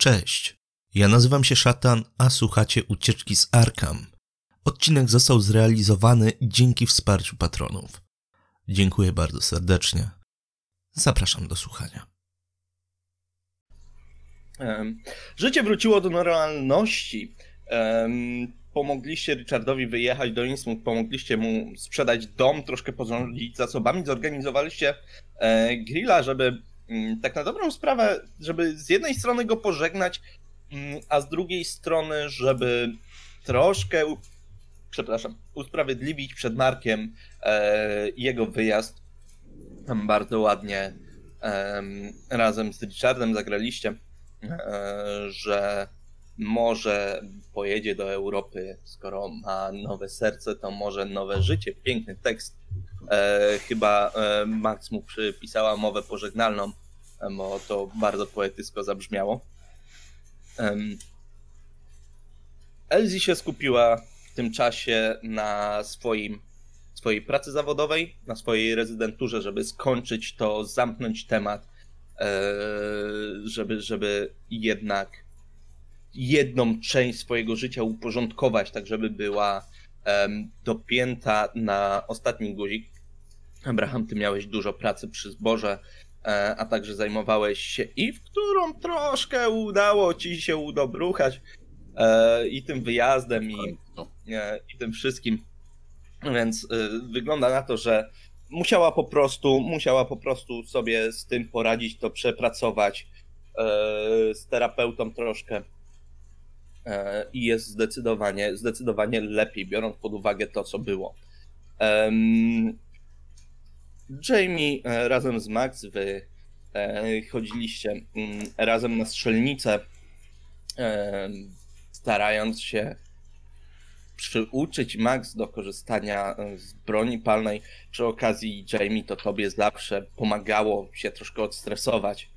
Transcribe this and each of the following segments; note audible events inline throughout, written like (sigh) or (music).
Cześć, ja nazywam się Szatan, a słuchacie Ucieczki z Arkham. Odcinek został zrealizowany dzięki wsparciu patronów. Dziękuję bardzo serdecznie. Zapraszam do słuchania. Życie wróciło do normalności. Pomogliście Richardowi wyjechać do Innsmouth, pomogliście mu sprzedać dom, troszkę porządzić zasobami, zorganizowaliście e, grilla, żeby tak na dobrą sprawę, żeby z jednej strony go pożegnać, mm, a z drugiej strony, żeby troszkę, przepraszam, usprawiedliwić przed Markiem e, jego wyjazd. Tam bardzo ładnie razem z Richardem zagraliście, e, że może pojedzie do Europy, skoro ma nowe serce, to może nowe życie. Piękny tekst. E, chyba e, Max mu przypisała mowę pożegnalną, bo to bardzo poetycko zabrzmiało. E, Elsie się skupiła w tym czasie na swoim, swojej pracy zawodowej, na swojej rezydenturze, żeby skończyć to, zamknąć temat, e, żeby, żeby jednak jedną część swojego życia uporządkować, tak żeby była um, dopięta na ostatni guzik. Abraham, ty miałeś dużo pracy przy zborze, a także zajmowałeś się i w którą troszkę udało ci się udobruchać e, i tym wyjazdem i, e, i tym wszystkim. Więc e, wygląda na to, że musiała po prostu, musiała po prostu sobie z tym poradzić, to przepracować z terapeutą troszkę i jest zdecydowanie, zdecydowanie lepiej, biorąc pod uwagę to, co było. Jamie e, razem z Max, wy e, chodziliście mm, razem na strzelnicę, starając się przyuczyć Max do korzystania z broni palnej. Przy okazji Jamie to tobie zawsze pomagało się troszkę odstresować,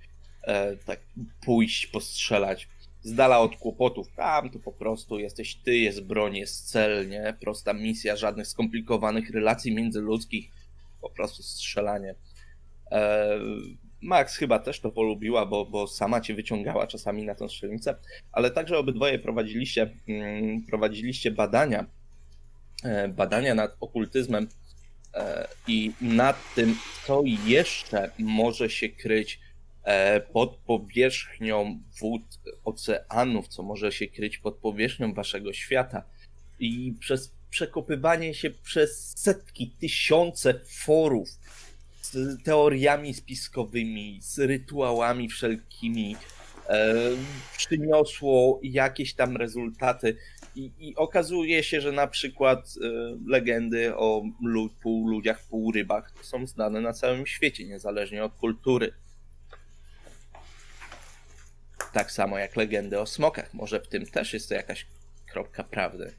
tak pójść, postrzelać z dala od kłopotów. Tam to po prostu jesteś ty, jest broń, jest cel, nie? Prosta misja, żadnych skomplikowanych relacji międzyludzkich, po prostu strzelanie. E, Max chyba też to polubiła, bo, bo sama cię wyciągała czasami na tę strzelnicę, ale także obydwoje prowadziliście, mm, prowadziliście badania, e, badania nad okultyzmem e, i nad tym, co jeszcze może się kryć pod powierzchnią wód oceanów, co może się kryć pod powierzchnią waszego świata. I przez przekopywanie się przez setki, tysiące forów z teoriami spiskowymi, z rytuałami wszelkimi, e, przyniosło jakieś tam rezultaty. I, I, okazuje się, że na przykład e, legendy o pół ludziach, pół rybach są znane na całym świecie, niezależnie od kultury. Tak samo jak legendy o smokach. Może w tym też jest to jakaś kropka prawdy.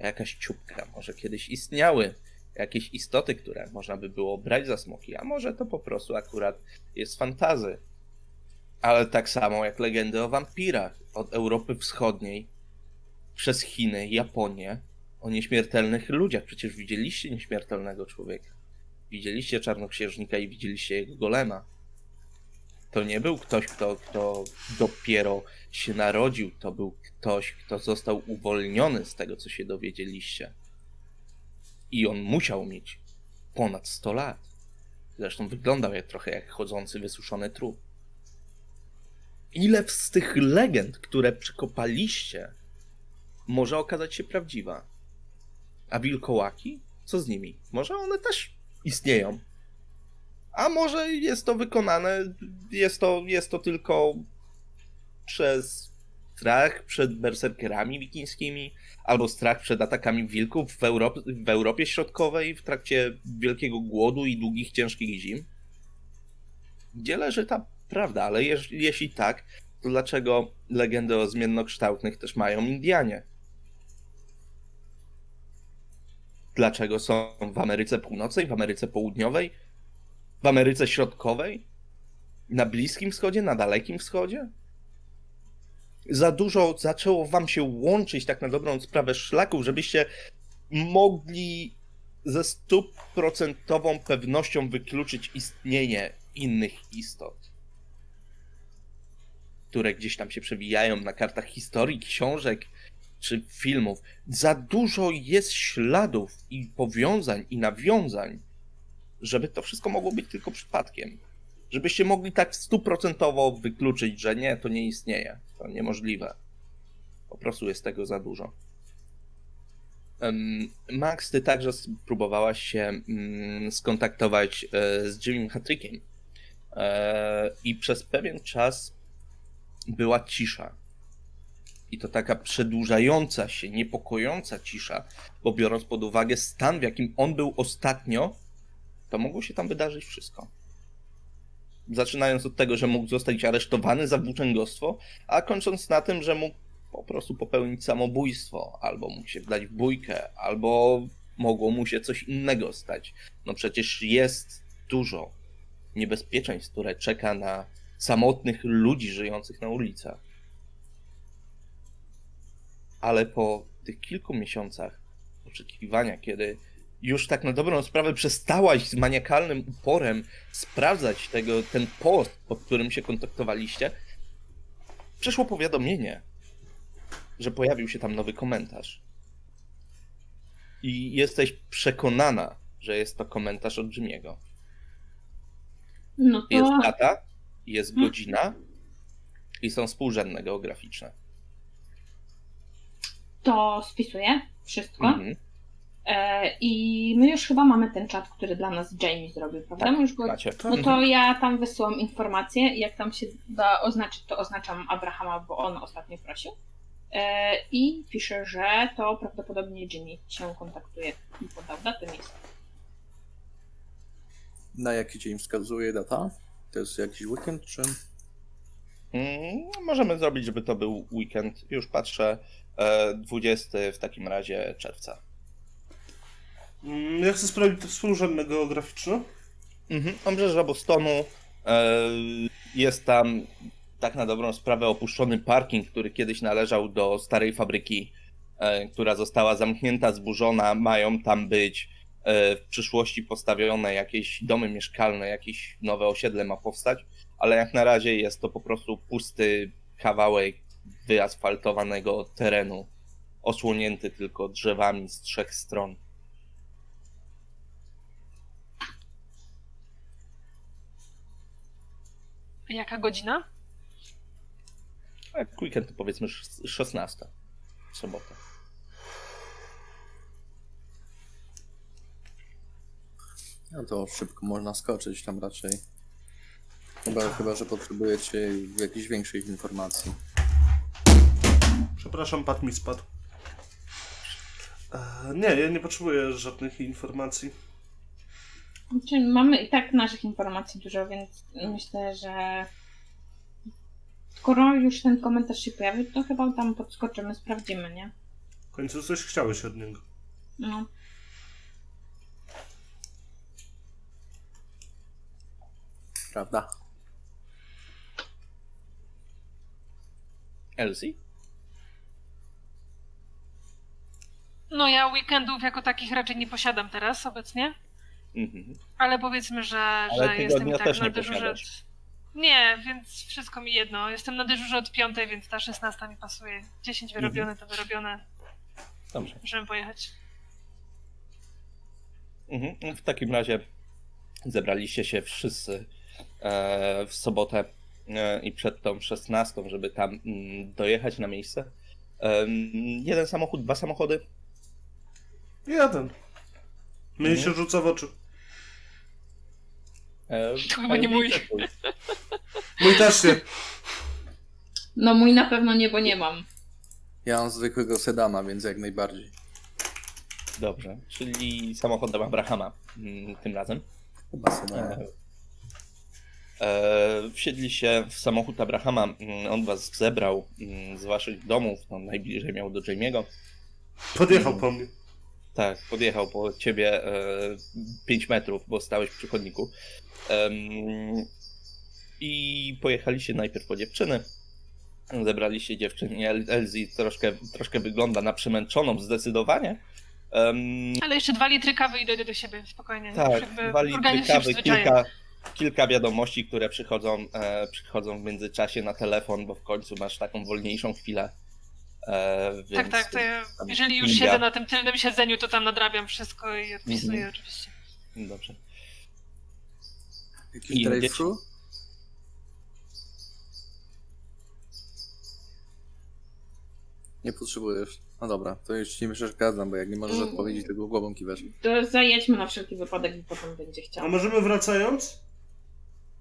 Jakaś ciupka. Może kiedyś istniały jakieś istoty, które można by było brać za smoki, a może to po prostu akurat jest fantazy. Ale tak samo jak legendy o wampirach od Europy Wschodniej przez Chiny, Japonię, o nieśmiertelnych ludziach. Przecież widzieliście nieśmiertelnego człowieka. Widzieliście czarnoksiężnika i widzieliście jego golema. To nie był ktoś, kto, kto dopiero się narodził, to był ktoś, kto został uwolniony z tego, co się dowiedzieliście. I on musiał mieć ponad 100 lat. Zresztą wyglądał jak trochę jak chodzący wysuszony trup. Ile z tych legend, które przekopaliście, może okazać się prawdziwa? A wilkołaki? Co z nimi? Może one też istnieją? A może jest to wykonane, jest to, jest to tylko przez strach przed berserkerami wikińskimi, albo strach przed atakami wilków w, Europ w Europie Środkowej w trakcie wielkiego głodu i długich, ciężkich zim? Gdzie leży ta prawda? Ale jeż jeśli tak, to dlaczego legendy o zmiennokształtnych też mają Indianie? Dlaczego są w Ameryce Północnej, w Ameryce Południowej? W Ameryce Środkowej? Na Bliskim Wschodzie? Na Dalekim Wschodzie? Za dużo zaczęło wam się łączyć tak na dobrą sprawę szlaków, żebyście mogli ze stuprocentową pewnością wykluczyć istnienie innych istot. które gdzieś tam się przewijają na kartach historii, książek czy filmów. Za dużo jest śladów i powiązań i nawiązań, żeby to wszystko mogło być tylko przypadkiem. Żebyście mogli tak stuprocentowo wykluczyć, że nie, to nie istnieje. To niemożliwe. Po prostu jest tego za dużo. Max, ty także spróbowałaś się mm, skontaktować e, z Jimmy Hattrickiem e, i przez pewien czas była cisza. I to taka przedłużająca się, niepokojąca cisza, bo biorąc pod uwagę stan, w jakim on był ostatnio, to mogło się tam wydarzyć wszystko. Zaczynając od tego, że mógł zostać aresztowany za włóczęgostwo, a kończąc na tym, że mógł po prostu popełnić samobójstwo, albo mógł się wdać w bójkę, albo mogło mu się coś innego stać. No przecież jest dużo niebezpieczeństw, które czeka na samotnych ludzi żyjących na ulicach. Ale po tych kilku miesiącach oczekiwania, kiedy już tak na dobrą sprawę przestałaś z maniakalnym uporem sprawdzać tego, ten post, pod którym się kontaktowaliście, przyszło powiadomienie, że pojawił się tam nowy komentarz. I jesteś przekonana, że jest to komentarz od Jimmy'ego. No to... Jest data, jest hmm. godzina i są współrzędne geograficzne. To spisuję wszystko. Mhm. E, I my już chyba mamy ten czat, który dla nas Jamie zrobił, prawda? Tak, już go... No to ja tam wysyłam informacje i jak tam się da oznaczyć, to oznaczam Abrahama, bo on ostatnio prosił. E, I pisze, że to prawdopodobnie Jimmy się kontaktuje i podał datę miejsca. Na jaki dzień wskazuje data? To jest jakiś weekend, czy? Mm, możemy zrobić, żeby to był weekend. Już patrzę. 20 e, w takim razie czerwca. Mm, ja chcę sprawdzić współrzędne geograficzne. Mhm. Obrzeża Bostonu. E, jest tam tak na dobrą sprawę opuszczony parking, który kiedyś należał do starej fabryki, e, która została zamknięta, zburzona. Mają tam być e, w przyszłości postawione jakieś domy mieszkalne, jakieś nowe osiedle ma powstać, ale jak na razie jest to po prostu pusty kawałek wyasfaltowanego terenu, osłonięty tylko drzewami z trzech stron. Jaka godzina? Jak weekend to powiedzmy 16. Sobota. No to szybko można skoczyć tam raczej. Chyba, chyba że potrzebujecie jakiejś większej informacji. Przepraszam, pad mi spadł. E, nie, ja nie potrzebuję żadnych informacji. Znaczy, mamy i tak naszych informacji dużo, więc myślę, że skoro już ten komentarz się pojawił, to chyba tam podskoczymy, sprawdzimy, nie? W końcu coś chciałeś od niego. No. Prawda? Elsie? No ja weekendów jako takich raczej nie posiadam teraz obecnie. Mhm. Ale powiedzmy, że, Ale że jestem i tak na dyżurze. Nie, więc wszystko mi jedno. Jestem na dyżurze od piątej, więc ta szesnasta mi pasuje. 10 wyrobione mhm. to wyrobione. Dobrze. Możemy pojechać. Mhm. W takim razie zebraliście się wszyscy e, w sobotę e, i przed tą szesnastą, żeby tam mm, dojechać na miejsce. jeden samochód, dwa samochody? Jeden. Mnie mhm. się rzuca w oczy. E, to chyba nie mój. Mój też nie. No mój na pewno nie, bo nie mam. Ja mam zwykłego sedana, więc jak najbardziej. Dobrze, czyli samochodem Abrahama mm, tym razem. Chyba sedana. E, e, wsiedli się w samochód Abrahama. Mm, on was zebrał mm, z waszych domów. No, najbliżej miał do Jamie'ego. Podjechał po mnie. Tak, podjechał po ciebie e, 5 metrów, bo stałeś przy chodniku. I pojechaliście najpierw po dziewczyny. Zebraliście dziewczyny. Elzy troszkę, troszkę wygląda na przemęczoną zdecydowanie. Um, Ale jeszcze dwa litry kawy i dojdę do siebie spokojnie. Tak, dwa litry kawy, kilka, kilka wiadomości, które przychodzą, e, przychodzą w międzyczasie na telefon, bo w końcu masz taką wolniejszą chwilę. E, tak, tak, to ja, jeżeli już siedzę na tym tylnym siedzeniu, to tam nadrabiam wszystko i odpisuję mhm. oczywiście. Dobrze. Jakiś drive-thru? Nie potrzebujesz. No dobra, to już nie przeszkadzam, bo jak nie możesz mm. odpowiedzieć, tego głową kiwasz. To zajedźmy na wszelki wypadek i potem będzie chciał. A możemy wracając?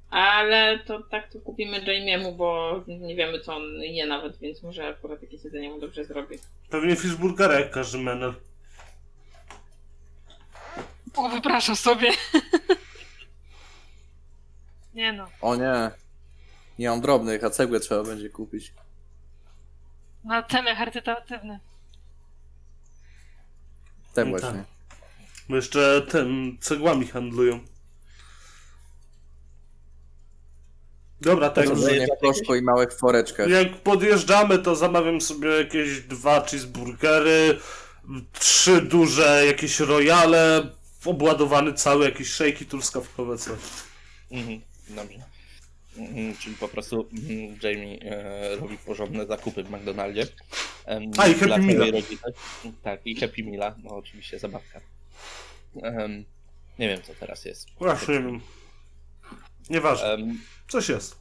Ale to tak to kupimy Jamie'emu, bo nie wiemy co on je nawet, więc może akurat jakieś jedzenie mu dobrze zrobi. Pewnie fishburgera jak każdy menel. O, wypraszam sobie. (laughs) nie no. O nie. Nie mam drobnych, a cegłę trzeba będzie kupić. Na cele charytatywne. Ten no właśnie. Tak. Bo jeszcze ten cegłami handlują. Dobra, tak. Nie proszko i małych foreczkach. Jak podjeżdżamy, to zamawiam sobie jakieś dwa cheeseburgery, trzy duże jakieś royale, obładowany cały jakieś szejki truskawkowe coś. Mhm, dobrze. Mhm, czyli po prostu mhm, Jamie e, robi porządne zakupy w McDonaldzie. E, A i Happy Meal. Tak, i Happy Meal, no oczywiście zabawka. E, nie wiem co teraz jest. Właśnie nie wiem. Nieważne. Um, Coś jest.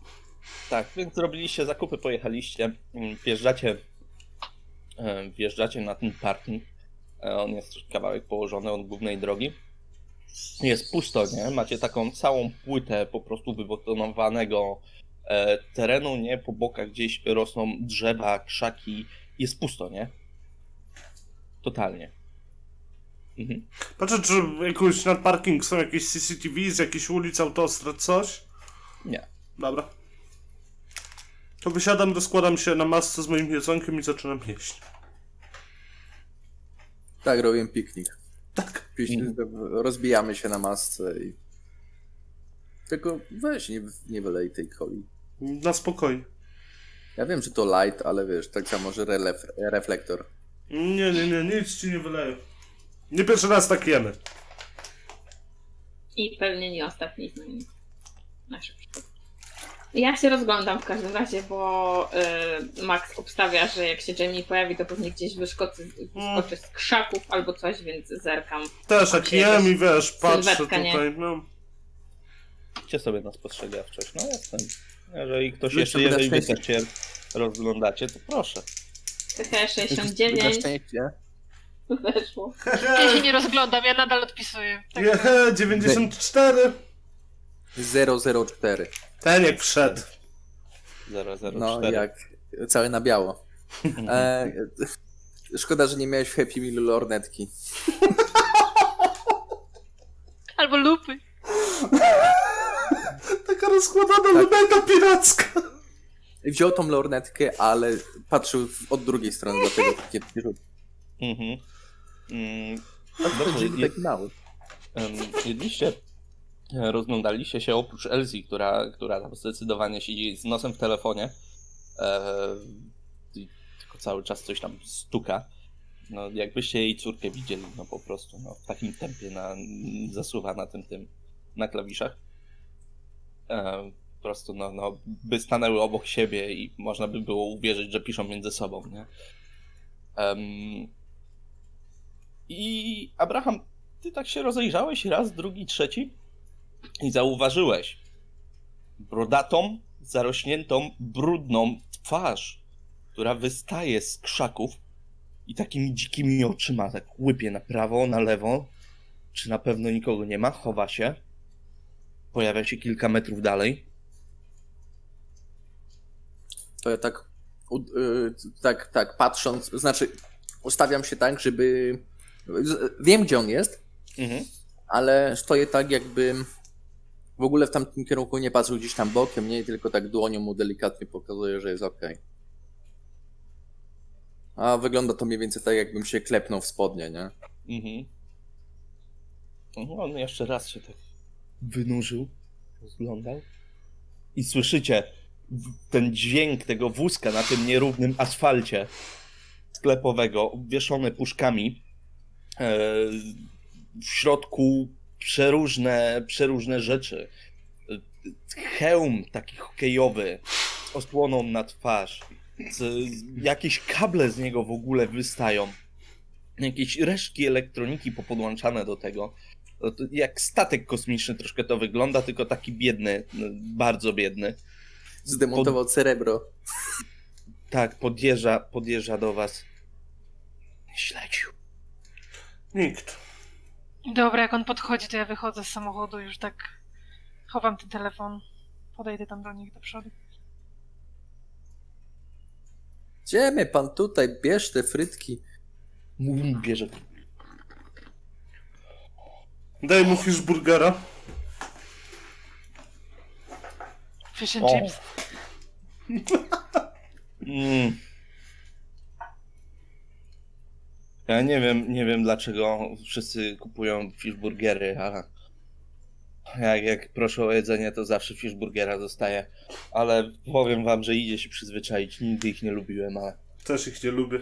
Tak, więc zrobiliście zakupy, pojechaliście, mm, wjeżdżacie, wjeżdżacie na ten parking. E, on jest kawałek położony od głównej drogi. Jest pusto, nie? Macie taką całą płytę po prostu wybetonowanego e, terenu, nie? Po bokach gdzieś rosną drzewa, krzaki. Jest pusto, nie? Totalnie. Mhm. Patrzę, czy jakoś nad parking są jakieś CCTV z jakiejś ulic, autostrad, coś? Nie. Dobra. To wysiadam, rozkładam się na masce z moim jedzonkiem i zaczynam jeść. Tak, robię piknik. Tak. Rozbijamy się na masce i... Tylko weź, nie, nie wylej tej coli. Na spokojnie. Ja wiem, że to light, ale wiesz, tak samo, że reflektor. Nie, nie, nie, nic ci nie wyleję. Nie pierwszy raz tak jemy. I pewnie nie ostatni z nami. Nasze ja się rozglądam w każdym razie, bo y, Max obstawia, że jak się Jamie pojawi, to pewnie gdzieś wyskoczy, wyskoczy z krzaków albo coś, więc zerkam. Też jak jem i wiesz, patrzę tutaj. Nie? No. Idźcie sobie na spostrzegawczość, no jestem. Jeżeli ktoś jeszcze, jeżeli wy też się rozglądacie, to proszę. TH 69. Weszło. Ja się nie rozglądam, ja nadal odpisuję. Tak 94. 004. Ten jak wszedł. 004. No, jak cały na biało. (laughs) E, szkoda, że nie miałeś w Happy Meal lornetki. (laughs) Albo lupy. (laughs) Taka rozkładana tak. luneta piracka. Wziął tą lornetkę, ale patrzył od drugiej strony, dlatego takie rzut. Mhm. Mm, dobrze, mały. Um, jedliście rozglądaliście się oprócz Elsie, która, która tam zdecydowanie siedzi z nosem w telefonie e, tylko cały czas coś tam stuka. No, jakbyście jej córkę widzieli, no po prostu no, w takim tempie na, zasuwa na tym, tym na klawiszach. E, po prostu no, no, by stanęły obok siebie i można by było uwierzyć, że piszą między sobą, nie? Um, I Abraham, ty tak się rozejrzałeś raz, drugi, trzeci i zauważyłeś brodatą, zarośniętą, brudną twarz, która wystaje z krzaków i takimi dzikimi oczyma tak łypie na prawo, na lewo. Czy na pewno nikogo nie ma? Chowa się. Pojawia się kilka metrów dalej. To ja tak, yy, tak, tak patrząc, znaczy ustawiam się tak, żeby. Wiem, gdzie on jest, mhm. ale stoję tak, jakby w ogóle w tamtym kierunku nie patrzył gdzieś tam bokiem, nie, tylko tak dłonią mu delikatnie pokazuje, że jest ok. A wygląda to mniej więcej tak, jakbym się klepnął w spodnie, nie? Mhm. No, on jeszcze raz się tak wynurzył, rozglądał. I słyszycie ten dźwięk tego wózka na tym nierównym asfalcie sklepowego, obwieszony puszkami. E, w środku przeróżne, przeróżne rzeczy. hełm taki hokejowy z osłoną na twarz. Jakieś kable z niego w ogóle wystają. Jakieś resztki elektroniki popodłączane do tego. Jak statek kosmiczny troszkę to wygląda, tylko taki biedny, bardzo biedny. Zdemontował Pod... cerebro. Tak, podjeżdża, podjeżdża do was. Śledził. Nikt. Dobra, jak on podchodzi, to ja wychodzę z samochodu, już tak chowam ten telefon. Podejdę tam do nich do przodu. Idziemy pan tutaj, bierz te frytki. Mówi, bierze. Daj mu fishburgera. Fish and o. chips. (laughs) mm. Ja nie wiem, nie wiem dlaczego wszyscy kupują fishburgery, ale jak, jak proszę o jedzenie, to zawsze fishburgera dostaję. Ale powiem wam, że idzie się przyzwyczaić. Nigdy ich nie lubiłem, ale... Też ich nie lubię.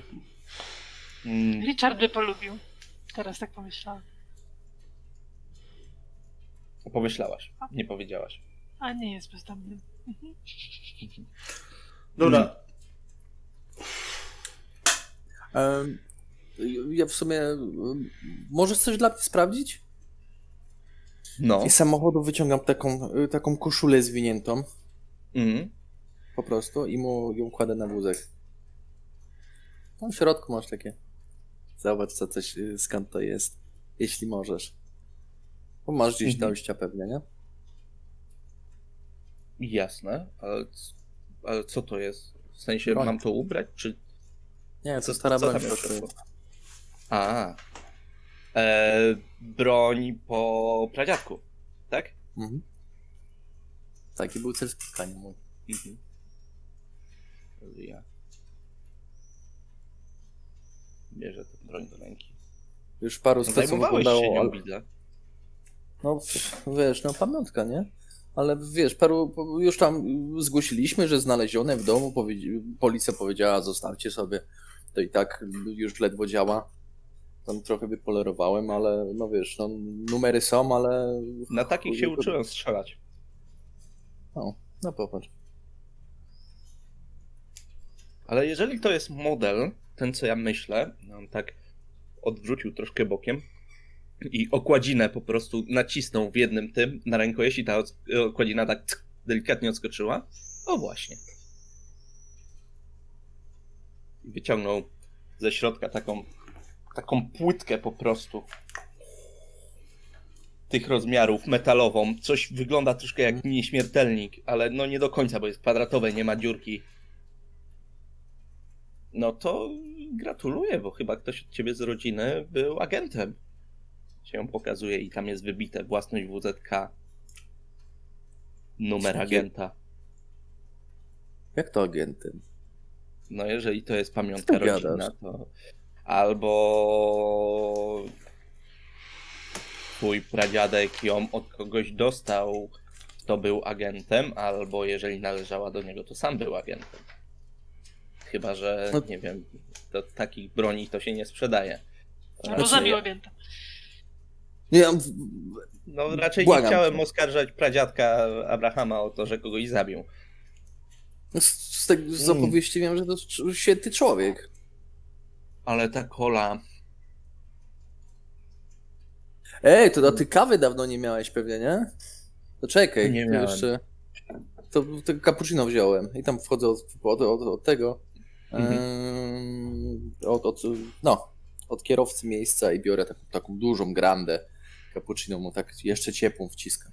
Mm. Richard by polubił. Teraz tak pomyślałam. Pomyślałaś, nie powiedziałaś. A nie jest bezdomnym. Mhm. Dobra. Um, ja w sumie. Możesz coś dla mnie sprawdzić? No. I z samochodu wyciągam taką, taką koszulę zwiniętą. Mhm. Po prostu i mu ją kładę na wózek. Tam w środku masz takie. Zobacz, co coś, skąd to jest. Jeśli możesz. Bo masz gdzieś mhm. dojścia pewnie, nie? Jasne, ale, ale co to jest? W sensie broń. mam to ubrać, czy... Nie, to stara broń. A, e, broń po pradziadku, tak? Mhm. Taki był cel spotkania mój. Mhm. Ja. Bierze tę broń do ręki. Już paru no, speców wyglądało... Się nią, widzę. No, wiesz, no pamiątka, nie? Ale wiesz, paru, już tam zgłosiliśmy, że znalezione w domu, policja powiedziała, zostawcie sobie, to i tak już ledwo działa. Tam trochę wypolerowałem, ale no wiesz, no, numery są, ale... Na takich się uczyłem strzelać. No, no popatrz. Ale jeżeli to jest model, ten co ja myślę, no on tak odwrócił troszkę bokiem, i okładzinę po prostu nacisnął w jednym tym na rękojeści, ta okładzina tak delikatnie odskoczyła. O właśnie. I wyciągnął ze środka taką, taką płytkę po prostu tych rozmiarów, metalową. Coś wygląda troszkę jak nieśmiertelnik, ale no nie do końca, bo jest kwadratowe, nie ma dziurki. No to gratuluję, bo chyba ktoś od ciebie z rodziny był agentem się ją pokazuje i tam jest wybite własność WZK, numer agenta. Jak to agentem? No jeżeli to jest pamiątka rodzinna, to albo twój pradziadek ją od kogoś dostał, to był agentem, albo jeżeli należała do niego, to sam był agentem. Chyba, że no. nie wiem, do takich broni to się nie sprzedaje. Albo znaczy, zabił agenta. Nie, no raczej Błagam. nie chciałem oskarżać pradziadka Abrahama o to, że kogoś zabił. No, z, z, tego, z mm. opowieści wiem, że to świetny człowiek. Ale ta kola... Ej, to ty kawy dawno nie miałeś pewnie, nie? To czekaj, nie miałem. jeszcze... To, to cappuccino wziąłem i tam wchodzę od, od, od, od tego. Mhm. od, od, no, od kierowcy miejsca i biorę taką, taką dużą grandę cappuccino mu tak jeszcze ciepłą wciskam.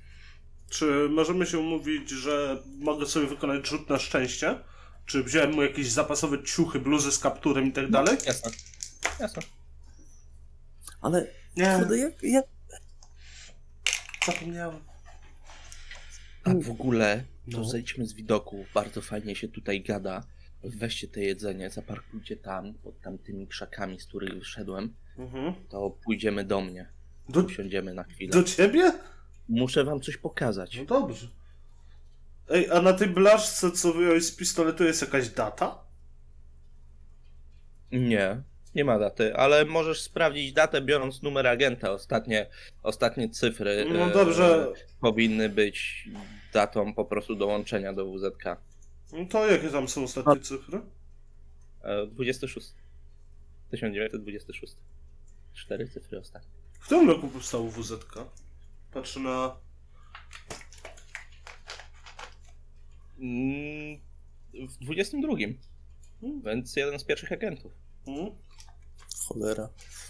Czy możemy się umówić, że mogę sobie wykonać rzut na szczęście? Czy wziąłem mu jakieś zapasowe ciuchy, bluzy z kapturem i tak dalej? Jasne. Jasne. Ale nie. Kurde, jak, jak... Zapomniałem. A w ogóle, to no. zejdźmy z widoku. Bardzo fajnie się tutaj gada. Weźcie te jedzenie, zaparkujcie tam, pod tamtymi krzakami, z których wyszedłem. Mhm. To pójdziemy do mnie. Do... Usiądziemy na chwilę. Do ciebie? Muszę wam coś pokazać. No dobrze. Ej, a na tej blaszce, co wyjąłeś z pistoletu, jest jakaś data? Nie. nie ma daty, ale możesz sprawdzić datę biorąc numer agenta. Ostatnie, ostatnie cyfry no dobrze. E, powinny być datą po prostu dołączenia do WZK. No to jakie tam są ostatnie cyfry? 26. 1926. Cztery cyfry ostatnie. W którym roku powstał WZK? Patrzę na... w 22. Hmm. Więc jeden z pierwszych agentów. Hmm. Cholera.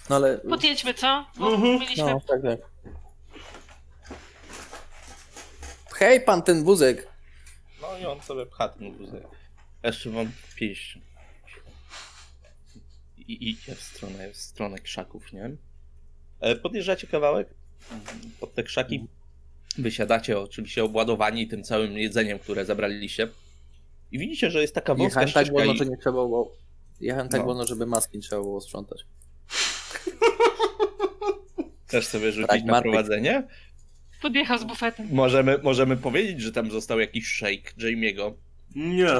No ale... Podjedźmy, co? Bo mhm. mieliśmy... No, tak, tak. Hej, pan ten wózek. No i on sobie pcha ten wózek. Jeszcze mam pięść. I idzie w stronę, w stronę krzaków, nie? E, podjeżdżacie kawałek pod te krzaki. Wysiadacie oczywiście obładowani tym całym jedzeniem, które zabraliście. I widzicie, że jest taka wąska Jechałem tak wolno, i... że nie trzeba było... Jechałem tak no. wolno, żeby maski nie trzeba było sprzątać. Też sobie rzucić na prowadzenie? Podjechał z bufetem. Możemy, możemy powiedzieć, że tam został jakiś shake Jamie'ego. Nie.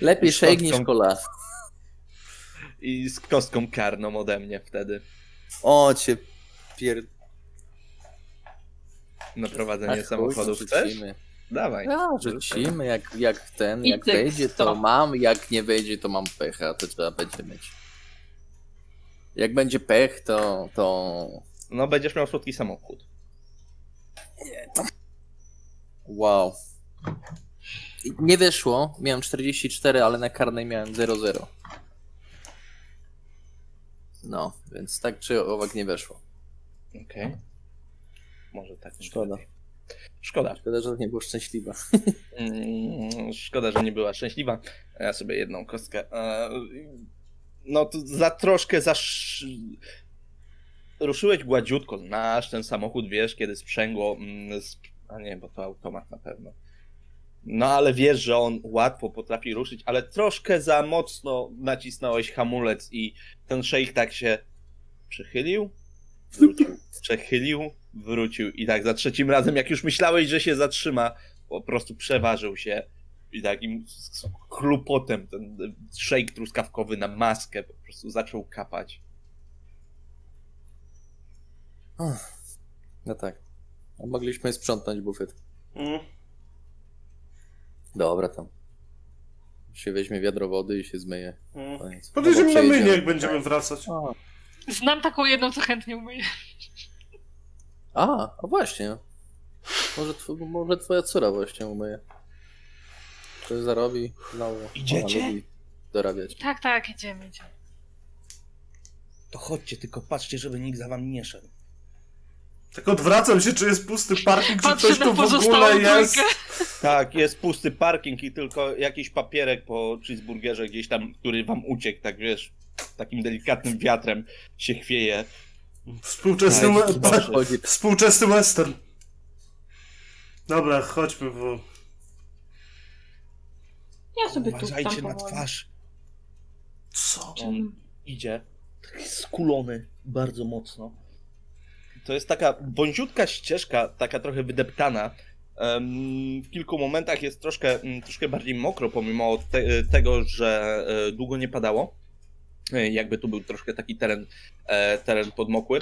Lepiej shake niż kola. I z kostką karną ode mnie wtedy. O, cię pier... Na prowadzenie Ach, samochodów chcesz? Dawaj. No, rzucimy, jak, jak ten, jak wejdzie to mam, jak nie wejdzie to mam pecha, to trzeba będzie mieć. Jak będzie pech, to, to... No będziesz miał słodki samochód. Nie, to... Wow. Nie wyszło, miałem 44, ale na karnej miałem 0,0. No, więc tak czy owak nie weszło. Okej. Okay. Może tak. Szkoda. Szkoda. Szkoda, że nie była szczęśliwa. Mm, szkoda, że nie była szczęśliwa. Ja sobie jedną kostkę. E, no to za troszkę zasz... Ruszyłeś gładziutko, znasz ten samochód, wiesz, kiedy sprzęgło, mm, a nie, bo to automat na pewno. No ale wiesz, że on łatwo potrafi ruszyć, ale troszkę za mocno nacisnąłeś hamulec i ten szejk tak się przechylił, wrócił, przechylił, wrócił i tak za trzecim razem, jak już myślałeś, że się zatrzyma, po prostu przeważył się i takim chlupotem ten szejk truskawkowy na maskę po prostu zaczął kapać. No tak. A mogliśmy sprzątnąć bufet. Mm. Dobra tam. Się weźmie wiadro wody i się zmyje. Mm. Podejdziemy na mynie, jak będziemy wracać. A. Znam taką jedną, co chętnie umyje. A, a właśnie. Może, tw może twoja córa właśnie umyje. Coś zarobi znowu. Idziecie? dorabiać. Tak, tak, idziemy, idziemy. To chodźcie, tylko patrzcie, żeby nikt za wami nie szedł. Tak odwracam się, czy jest pusty parking, czy coś tu w ogóle jest. Tak, jest pusty parking i tylko jakiś papierek po cheeseburgerze gdzieś tam, który wam uciekł, tak wiesz, takim delikatnym wiatrem się chwieje. Współczesny, tak, współczesny western. Dobra, chodźmy, bo... Ja sobie Uważajcie na twarz. Co? On idzie, taki skulony bardzo mocno to jest taka wąziutka ścieżka, taka trochę wydeptana. W kilku momentach jest troszkę, mm, troszkę bardziej mokro, pomimo te, tego, że e, długo nie padało. E, jakby tu był troszkę taki teren, e, teren podmokły,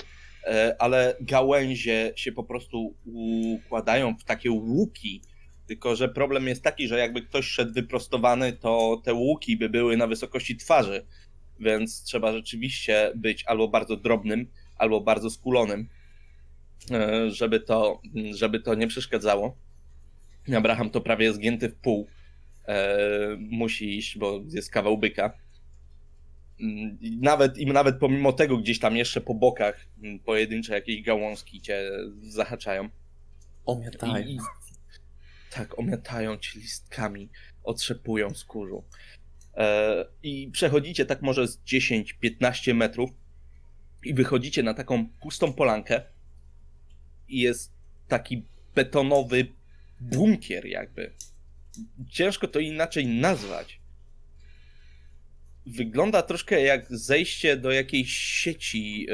ale gałęzie się po prostu układają w takie łuki. Tylko, że problem jest taki, że jakby ktoś szedł wyprostowany, to te łuki by były na wysokości twarzy. Więc trzeba rzeczywiście być albo bardzo drobnym, albo bardzo skulonym. E, żeby to, żeby to nie przeszkadzało. Abraham to prawie zgięty w pół. E, musi iść, bo jest kawał byka. Mm, I nawet, I nawet pomimo tego gdzieś tam jeszcze po bokach mm, pojedyncze jakieś gałązki cię zahaczają. Omiatają. I, tak, omiatają cię listkami, otrzepują z kurzu. E, I przechodzicie tak może z 10-15 metrów i wychodzicie na taką pustą polankę, jest taki betonowy bunkier jakby. Ciężko to inaczej nazwać. Wygląda troszkę jak zejście do jakiejś sieci,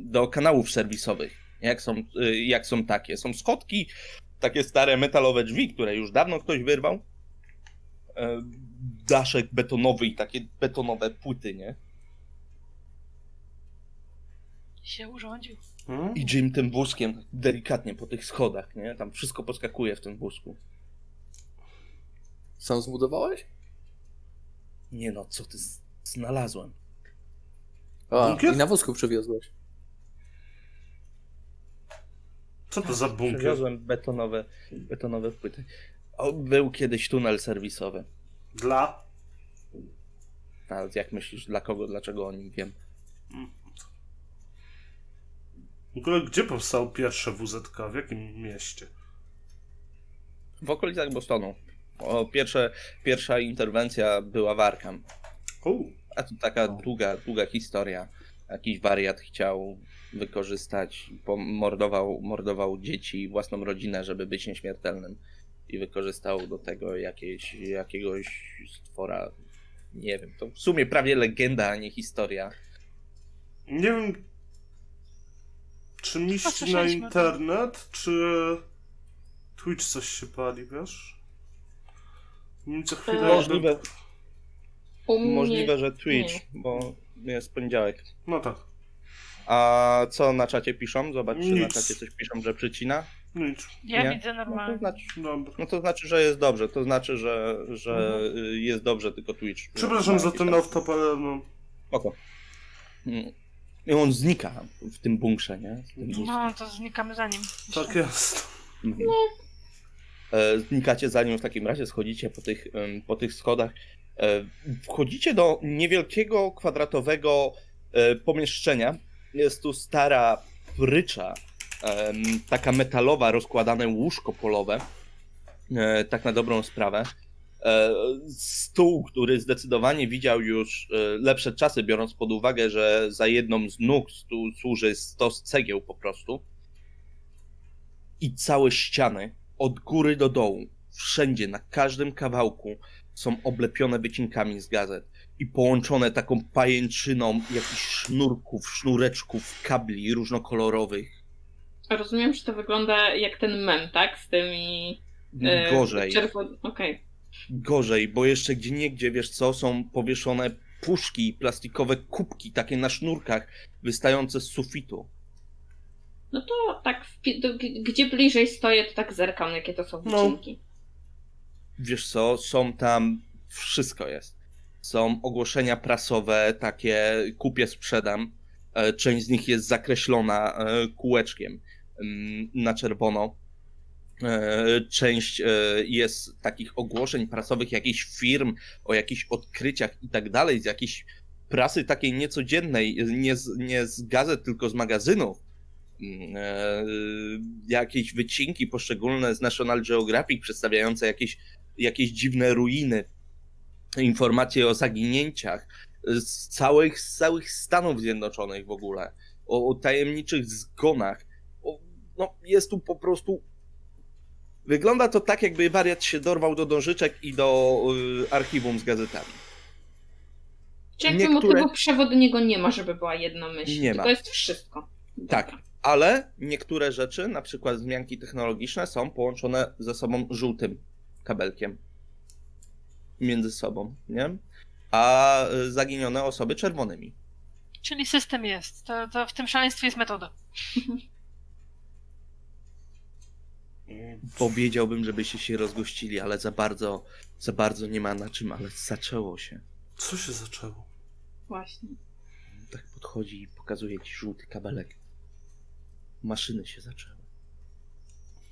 do kanałów serwisowych. Jak są, y, jak są takie. Są schodki, takie stare metalowe drzwi, które już dawno ktoś wyrwał. daszek betonowy i takie betonowe płyty, nie? się urządził. Hmm? I Jim tym wózkiem delikatnie po tych schodach, nie? Tam wszystko poskakuje w tym wózku. Sam zbudowałeś? Nie no, co ty znalazłem? A, bunkier? i na wózku przywiozłeś. Co to za bunkier? Przywiozłem betonowe, betonowe płyty. O, był kiedyś tunel serwisowy. Dla? A jak myślisz, dla kogo, dlaczego o nim wiem? Hmm. W ogóle gdzie powstał pierwsze WZK? W jakim mieście? W okolicach Bostonu. O, pierwsze, pierwsza interwencja była w Arkham. A to taka długa, długa historia. Jakiś wariat chciał wykorzystać, mordował, mordował dzieci, własną rodzinę, żeby być nieśmiertelnym. I wykorzystał do tego jakieś, jakiegoś stwora. Nie wiem, to w sumie prawie legenda, a nie historia. Nie wiem, czy miść na internet, czy Twitch coś się pali, wiesz? Co chwilę. Możliwe, możliwe że Twitch, nie. bo jest poniedziałek. No tak. A co na czacie piszą? Zobacz, czy na czacie coś piszą, że przycina. Nic. Ja nie? widzę normalnie. No to, znaczy, no to znaczy, że jest dobrze. To znaczy, że, że mhm. jest dobrze, tylko Twitch. Przepraszam za ten off-top, ale no. Oko. Mm. I on znika w tym bunkrze, nie? No, to znikamy za nim. Tak jest. Mhm. E, znikacie za nim w takim razie, schodzicie po tych, po tych schodach. E, wchodzicie do niewielkiego, kwadratowego e, pomieszczenia. Jest tu stara prycza, taka metalowa, rozkładane łóżko polowe. Tak na dobrą sprawę. Stół, który zdecydowanie widział już lepsze czasy, biorąc pod uwagę, że za jedną z nóg stół służy stos cegieł po prostu. I całe ściany, od góry do dołu, wszędzie, na każdym kawałku są oblepione wycinkami z gazet i połączone taką pajęczyną jakichś sznurków, sznureczków, kabli różnokolorowych. Rozumiem, że to wygląda jak ten mem, tak? Z tymi... Gorzej. Czerwon... Okay gorzej, bo jeszcze gdzie niegdzie, wiesz co, są powieszone puszki, plastikowe kubki, takie na sznurkach, wystające z sufitu. No to tak, gdzie bliżej stoję, to tak zerkam, jakie to są no. wycinki. No, wiesz co, są tam, wszystko jest. Są ogłoszenia prasowe, takie kupię, sprzedam. E, część z nich jest zakreślona e, kółeczkiem mm, na czerwono E, część jest takich ogłoszeń prasowych jakichś firm o jakichś odkryciach i tak dalej, z jakiejś prasy takiej niecodziennej, nie z, nie z gazet, tylko z magazynów. E, jakieś wycinki poszczególne z National Geographic przedstawiające jakieś, jakieś dziwne ruiny, informacje o zaginięciach z całych, z całych Stanów Zjednoczonych w ogóle, o, o tajemniczych zgonach. O, no, jest tu po prostu Wygląda to tak, jakby wariat się dorwał do dążyczek i do y, archiwum z gazetami. Czy jakby Niektóre... motywu przewodniego nie ma, żeby była jedna myśl. Nie ma. To jest wszystko. Tak, ale niektóre rzeczy, na przykład zmianki technologiczne, są połączone ze sobą żółtym kabelkiem. Między sobą, nie? A zaginione osoby czerwonymi. Czyli system jest. To, to w tym szaleństwie jest metoda. (laughs) Powiedziałbym, żebyście się rozgościli, ale za bardzo, za bardzo nie ma na czym, ale zaczęło się. Co się zaczęło? Właśnie. Tak podchodzi i pokazuje ci żółty kabelek. Maszyny się zaczęły.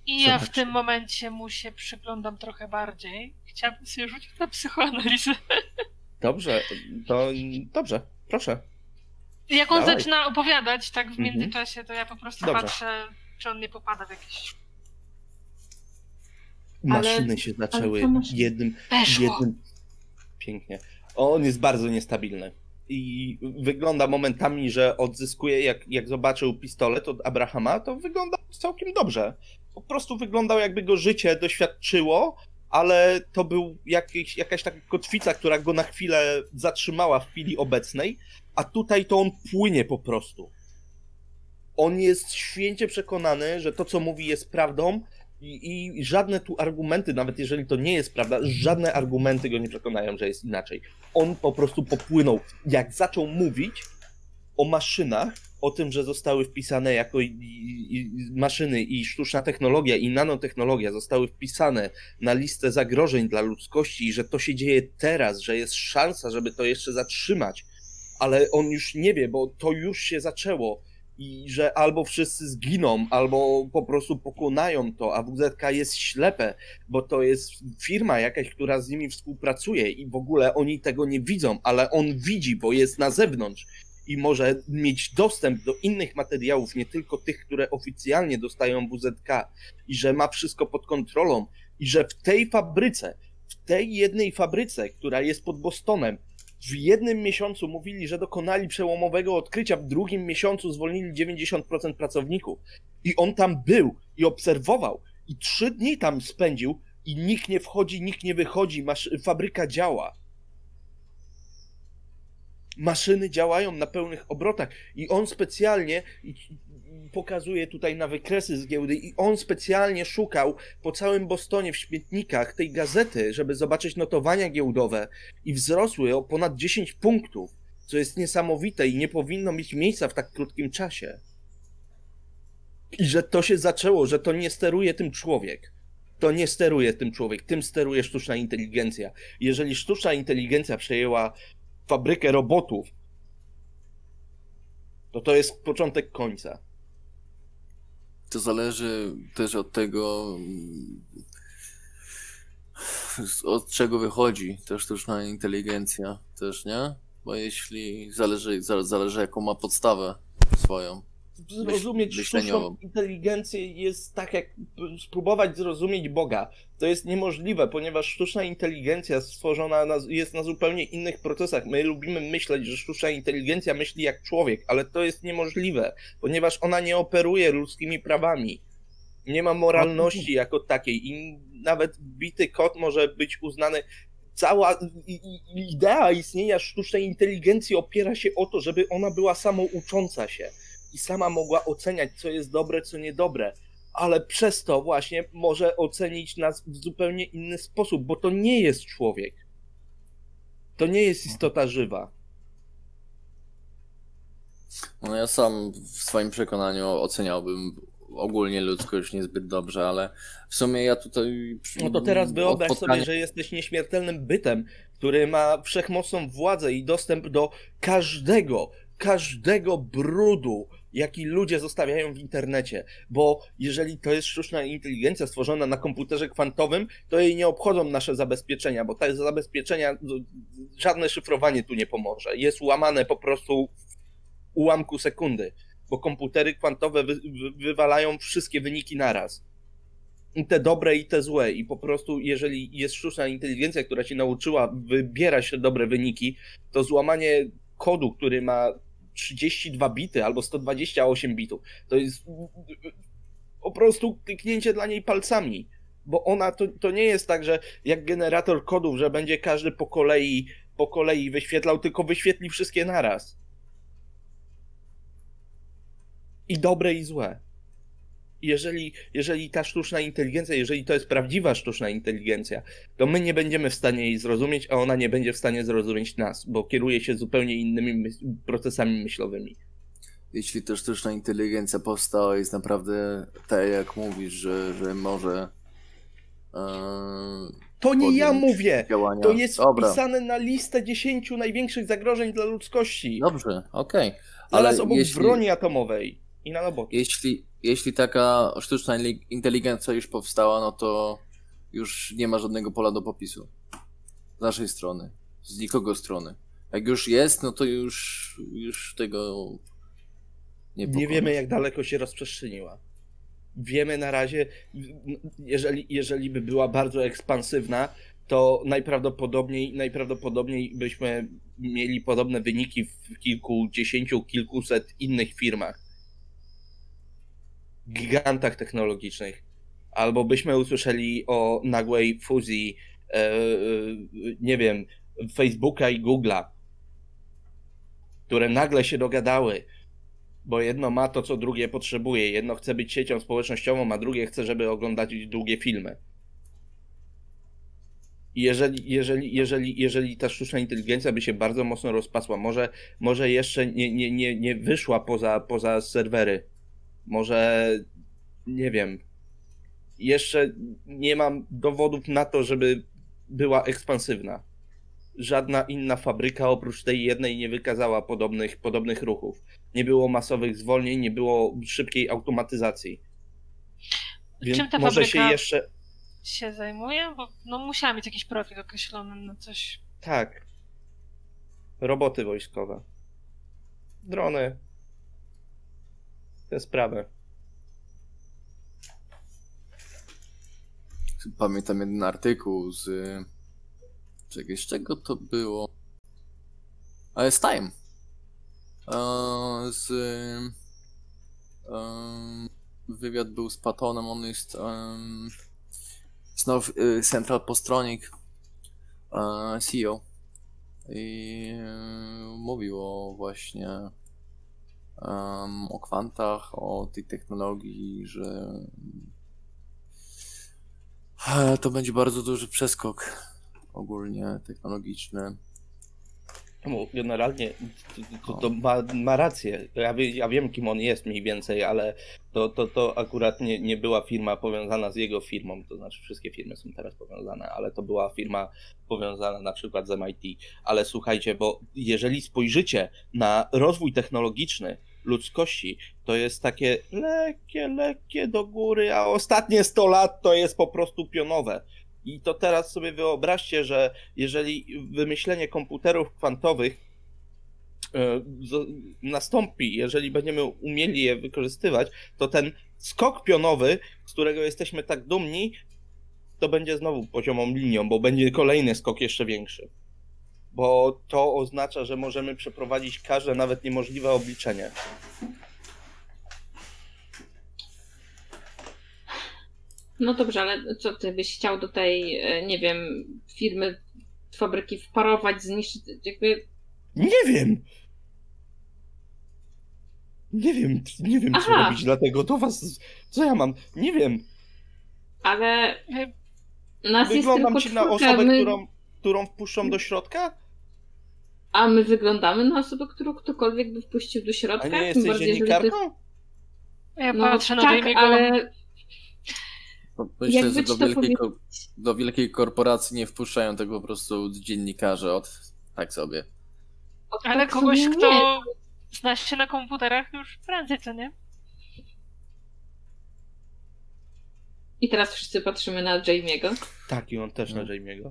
I ja w tym momencie mu się przyglądam trochę bardziej. Chciałabym sobie rzucić na psychoanalizę. Dobrze, to dobrze, proszę. Jak on Dawaj. zaczyna opowiadać tak w mhm. międzyczasie, to ja po prostu dobrze. patrzę, czy on nie popada w jakieś Maszyny ale, się zaczęły jednym, jednym. Pięknie. On jest bardzo niestabilny. I wygląda momentami, że odzyskuje, jak, jak zobaczył pistolet od Abrahama, to wygląda całkiem dobrze. Po prostu wyglądał, jakby go życie doświadczyło, ale to był jakiś, jakaś taka kotwica, która go na chwilę zatrzymała w chwili obecnej, a tutaj to on płynie po prostu. On jest święcie przekonany, że to, co mówi, jest prawdą, I, I, żadne tu argumenty, nawet jeżeli to nie jest prawda, żadne argumenty go nie przekonają, że jest inaczej. On po prostu popłynął. Jak zaczął mówić o maszynach, o tym, że zostały wpisane jako i, i, maszyny i sztuczna technologia i nanotechnologia zostały wpisane na listę zagrożeń dla ludzkości i że to się dzieje teraz, że jest szansa, żeby to jeszcze zatrzymać, ale on już nie wie, bo to już się zaczęło i że albo wszyscy zginą, albo po prostu pokonają to, a WZK jest ślepe, bo to jest firma jakaś, która z nimi współpracuje i w ogóle oni tego nie widzą, ale on widzi, bo jest na zewnątrz i może mieć dostęp do innych materiałów, nie tylko tych, które oficjalnie dostają WZK i że ma wszystko pod kontrolą i że w tej fabryce, w tej jednej fabryce, która jest pod Bostonem, w jednym miesiącu mówili, że dokonali przełomowego odkrycia, w drugim miesiącu zwolnili 90% pracowników. I on tam był i obserwował. I trzy dni tam spędził i nikt nie wchodzi, nikt nie wychodzi, masz, fabryka działa. Maszyny działają na pełnych obrotach. I on specjalnie pokazuje tutaj na wykresy z giełdy i on specjalnie szukał po całym Bostonie w śmietnikach tej gazety, żeby zobaczyć notowania giełdowe i wzrosły o ponad 10 punktów, co jest niesamowite i nie powinno mieć miejsca w tak krótkim czasie. I że to się zaczęło, że to nie steruje tym człowiek. To nie steruje tym człowiek, tym steruje sztuczna inteligencja. Jeżeli sztuczna inteligencja przejęła fabrykę robotów, to to jest początek końca. To zależy też od tego, od czego wychodzi też sztuczna inteligencja, też, nie? Bo jeśli zależy, zależy jaką ma podstawę swoją zrozumieć sztuczną inteligencję jest tak jak spróbować zrozumieć Boga. To jest niemożliwe, ponieważ sztuczna inteligencja stworzona na, jest na zupełnie innych procesach. My lubimy myśleć, że sztuczna inteligencja myśli jak człowiek, ale to jest niemożliwe, ponieważ ona nie operuje ludzkimi prawami. Nie ma moralności jako takiej i nawet bity kot może być uznany cała idea istnienia sztucznej inteligencji opiera się o to, żeby ona była samoucząca się i sama mogła oceniać, co jest dobre, co niedobre, ale przez to właśnie może ocenić nas w zupełnie inny sposób, bo to nie jest człowiek. To nie jest istota żywa. No ja sam w swoim przekonaniu oceniałbym ogólnie ludzkość niezbyt dobrze, ale w sumie ja tutaj. No to teraz wyobraź spotkania... sobie, że jesteś nieśmiertelnym bytem, który ma wszechmocną władzę i dostęp do każdego, każdego brudu, jaki ludzie zostawiają w internecie, bo jeżeli to jest sztuczna inteligencja stworzona na komputerze kwantowym, to jej nie obchodzą nasze zabezpieczenia, bo te zabezpieczenia, żadne szyfrowanie tu nie pomoże. Jest łamane po prostu w ułamku sekundy, bo komputery kwantowe wy, wy, wywalają wszystkie wyniki naraz. I te dobre i te złe. I po prostu, jeżeli jest sztuczna inteligencja, która ci nauczyła wybierać dobre wyniki, to złamanie kodu, który ma 32 bity albo 128 bitów. To jest po prostu kliknięcie dla niej palcami. Bo ona to, to nie jest tak, że jak generator kodów, że będzie każdy po kolei, po kolei wyświetlał, tylko wyświetli wszystkie naraz. I dobre i złe jeżeli, jeżeli ta sztuczna inteligencja, jeżeli to jest prawdziwa sztuczna inteligencja, to my nie będziemy w stanie jej zrozumieć, a ona nie będzie w stanie zrozumieć nas, bo kieruje się zupełnie innymi my procesami myślowymi. Jeśli ta sztuczna inteligencja powstała, jest naprawdę tak, jak mówisz, że, że może. Yy, to nie ja mówię. Działania. To jest Dobra. wpisane na listę 10 największych zagrożeń dla ludzkości. Dobrze, okej. Okay. Ale obok jeśli... broni atomowej i nanobotów. Jeśli, jeśli taka sztuczna inteligencja już powstała, no to już nie ma żadnego pola do popisu. Z naszej strony. Z nikogo strony. Jak już jest, no to już, już tego nie Nie wiemy, jak daleko się rozprzestrzeniła. Wiemy na razie, jeżeli, jeżeli by była bardzo ekspansywna, to najprawdopodobniej, najprawdopodobniej byśmy mieli podobne wyniki w kilkudziesięciu, kilkuset innych firmach gigantach technologicznych, albo byśmy usłyszeli o nagłej fuzji, e, e, nie wiem, Facebooka i Google'a, które nagle się dogadały Bo jedno ma to, co drugie potrzebuje. Jedno chce być siecią społecznościową, a drugie chce, żeby oglądać długie filmy. Jeżeli, jeżeli, jeżeli, jeżeli ta sztuczna inteligencja by się bardzo mocno rozpasła, może, może jeszcze nie, nie, nie, nie wyszła poza, poza serwery, może nie wiem, jeszcze nie mam dowodów na to, żeby była ekspansywna. Żadna inna fabryka oprócz tej jednej nie wykazała podobnych, podobnych ruchów. Nie było masowych zwolnień, nie było szybkiej automatyzacji. Więc Czym ta może się jeszcze się zajmuje? Bo no, musiała mieć jakiś profil określony na coś. Tak. Roboty wojskowe. Drony. Te sprawy. Pamiętam jeden artykuł z. Czekaj, z czego to było? Ale z Time. z. wywiad był z Patonem, on jest. Znowu Central Postronik CEO. I mówił o właśnie o kwantach, o tej technologii, że to będzie bardzo duży przeskok ogólnie technologiczny. No, generalnie to, to ma, ma, rację. Ja, wie, ja, wiem, kim on jest mniej więcej, ale to, to, to akurat nie, nie była firma powiązana z jego firmą. To znaczy, wszystkie firmy są teraz powiązane, ale to była firma powiązana na przykład z MIT. Ale słuchajcie, bo jeżeli spojrzycie na rozwój technologiczny ludzkości, to jest takie lekkie, lekkie do góry, a ostatnie 100 lat to jest po prostu pionowe. I to teraz sobie wyobraźcie, że jeżeli wymyślenie komputerów kwantowych e, nastąpi, jeżeli będziemy umieli je wykorzystywać, to ten skok pionowy, z którego jesteśmy tak dumni, to będzie znowu poziomą linią, bo będzie kolejny skok jeszcze większy. Bo to oznacza, że możemy przeprowadzić każde, nawet niemożliwe obliczenie. No dobrze, ale co ty byś chciał do tej, e, nie wiem, firmy, fabryki wparować, zniszczyć, jakby... Nie wiem! Nie wiem, nie wiem Aha. co robić, dlatego to was, co ja mam, nie wiem. Ale nas Wyglądam jest ci na osobę, my... którą, którą wpuszczą do środka? A my wyglądamy na osobę, którą ktokolwiek by wpuścił do środka? A nie jesteś dziennikarką? Ty... Ja no, patrzę na tak, ale Myślę, że do wielkiej, do wielkiej korporacji nie wpuszczają tego po prostu dziennikarze od tak sobie. Ale tak kogoś, kto zna się na komputerach już prędzej, co nie? I teraz wszyscy patrzymy na Jamie'ego. Tak, i on też na no. Jamie'ego.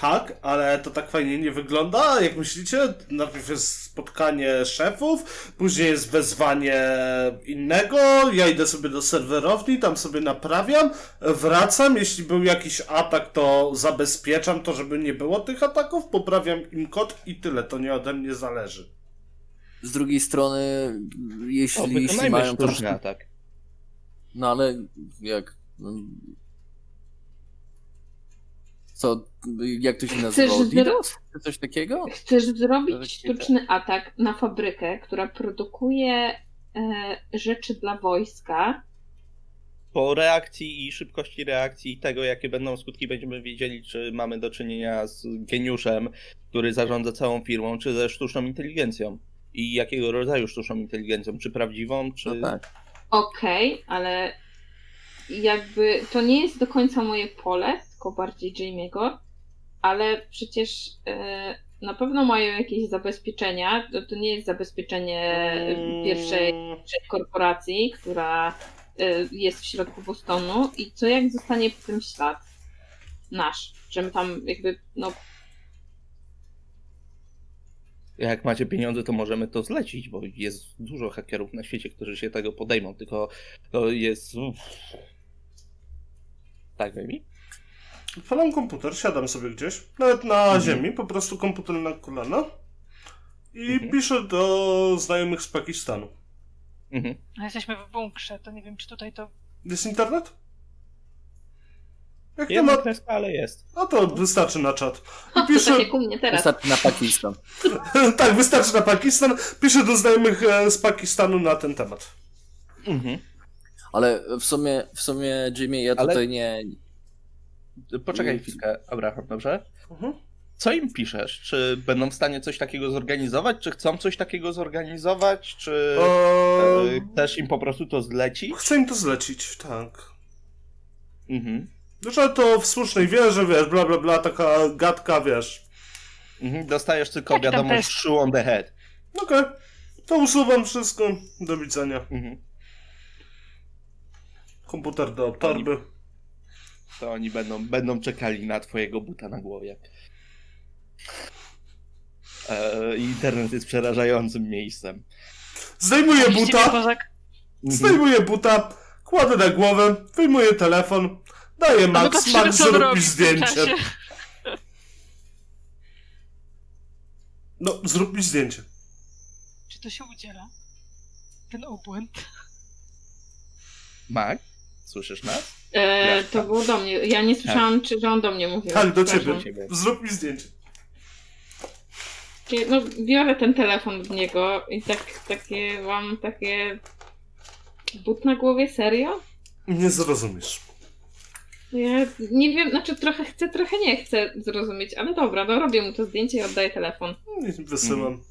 Tak, ale to tak fajnie nie wygląda. Jak myślicie, najpierw jest spotkanie szefów, później jest wezwanie innego, ja idę sobie do serwerowni, tam sobie naprawiam, wracam, jeśli był jakiś atak, to zabezpieczam to, żeby nie było tych ataków, poprawiam im kod i tyle, to nie ode mnie zależy. Z drugiej strony, jeśli, o, jeśli mają troszkę... atak. No ale jak co, jak to się nazywa? DDoS? Czy coś takiego? Chcesz zrobić sztuczny atak na fabrykę, która produkuje e, rzeczy dla wojska. Po reakcji i szybkości reakcji tego, jakie będą skutki, będziemy wiedzieli, czy mamy do czynienia z geniuszem, który zarządza całą firmą, czy ze sztuczną inteligencją. I jakiego rodzaju sztuczną inteligencją? Czy prawdziwą, czy. No tak. Okej, okay, ale jakby to nie jest do końca moje pole, tylko bardziej Jamie'ego, ale przecież e, na pewno mają jakieś zabezpieczenia. To, to nie jest zabezpieczenie mm. pierwszej korporacji, która e, jest w środku Bostonu i co jak zostanie po tym ślad nasz, że my tam jakby no jak macie pieniądze, to możemy to zlecić, bo jest dużo hakerów na świecie, którzy się tego podejmą, tylko to jest... Tak, baby? Odpalam komputer, siadam sobie gdzieś, nawet na mhm. ziemi, po prostu komputer na kolana i mhm. piszę do znajomych z Pakistanu. Mhm. A jesteśmy w bunkrze, to nie wiem, czy tutaj to... Jest internet? Jak nie ma... ale jest. No to wystarczy na czat. I teraz. Wystarczy na Pakistan. (laughs) tak, wystarczy na Pakistan. Piszę do znajomych e, z Pakistanu na ten temat. Mhm. Ale w sumie, w sumie Jimmy, ja tutaj ale... nie... Poczekaj chwilkę, Abraham, dobrze? Mhm. Co im piszesz? Czy będą w stanie coś takiego zorganizować? Czy chcą coś takiego zorganizować? Czy um... chcesz im po prostu to zlecić? Chcę im to zlecić, tak. Mhm. Że to w słusznej wierze, wiesz, bla bla bla, taka gadka, wiesz. Mhm, dostajesz tylko Jak wiadomość shoe on the head. Okej, okay. to usuwam wszystko, do widzenia. Mhm. Komputer do torby. To oni będą, będą czekali na twojego buta na głowie. E, internet jest przerażającym miejscem. Zdejmuję buta. Mhm. Zdejmuję buta, kładę na głowę, wyjmuję telefon, daję Max, Max zrób mi zdjęcie. No, zrób mi zdjęcie. Czy to się udziela? Ten obłęd. Max? Słyszysz nas? E, to było do mnie. Ja nie słyszałam, tak. czy że on do mnie mówił. Tak, do ciebie. Zrób mi zdjęcie. No, biorę ten telefon od niego i tak, takie mam takie... But na głowie? Serio? Nie zrozumiesz. Ja nie wiem, znaczy trochę chcę, trochę nie chcę zrozumieć, ale dobra, no robię mu to zdjęcie i oddaję telefon. Wysyłam. Mhm.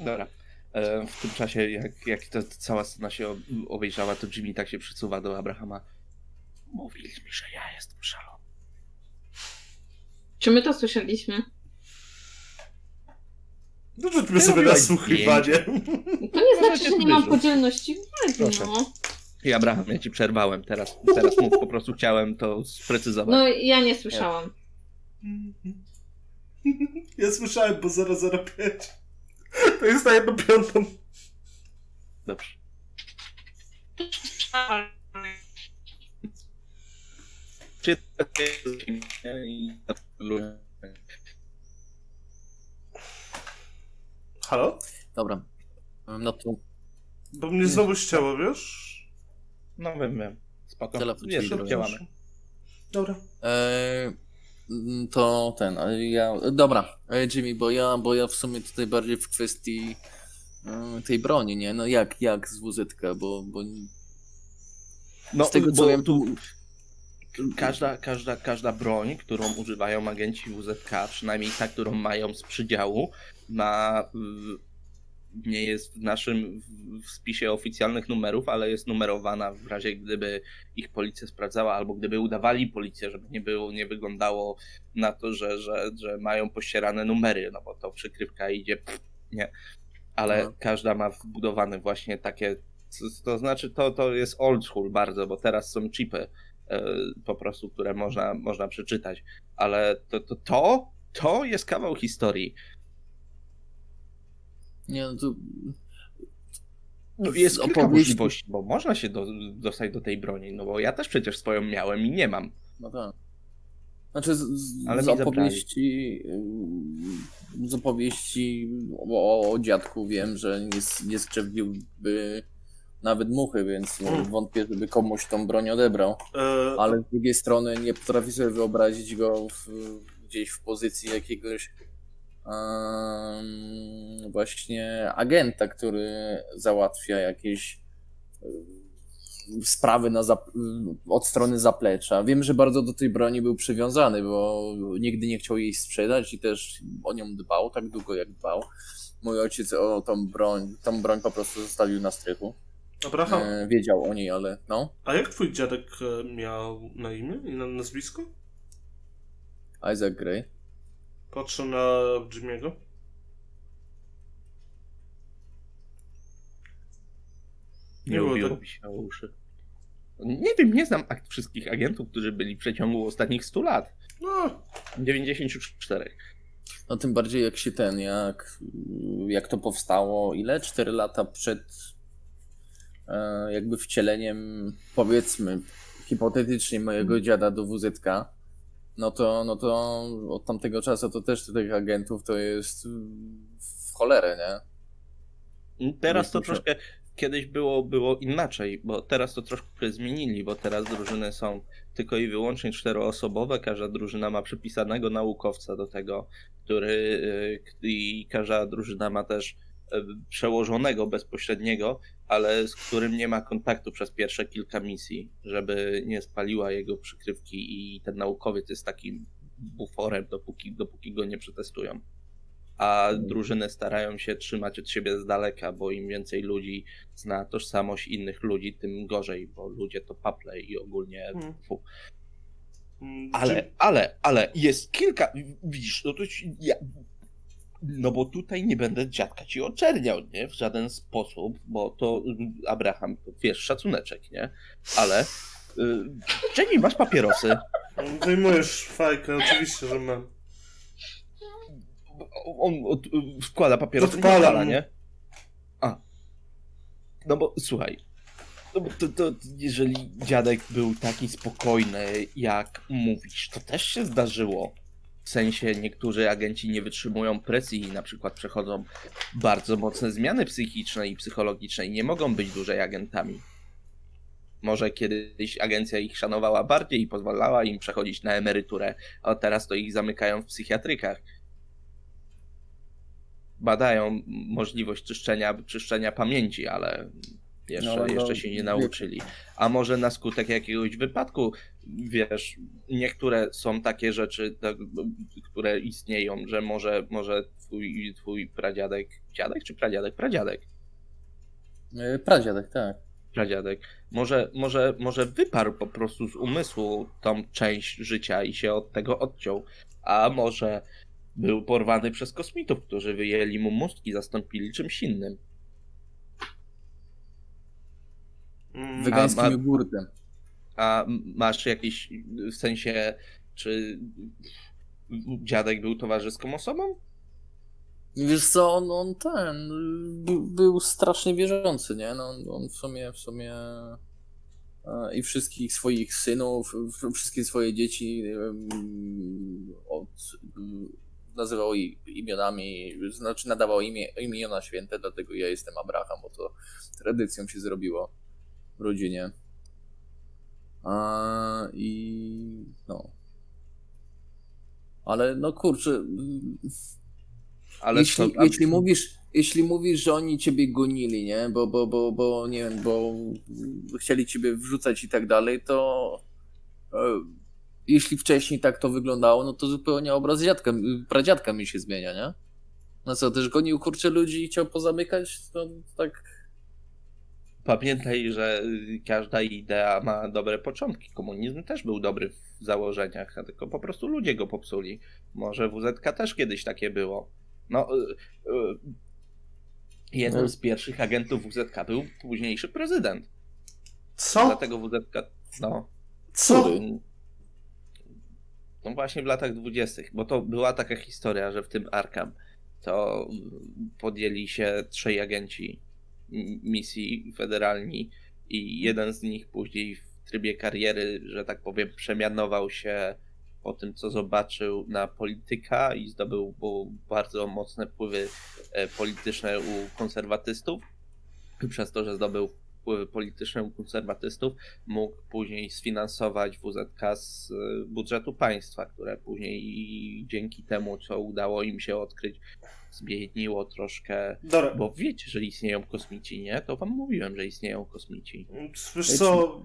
Dobra. E, w tym czasie, jak, jak ta cała scena się obejrzała, to Jimmy tak się przysuwa do Abrahama. Mówili mi, że ja jestem szalony. Czy my to słyszeliśmy? No rzućmy sobie nasłuchiwanie. To nie znaczy, że nie mam podzielności uwagi, no. I Abraham, ja ci przerwałem, teraz, teraz mów, po prostu chciałem to sprecyzować. No ja nie słyszałam. (laughs) Ja słyszałem, bo 005. To jest na jedną piątą. Dobrze. Czy Halo? Dobra. No to. Bo mnie znowu ścięło, wiesz? No wiem, wiem. Spoko. Telefon Wiesz, działamy. Dobra. E, to ten, ja. Dobra, e, Jimmy, bo ja, bo ja w sumie tutaj bardziej w kwestii e, tej broni, nie? No jak, jak z WZK, bo. bo... No, z tego co wiem, tu. Każda, każda, każda broń, którą używają agenci WZK, przynajmniej ta, którą mają z przydziału, ma nie jest w naszym w spisie oficjalnych numerów, ale jest numerowana w razie gdyby ich policja sprawdzała, albo gdyby udawali policję, żeby nie było, nie wyglądało na to, że, że, że mają pościerane numery, no bo to przykrywka idzie, pff, nie. Ale no. każda ma wbudowane właśnie takie, to znaczy to, to jest old school bardzo, bo teraz są chipy po prostu, które można, można przeczytać, ale to, to, to, to jest kawał historii nie, no to... No jest kilka opowieści... możliwości, bo można się do, dostać do tej broni, no bo ja też przecież swoją miałem i nie mam. No tak. Znaczy z, z, Ale z opowieści z opowieści o, o, dziadku wiem, że nie, nie skrzywdziłby nawet muchy, więc hmm. wątpię, żeby komuś tą broń odebrał. E... Ale z drugiej strony nie potrafię sobie wyobrazić go w, gdzieś w pozycji jakiegoś właśnie agenta, który załatwia jakieś sprawy na od strony zaplecza. Wiem, że bardzo do tej broni był przywiązany, bo nigdy nie chciał jej sprzedać i też o nią dbał tak długo jak dbał. Mój ojciec o tą broń, tą broń po prostu zostawił na strychu. Abraham. E, wiedział o niej, ale no. A jak twój dziadek e, miał na imię i na nazwisko? Isaac Gray. Patrzę na Jimmy'ego. Nie było tak... się uszy. Nie wiem, nie znam akt wszystkich agentów, którzy byli w przeciągu ostatnich 100 lat. No, 94. No tym bardziej jak się ten, jak, jak to powstało, ile? 4 lata przed jakby wcieleniem, powiedzmy, hipotetycznie mojego dziada do WZK no to, no to od tamtego czasu to też tych agentów to jest w cholerę, nie? Teraz to troszkę kiedyś było, było inaczej, bo teraz to troszkę zmienili, bo teraz drużyny są tylko i wyłącznie czteroosobowe, każda drużyna ma przypisanego naukowca do tego, który y, i każda drużyna ma też przełożonego bezpośredniego, ale z którym nie ma kontaktu przez pierwsze kilka misji, żeby nie spaliła jego przykrywki i ten naukowiec jest takim buforem, dopóki, dopóki go nie przetestują a drużyny starają się trzymać od siebie z daleka, bo im więcej ludzi zna tożsamość innych ludzi, tym gorzej, bo ludzie to paple i ogólnie. Hmm. Ale, ale, ale jest kilka. Widzisz, no to ja, no bo tutaj nie będę dziadka ci oczerniał, nie? W żaden sposób, bo to Abraham, wiesz, szacuneczek, nie? Ale. Y, Jamie, masz papierosy? Wyjmujesz fajkę, oczywiście, że mam on od, wkłada papierosy, Odpala, nie? A. No bo słuchaj, no bo to, to, jeżeli dziadek był taki spokojny, jak mówisz, to też się zdarzyło. W sensie niektórzy agenci nie wytrzymują presji i na przykład przechodzą bardzo mocne zmiany psychiczne i psychologiczne i nie mogą być dłużej agentami. Może kiedyś agencja ich szanowała bardziej i pozwalała im przechodzić na emeryturę, a teraz to ich zamykają w psychiatrykach badają możliwość czyszczenia, czyszczenia pamięci, ale jeszcze, no, no, jeszcze się nie nauczyli. A może na skutek jakiegoś wypadku, wiesz, niektóre są takie rzeczy, tak, które istnieją, że może, może twój, twój pradziadek, dziadek czy pradziadek? Pradziadek. E, pradziadek, tak. Pradziadek. Może, może, może wyparł po prostu z umysłu tą część życia i się od tego odciął. A może był porwany przez kosmitów, którzy wyjęli mu mózg i zastąpili czymś innym. Mm. Wegańskim jogurtem. A masz jakiś, w sensie, czy dziadek był towarzyską osobą? Wiesz co, on, on ten, był strasznie wierzący, nie? No, on w sumie, w sumie e, i wszystkich swoich synów, wszystkie swoje dzieci od nazywał imionami, znaczy nadawał imię, imiona święte, dlatego ja jestem Abraham, bo to tradycją się zrobiło w rodzinie. A, I no. Ale no kurczę. Ale jeśli, to, jeśli mówisz, jeśli mówisz, że oni ciebie gonili, nie? Bo, bo, bo, bo nie wiem, bo chcieli ciebie wrzucać i tak dalej, to e, jeśli wcześniej tak to wyglądało, no to zupełnie obraz dziadka, pradziadka mi się zmienia, nie? No co, też gonił kurczę ludzi i chciał pozamykać? No tak... Pamiętaj, że każda idea ma dobre początki. Komunizm też był dobry w założeniach, tylko po prostu ludzie go popsuli. Może WZK też kiedyś takie było. No, y, y, jeden no. z pierwszych agentów WZK był późniejszy prezydent. Co? Dlatego WZK, no. Co? No właśnie w latach dwudziestych, bo to była taka historia, że w tym Arkham to podjęli się trzej agenci misji federalni i jeden z nich później w trybie kariery, że tak powiem, przemianował się po tym, co zobaczył na polityka i zdobył bardzo mocne wpływy e, polityczne u konserwatystów. Przez to, że zdobył wpływy polityczne u konserwatystów, mógł później sfinansować WZK z e, budżetu państwa, które później dzięki temu, co udało im się odkryć, zmieniło troszkę. Dobra. Bo wiecie, że istnieją kosmici, nie? To wam mówiłem, że istnieją kosmici. Wiesz co,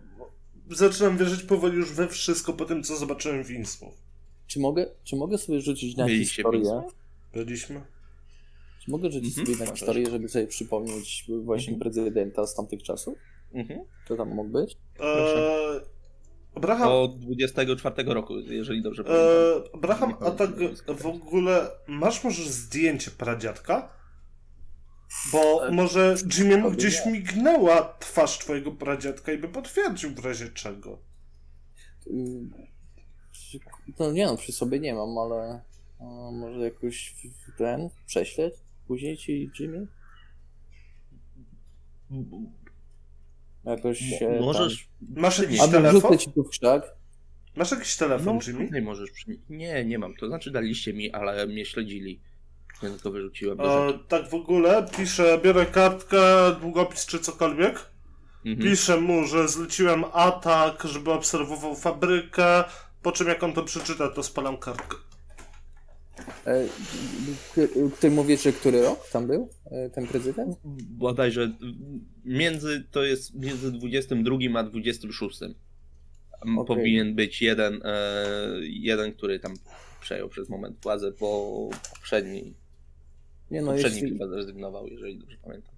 zaczynam wierzyć powoli już we wszystko po tym, co zobaczyłem w Innsmouth. Czy mogę, czy mogę sobie rzucić na Byliście historię? Byliśmy. Czy mogę rzucić mhm, sobie na historię, żeby sobie przypomnieć właśnie mhm. prezydenta z tamtych czasów? Mhm. Co tam mógł być? Eee, Abraham... Do 24 roku, jeżeli dobrze pamiętam. Eee, Abraham, a tak w ogóle masz może zdjęcie pradziadka? Bo eee, może Jimmy'emu gdzieś mignęła twarz twojego pradziadka i by potwierdził w razie czego. To nie no, przy sobie nie mam, ale może jakoś ten prześleć? Później ci Jimmy? Jakoś się Możesz... Tam... Masz jakiś Albo telefon? ci tu w krzak. Masz jakiś telefon, no, Jimmy? Nie możesz. Nie, nie mam. To znaczy daliście mi, ale mnie śledzili. Więc go wyrzuciłem. E, tak w ogóle piszę, biorę kartkę, długopis czy cokolwiek. Mhm. Piszę mu, że zleciłem atak, żeby obserwował fabrykę, po czym jak on to przeczyta, to spalam kartkę. E, ty mówisz, że który rok tam był e, ten prezydent? Bodajże między, to jest między 22 a 26. Okay. Powinien być jeden, e, jeden, który tam przejął przez moment władzę, bo poprzedni, nie no, poprzedni jeśli... chyba zrezygnował, jeżeli dobrze pamiętam.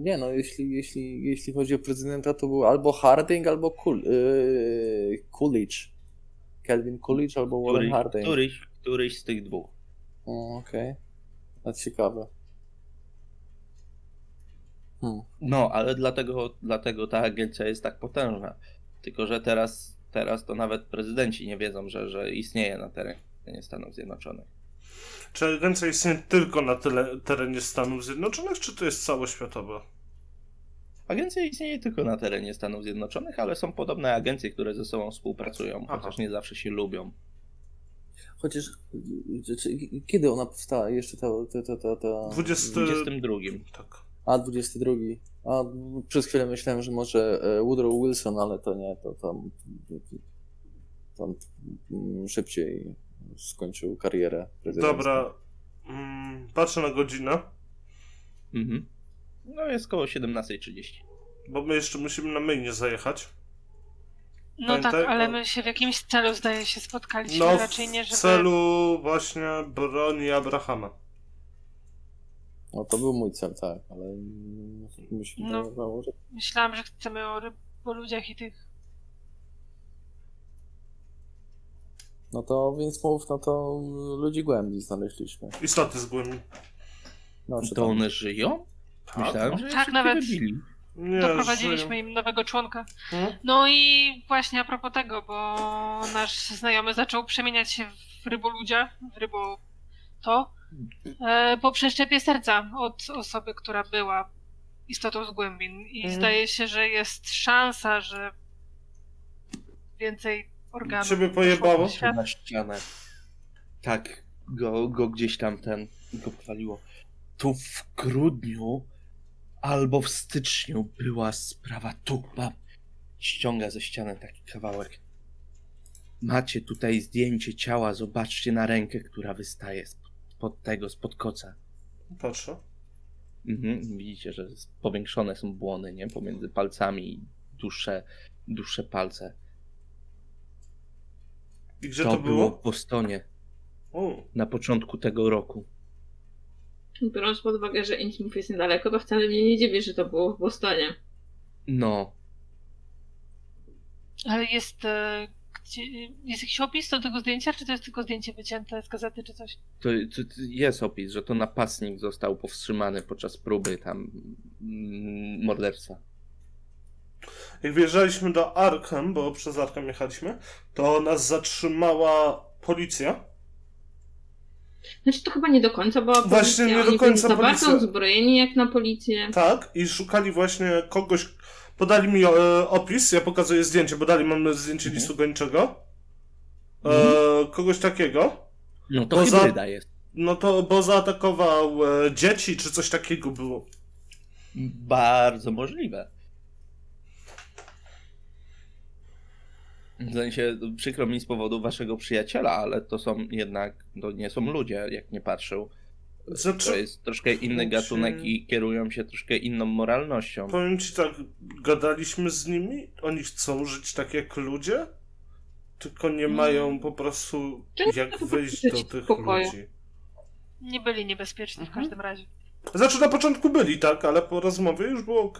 Nie no, jeśli, jeśli, jeśli chodzi o prezydenta, to był albo Harding, albo Cool, Coolidge. Kelvin Coolidge albo Warren Harding. Któryś, któryś z tych dwóch. Okej. Okay. To ciekawe. Hmm. No, ale dlatego, dlatego ta agencja jest tak potężna. Tylko, że teraz, teraz to nawet prezydenci nie wiedzą, że, że istnieje na terenie Stanów Zjednoczonych. Czy agencja istnieje tylko na tyle, terenie Stanów Zjednoczonych, czy to jest całoświatowa? Agencja istnieje tylko na terenie Stanów Zjednoczonych, ale są podobne agencje, które ze sobą współpracują, Aha. chociaż nie zawsze się lubią. Chociaż kiedy ona powstała? Jeszcze ta. ta, ta, ta, ta... 20... 22. Tak. A, 22. A przez chwilę myślałem, że może e, Woodrow Wilson, ale to nie, to tam, tam szybciej skończył karierę prezydencką. Dobra. Mm, patrzę na godzinę. Mhm. No jest koło 17.30. Bo my jeszcze musimy na mainie zajechać. No Pamiętaj, tak, ale my się w jakimś celu zdaje się spotkaliśmy, no, raczej nie, żeby... w celu właśnie broni Abrahama. No to był mój cel, tak, ale myślę, no, że... Myślałam, że chcemy o, ryb, o ludziach i tych... No to więc mów, no to ludzi głębi znaleźliśmy. Istoty z głębi. No, to one żyją? Tak. Myślałem, że tak, nawet. Wybili. Nie, Doprowadziliśmy im nowego członka. Hmm? No i właśnie a propos tego, bo nasz znajomy zaczął przemieniać się w ryboludzia, w rybo to, e, po przeszczepie serca od osoby, która była istotą z głębin. I hmm. zdaje się, że jest szansa, że więcej organów. Ciebie pojebało? Na ścianę. Tak, go, go gdzieś tam ten, go powaliło. Tu w grudniu albo w styczniu była sprawa Tukpa. Ściąga ze ściany taki kawałek. Macie tutaj zdjęcie ciała, zobaczcie na rękę, która wystaje spod tego, spod koca. Patrzę. Mhm, widzicie, że powiększone są błony, nie? Pomiędzy palcami i dłuższe, dłuższe palce. I gdzie to, to było? było w Bostonie. Na początku tego roku. Biorąc pod uwagę, że Innsmouth jest niedaleko, to wcale mnie nie dziwi, że to było w Bostonie. No. Ale jest, e, gdzie, jest jakiś opis do tego zdjęcia, czy to jest tylko zdjęcie wycięte z gazety, czy coś? To, to, to jest opis, że to napastnik został powstrzymany podczas próby tam mm, morderstwa. Jak wjeżdżaliśmy do Arkham, bo przez Arkham jechaliśmy, to nas zatrzymała policja znaczy to chyba nie do końca, bo właśnie nie do końca byli za bardzo uzbrojeni jak na policję. Tak, i szukali właśnie kogoś, podali mi e, opis, ja pokazuję zdjęcie, bo dali mam zdjęcie mhm. listu gończego. E, mhm. kogoś takiego. No to hybryda za, jest. No to, bo zaatakował e, dzieci, czy coś takiego było. Bardzo możliwe. W sensie przykro mi z powodu waszego przyjaciela, ale to są jednak, to nie są ludzie, jak nie patrzył. Znaczy, to jest troszkę inny gatunek i kierują się troszkę inną moralnością. Powiem ci tak, gadaliśmy z nimi, oni chcą żyć tak jak ludzie, tylko nie mm. mają po prostu jak wyjść do tych ludzi. Nie byli niebezpieczni w mhm. każdym razie. Znaczy na początku byli, tak, ale po rozmowie już było ok.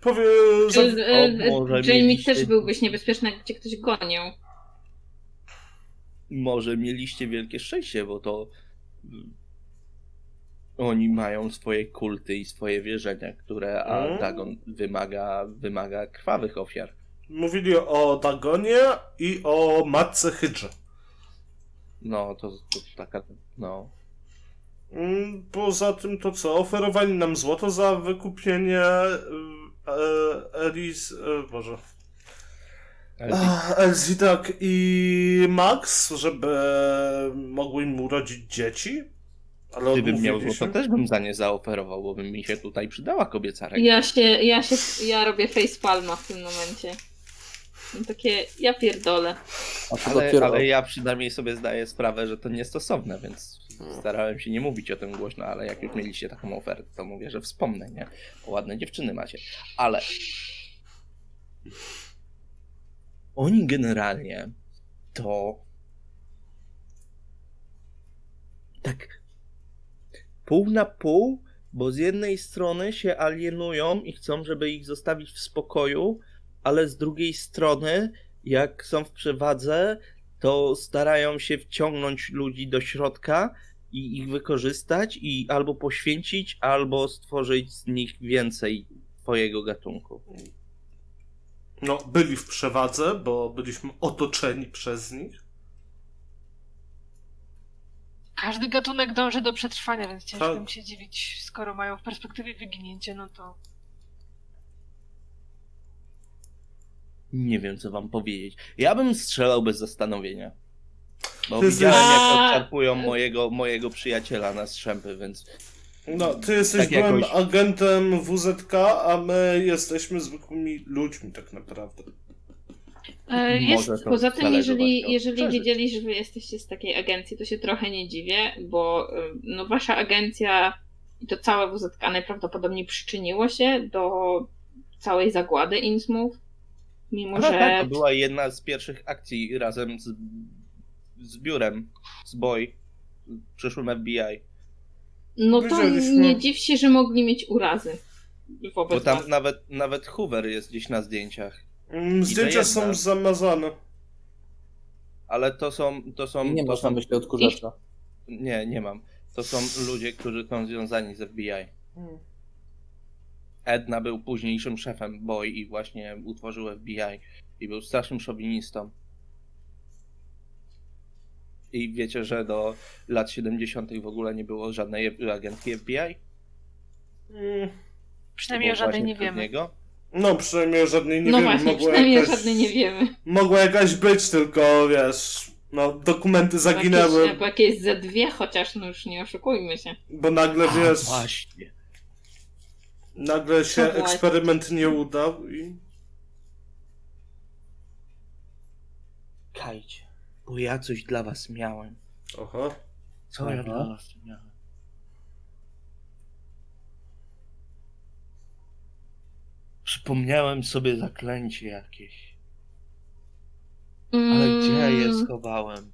Powie, za... o, Jamie mieliście... też byłbyś niebezpieczny, jak cię ktoś gonił. Może mieliście wielkie szczęście, bo to mm, oni mają swoje kulty i swoje wierzenia, które a hmm? Dagon wymaga, wymaga krwawych ofiar. Mówili o Dagonie i o matce Hydrze. No, to, to taka, no. Mm, poza tym to co? Oferowali nam złoto za wykupienie y, E, Elis, e, Boże. Elsie, tak, i Max, żeby mogły im urodzić dzieci. Ale Gdybym miał złoto, też bym za nie zaoferował, bo by mi się tutaj przydała kobieca ręka. Ja się, ja się, ja robię facepalma w tym momencie. No takie, ja pierdolę. Ale, ale ja przynajmniej sobie zdaję sprawę, że to niestosowne, więc. Starałem się nie mówić o tym głośno, ale jak już mieliście taką ofertę, to mówię, że wspomnę, nie? Ładne dziewczyny macie. Ale oni generalnie to tak pół na pół, bo z jednej strony się alienują i chcą, żeby ich zostawić w spokoju, ale z drugiej strony, jak są w przewadze, to starają się wciągnąć ludzi do środka i ich wykorzystać i albo poświęcić, albo stworzyć z nich więcej twojego gatunku. No, byli w przewadze, bo byliśmy otoczeni przez nich. Każdy gatunek dąży do przetrwania, więc ciężko tak. mi się dziwić, skoro mają w perspektywie wyginięcie, no to. Nie wiem, co wam powiedzieć. Ja bym strzelał bez zastanowienia. Bo widziałem, jak odczarpują mojego, mojego przyjaciela na strzępy, więc no, ty jesteś tak byłym jakoś... agentem WZK, a my jesteśmy zwykłymi ludźmi tak naprawdę. E, jest, poza tym, jeżeli, jeżeli wiedzieli, że wy jesteście z takiej agencji, to się trochę nie dziwię, bo e, no, wasza agencja i to całe WZK najprawdopodobniej przyczyniło się do całej zagłady Innsmouth. Mimo, Aha, że. Tak, to była jedna z pierwszych akcji razem z, z biurem, z Boy, przyszłym FBI. No to nie dziw się, że mogli mieć urazy. Wobec Bo tam nawet, nawet Hoover jest gdzieś na zdjęciach. Mm, zdjęcia są zamazane. Ale to są. To są nie to masz na myśli odkurzacza. Nie, nie mam. To są ludzie, którzy są związani z FBI. Hmm. Edna był późniejszym szefem BOY i właśnie utworzył FBI. I był strasznym szowinistą. I wiecie, że do lat 70. w ogóle nie było żadnej agentki FBI? Mm. Przynajmniej o żadnej nie wiemy. Niego? No, przynajmniej o żadnej nie no wiemy. Właśnie, przynajmniej jakaś, o żadnej nie wiemy. Mogła jakaś być, tylko wiesz, no, dokumenty zaginęły. Jakieś, jakieś ze dwie chociaż, no już nie oszukujmy się. Bo nagle, A, wiesz... właśnie. Nagle się eksperyment nie udał i... Kajcie. Bo ja coś dla was miałem. Oho. Co ja dla was miałem? Przypomniałem sobie zaklęcie jakieś. Ale gdzie ja je mm. schowałem?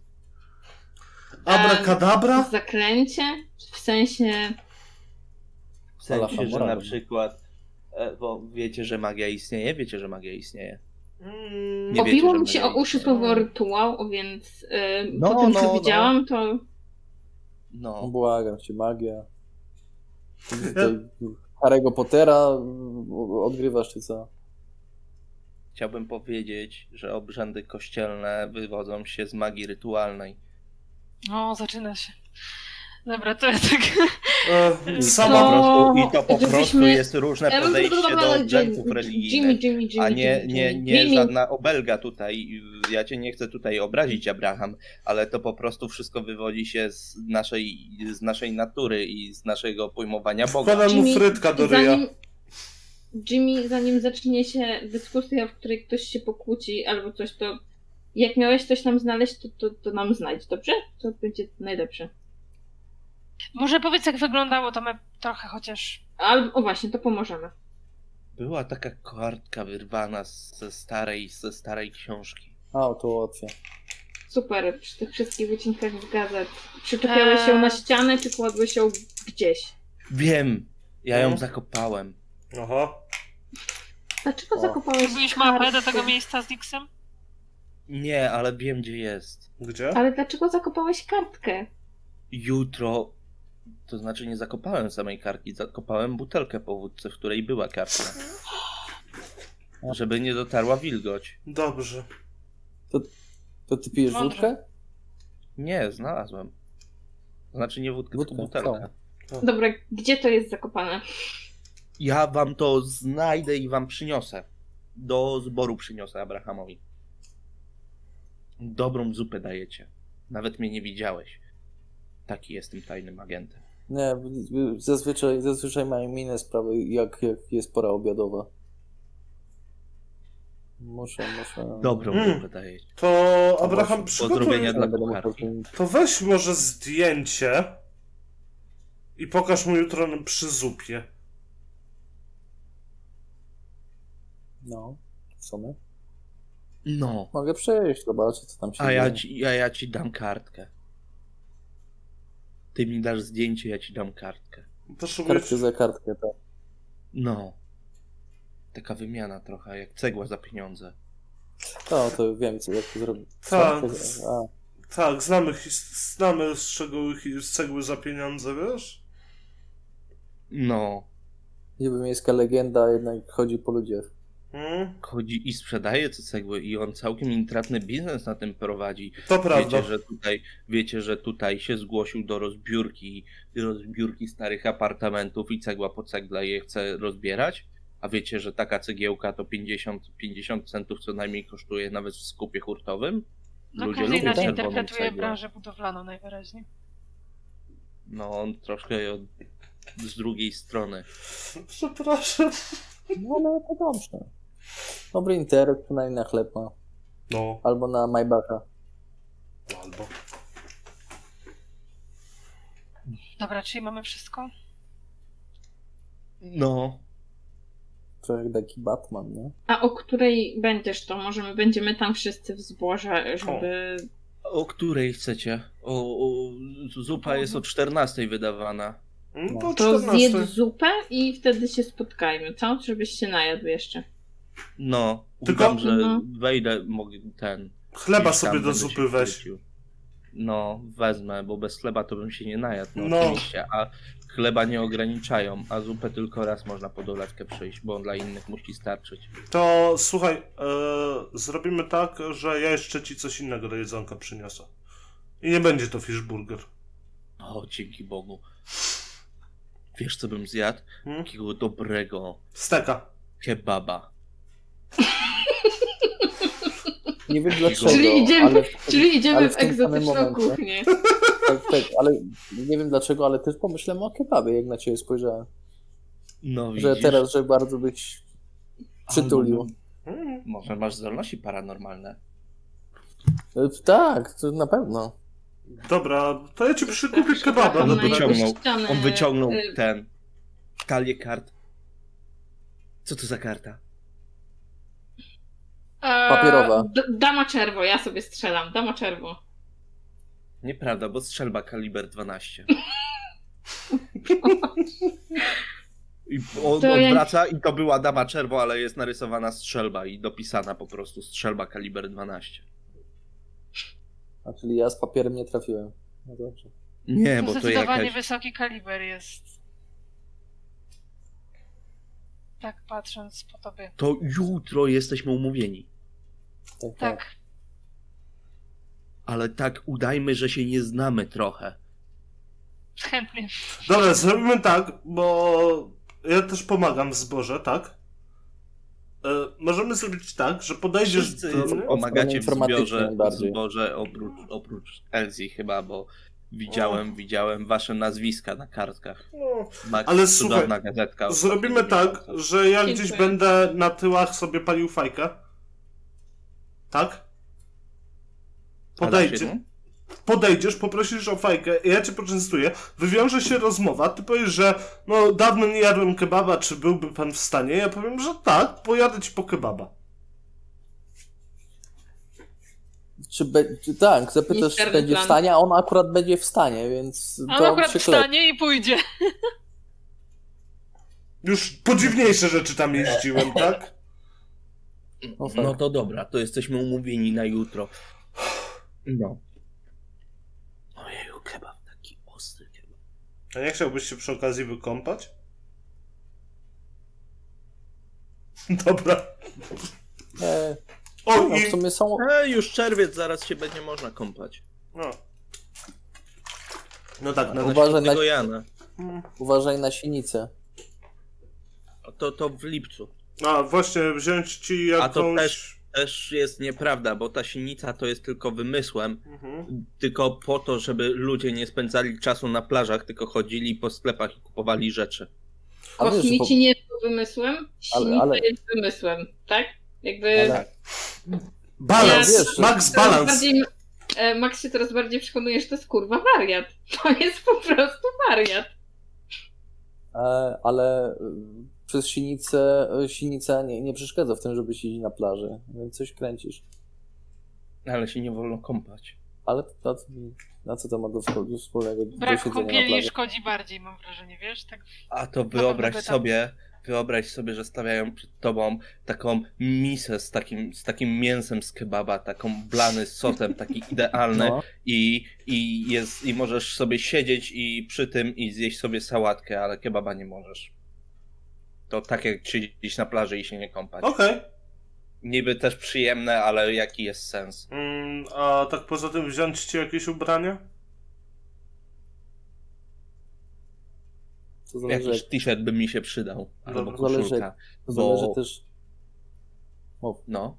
Abracadabra? Zaklęcie? W sensie... W sensie, że na przykład... E, bo wiecie, że magia istnieje? Wiecie, że magia istnieje. Mm, nie Obiło mi się o uszy słowo rytuał, więc yy, no, po tym, no, co no. widziałam, to... No. Błagam cię, magia. (laughs) Harry'ego Pottera odgrywasz, czy co? Chciałbym powiedzieć, że obrzędy kościelne wywodzą się z magii rytualnej. O, zaczyna się. Dobra, to jest tak. E, (laughs) sama to, prostu, I to po prostu jest różne podejście do obrzędów religijnych, a nie, nie, nie żadna obelga tutaj. Ja cię nie chcę tutaj obrazić, Abraham, ale to po prostu wszystko wywodzi się z naszej, z naszej natury i z naszego pojmowania Boga. Wkładam mu frytka do ryja. Jimmy, zanim zacznie się dyskusja, w której ktoś się pokłóci albo coś, to jak miałeś coś nam znaleźć, to, to, to nam znajdź, dobrze? To będzie najlepsze. Może powiedz, jak wyglądało to my trochę chociaż. Albo właśnie, to pomożemy. Była taka kartka wyrwana ze starej, ze starej książki. A, to opcja. Super, przy tych wszystkich wycinkach z gazet. Przyczepiałeś eee... ją na ścianę, czy kładłeś ją gdzieś? Wiem, ja ją no. zakopałem. Aha. Dlaczego o. zakopałeś Zrobiłeś mapę do tego miejsca z Dixem? Nie, ale wiem, gdzie jest. Gdzie? Ale dlaczego zakopałeś kartkę? Jutro to znaczy nie zakopałem samej kartki, zakopałem butelkę po wódce, w której była kartka. Żeby nie dotarła wilgoć. Dobrze. To, to ty pijesz wódkę? Nie, znalazłem. Znaczy nie wódkę, wódkę tylko butelkę. Dobra, gdzie to jest zakopane? Ja wam to znajdę i wam przyniosę. Do zboru przyniosę Abrahamowi. Dobrą zupę dajecie. Nawet mnie nie widziałeś. Taki jestem tajnym agentem. Nie, zazwyczaj, zazwyczaj mają inne sprawy, jak, jak jest pora obiadowa. Muszę, muszę... Dobrą mm. wydaje To Abraham Pozdrowienia dla kucharki. To weź może zdjęcie i pokaż mu jutro przy zupie. No, w sumie. No. Mogę przejść, zobaczyć co tam się A dzieje. ja ci, ja, ja ci dam kartkę. Ty mi dasz zdjęcie, ja ci dam kartkę. Potrzebuję... Kartkę za kartkę, tak. No. Taka wymiana trochę, jak cegła za pieniądze. To, to wiem, co, jak to zrobić. Tak, tak, znamy, znamy z, czego, z cegły za pieniądze, wiesz? No. Niby miejska legenda, jednak chodzi po ludziach. Hmm? Chodzi i sprzedaje te cegły i on całkiem intratny biznes na tym prowadzi. To prawda. Wiecie, że tutaj, wiecie, że tutaj się zgłosił do rozbiórki, rozbiórki starych apartamentów i cegła po cegle je chce rozbierać? A wiecie, że taka cegiełka to 50, 50 centów co najmniej kosztuje nawet w skupie hurtowym? No Ludzie każdy inaczej interpretuje cegłę. branżę budowlaną najwyraźniej. No on troszkę z drugiej strony. (laughs) Przepraszam. No ale to dobrze. Dobry internet przynajmniej na chleb ma. No. Albo na Maybacha. No, albo. Dobra, czyli mamy wszystko? No. Trochę taki Batman, nie? A o której będziesz to? Może my będziemy tam wszyscy w zborze, żeby... O, o której chcecie? O, o, zupa jest o 14 wydawana. No. To, to zjedz zupę i wtedy się spotkajmy, co? Żebyś się najadł jeszcze. No, tylko udam, że no. wejdę, mogę ten. Chleba sobie do zupy weź. No, wezmę, bo bez chleba to bym się nie najadł, no, no. oczywiście, a chleba nie ograniczają, a zupę tylko raz można po dolewkę przyjść, bo dla innych musi starczyć. To słuchaj, e, zrobimy tak, że ja jeszcze ci coś innego do jedzonka przyniosę. I nie będzie to fishburger. O, dzięki Bogu. Wiesz, co bym zjadł? Hmm? Takiego dobrego... Steka. Kebaba. Nie wiem dlaczego. Czyli idziemy, ale w, czyli idziemy w, w egzotyczną kuchnię. (laughs) Tak, tak, ale nie wiem dlaczego, ale też pomyślałem o kebabie, jak na ciebie spojrzałem. No, że teraz, że bardzo byś przytulił. Hmm, może masz zdolności paranormalne. E, tak, to na pewno. Dobra, to ja ci przykupię kebaba. On wyciągnął, on wyciągnął y- ten talię kart. Co to za karta? Papierowa. Eee, dama czerwo, ja sobie strzelam. Dama czerwo. Nieprawda, bo strzelba kaliber 12. I on to odwraca i to była dama czerwo, ale jest narysowana strzelba i dopisana po prostu strzelba kaliber 12. A czyli ja z papierem nie trafiłem. No dobrze. Nie, bo to Zdecydowanie jakaś... wysoki kaliber jest. Tak patrząc po tobie. To jutro jesteśmy umówieni. Tak. tak. tak. Ale tak udajmy, że się nie znamy trochę. Chętnie. (laughs) Dobra, zrobimy tak, bo ja też pomagam w zborze, tak? E, możemy zrobić tak, że podejdziesz Wszyscy do. Pomagacie w zbiorze, w zborze oprócz, oprócz Elzji chyba, bo widziałem, o. widziałem wasze nazwiska na kartkach. No, Max, ale słuchaj, gazetka. Zrobimy tak, że ja Dziękuję. gdzieś będę na tyłach sobie palił fajkę. Tak? Podejdzie. Podejdziesz, poprosisz o fajkę, ja cię poczęstuję, wywiąże się rozmowa, ty powiesz, że no dawno nie jadłem kebaba, czy byłby pan w stanie? Ja powiem, że tak, pojadę ci po kebaba. Czy, be, czy tak, zapytasz, czy będzie plan. w stanie, a on akurat będzie w stanie, więc. On akurat wstanie i pójdzie. (laughs) Już podziwniejsze rzeczy tam jeździłem, tak? No, tak. no to dobra, to jesteśmy umówieni na jutro. No. Ojeju, kebab, taki ostry kebab. A nie chciałbyś się przy okazji wykąpać? (laughs) Dobra. E, o, no, i... w sumie są... E, już czerwiec, zaraz się będzie można kąpać. No. No tak, na uważaj na... Jana. Uważaj na sinicę. To, to w lipcu. A, właśnie, wziąć ci jakąś... A to też też jest nieprawda, bo ta silnica to jest tylko wymysłem, mhm. tylko po to, żeby ludzie nie spędzali czasu na plażach, tylko chodzili po sklepach i kupowali rzeczy. Kosmici nie jest wymysłem, silnica ale, ale... jest wymysłem, tak? Jakby... Ale... Balans, ja, max balans. Bardziej, e, Max się coraz bardziej przekonuje, że to jest kurwa wariat. (laughs) To jest po prostu wariat. E, ale przez silnicę, silnica nie, nie przeszkadza w tym, żeby siedzieć na plaży, więc coś kręcisz. Ale się nie wolno kąpać. Ale na, na co to ma do wspólnego Brak kąpieli szkodzi bardziej, mam wrażenie, wiesz? Tak A to wyobraź sobie, wyobraź sobie, że stawiają przed tobą taką misę z takim, z takim mięsem z kebaba, taką blany z sosem, taki (laughs) idealny no. i, i, jest, i możesz sobie siedzieć i przy tym i zjeść sobie sałatkę, ale kebaba nie możesz. To tak jak siedzieć na plaży i się nie kąpać. Okej. Okay. Niby też przyjemne, ale jaki jest sens? Mm, a tak poza tym wziąć ci jakieś ubrania? To zależy, Jakiś t-shirt by mi się przydał. Albo Dobra. koszulka. Zależy, to bo... zależy też... No.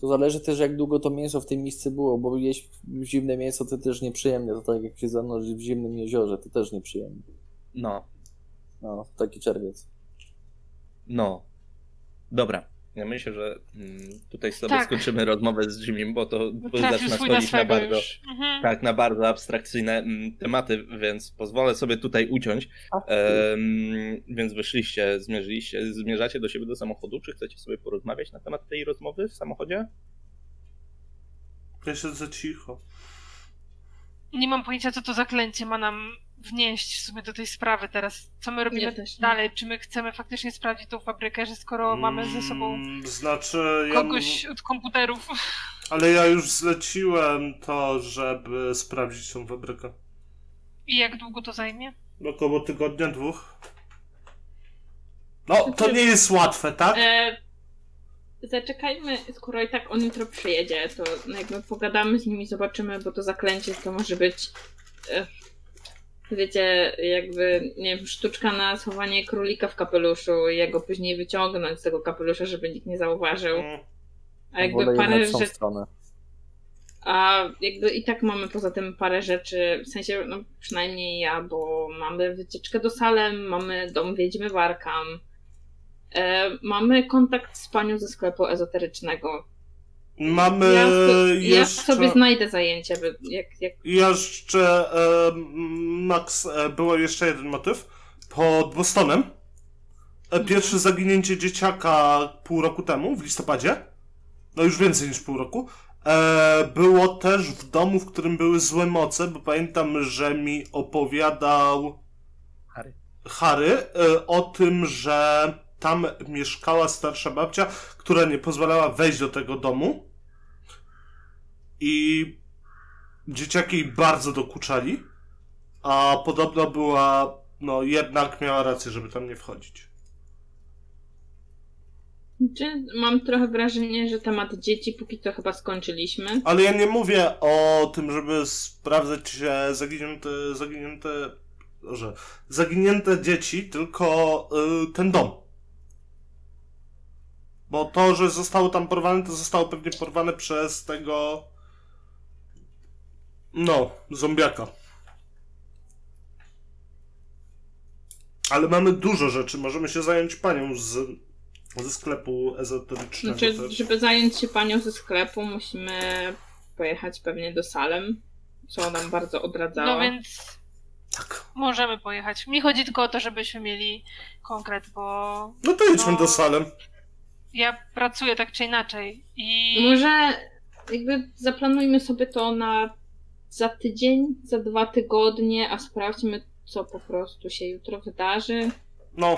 To zależy też jak długo to mięso w tej misce było, bo jeść zimne mięso to też nieprzyjemne. To tak jak się zanurzyć w zimnym jeziorze, to też nieprzyjemne. No. No, taki czerwiec. No. Dobra. Ja myślę, że mm, tutaj sobie tak. skończymy rozmowę z Jimmy, bo to zaczyna schodzić na bardzo, mhm. tak, na bardzo abstrakcyjne mm, tematy, więc pozwolę sobie tutaj uciąć. Um, więc wyszliście, zmierzyliście, zmierzacie do siebie do samochodu. Czy chcecie sobie porozmawiać na temat tej rozmowy w samochodzie? Ja siedzę cicho. Nie mam pojęcia, co to zaklęcie ma nam wnieść w sumie do tej sprawy teraz. Co my robimy dalej? Czy my chcemy faktycznie sprawdzić tą fabrykę, że skoro mamy ze sobą mm, znaczy, kogoś ja... od komputerów. Ale ja już zleciłem to, żeby sprawdzić tą fabrykę. I jak długo to zajmie? Około tygodnia, dwóch. No, to nie jest łatwe, tak? E, zaczekajmy, skoro i tak on jutro przyjedzie, to jakby pogadamy z nimi, zobaczymy, bo to zaklęcie to może być e, wiecie, jakby, nie wiem, sztuczka na schowanie królika w kapeluszu i jego później wyciągnąć z tego kapelusza, żeby nikt nie zauważył. Mm. A jakby parę rzeczy... A jakby i tak mamy poza tym parę rzeczy, w sensie, no przynajmniej ja, bo mamy wycieczkę do Salem, mamy dom Wiedźmy w Arkham, e, mamy kontakt z panią ze sklepu ezoterycznego, Mamy ja, jeszcze... ja sobie znajdę zajęcie. Jak, jak... Jeszcze e, Max, e, było jeszcze jeden motyw. Pod Bostonem. E, mhm. pierwsze zaginięcie dzieciaka pół roku temu, w listopadzie. No już więcej niż pół roku. E, było też w domu, w którym były złe moce, bo pamiętam, że mi opowiadał Harry, Harry e, o tym, że tam mieszkała starsza babcia, która nie pozwalała wejść do tego domu. I dzieciaki bardzo dokuczali, a podobno była, no jednak miała rację, żeby tam nie wchodzić. Mam trochę wrażenie, że temat dzieci póki co chyba skończyliśmy. Ale ja nie mówię o tym, żeby sprawdzać, zaginięte, zaginięte, że zaginięte dzieci, tylko y, ten dom. Bo to, że zostało tam porwane, to zostało pewnie porwane przez tego. No, zombiaka. Ale mamy dużo rzeczy. Możemy się zająć panią z, ze sklepu ezoterycznego. Znaczy, żeby zająć się panią ze sklepu, musimy pojechać pewnie do Salem, co nam bardzo odradzała. No więc tak. możemy pojechać. Mi chodzi tylko o to, żebyśmy mieli konkret, bo... No to jedźmy no... do Salem ja pracuję tak czy inaczej i... Może jakby zaplanujmy sobie to na za tydzień, za dwa tygodnie, a sprawdźmy, co po prostu się jutro wydarzy. No.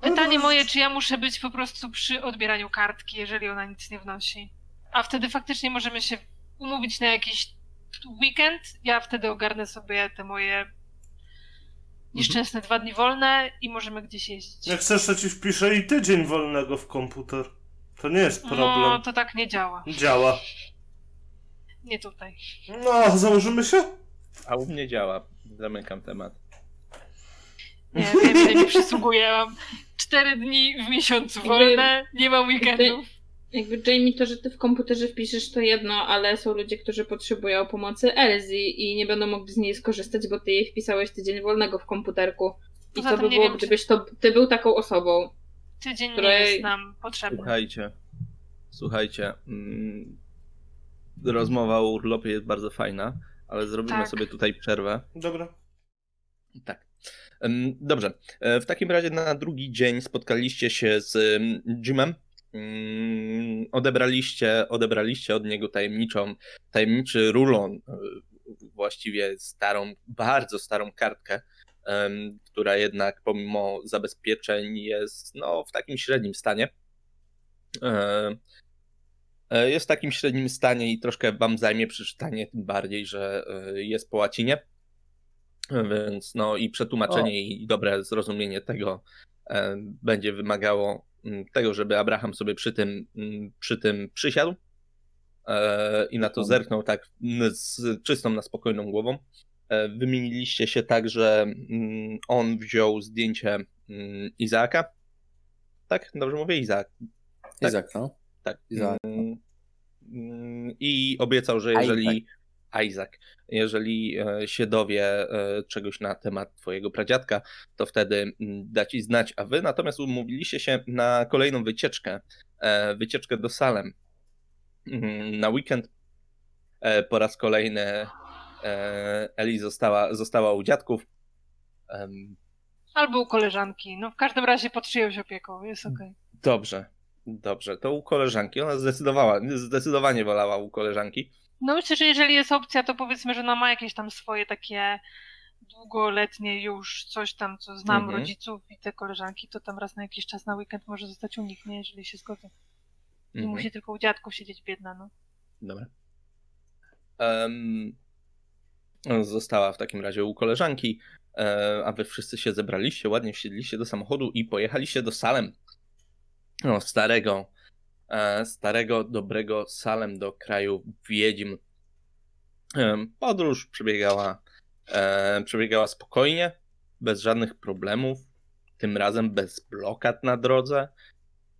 Pytanie moje, czy ja muszę być po prostu przy odbieraniu kartki, jeżeli ona nic nie wnosi. A wtedy faktycznie możemy się umówić na jakiś weekend. Ja wtedy ogarnę sobie te moje nieszczęsne dwa dni wolne i możemy gdzieś jeździć. Jak chcesz, to ci wpiszę i tydzień wolnego w komputer. To nie jest problem. No, to tak nie działa. Działa. Nie tutaj. No, założymy się? A u mnie działa. Zamykam temat. Nie wiem, ile mi przysługuje. Mam cztery dni w miesiącu (laughs) wolne, nie mam weekendów. Jakby Jamie, to, że ty w komputerze wpiszesz to jedno, ale są ludzie, którzy potrzebują pomocy Elsie i nie będą mogli z niej skorzystać, bo ty jej wpisałeś tydzień wolnego w komputerku. I Poza to by było, wiem, gdybyś to, ty był taką osobą. Tydzień której... nie jest nam potrzebny. Słuchajcie, słuchajcie, mm, rozmowa o urlopie jest bardzo fajna, ale zrobimy tak. sobie tutaj przerwę. Dobra. Tak. Dobrze. E, w takim razie na drugi dzień spotkaliście się z Jimem. Mm, odebraliście, odebraliście od niego tajemniczą, tajemniczy rulon, e, właściwie starą, bardzo starą kartkę, która jednak pomimo zabezpieczeń jest no, w takim średnim stanie. E, jest w takim średnim stanie i troszkę wam zajmie przeczytanie, tym bardziej, że jest po łacinie. Więc no i przetłumaczenie o. i dobre zrozumienie tego e, będzie wymagało tego, żeby Abraham sobie przy tym, mm, przy tym przysiadł e, i na to zerknął tak z czystą, na spokojną głową. E, wymieniliście się tak, że mm, on wziął zdjęcie Izaaka. Tak? Dobrze mówię? Izaak. Tak. Izaak, no. Tak. Izaak. I obiecał, że jeżeli Isaac. Jeżeli e, się dowie e, czegoś na temat twojego pradziadka, to wtedy mm, da ci znać, a wy natomiast umówiliście się na kolejną wycieczkę, e, wycieczkę do Salem mm, na weekend. Po raz kolejny Eli została, została u dziadków. Albo u koleżanki. No w każdym razie pod czyjąś opieką, jest okej. Okay. Dobrze, dobrze. To u koleżanki. Ona zdecydowała, zdecydowanie wolała u koleżanki. No myślę, że jeżeli jest opcja, to powiedzmy, że ona ma jakieś tam swoje takie długoletnie już coś tam, co znam mhm. rodziców i te koleżanki, to tam raz na jakiś czas na weekend może zostać u nich, nie? Jeżeli się zgodzę. Nie mhm. musi tylko u dziadków siedzieć biedna, no. Dobra. Um, została w takim razie u koleżanki, e, a wy wszyscy się zebraliście, ładnie wsiedliście do samochodu i pojechaliście do Salem. No, starego, starego, dobrego Salem do kraju Wiedźm. E, podróż przebiegała, e, przebiegała spokojnie, bez żadnych problemów, tym razem bez blokad na drodze,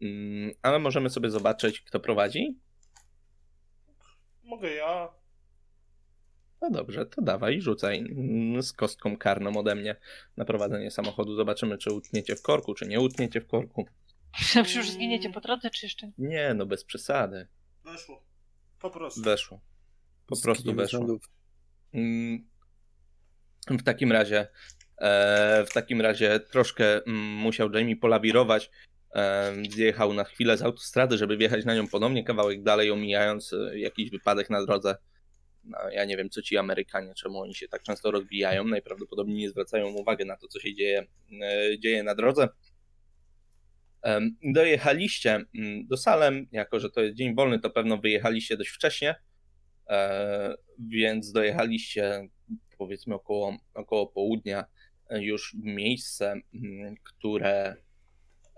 mm, ale możemy sobie zobaczyć, kto prowadzi. Mogę ja. No dobrze, to dawaj, rzucaj mm, z kostką karną ode mnie na prowadzenie samochodu. Zobaczymy, czy utniecie w korku, czy nie utniecie w korku. (laughs) Że już zginiecie po drodze, czy jeszcze? Nie, no bez przesady. Weszło. Po prostu. Weszło. Po prostu weszło. Mm, w takim razie e, w takim razie troszkę mm, musiał Jamie polawirować. E, zjechał na chwilę z autostrady, żeby wjechać na nią ponownie kawałek dalej, omijając e, jakiś wypadek na drodze. No, ja nie wiem, co ci Amerykanie, czemu oni się tak często rozbijają. Najprawdopodobniej nie zwracają uwagi na to, co się dzieje, dzieje na drodze. Dojechaliście mm, do Salem, jako że to jest dzień wolny, to pewno wyjechaliście dość wcześnie, e, więc dojechaliście powiedzmy około, około południa e, już w miejsce, mm, które,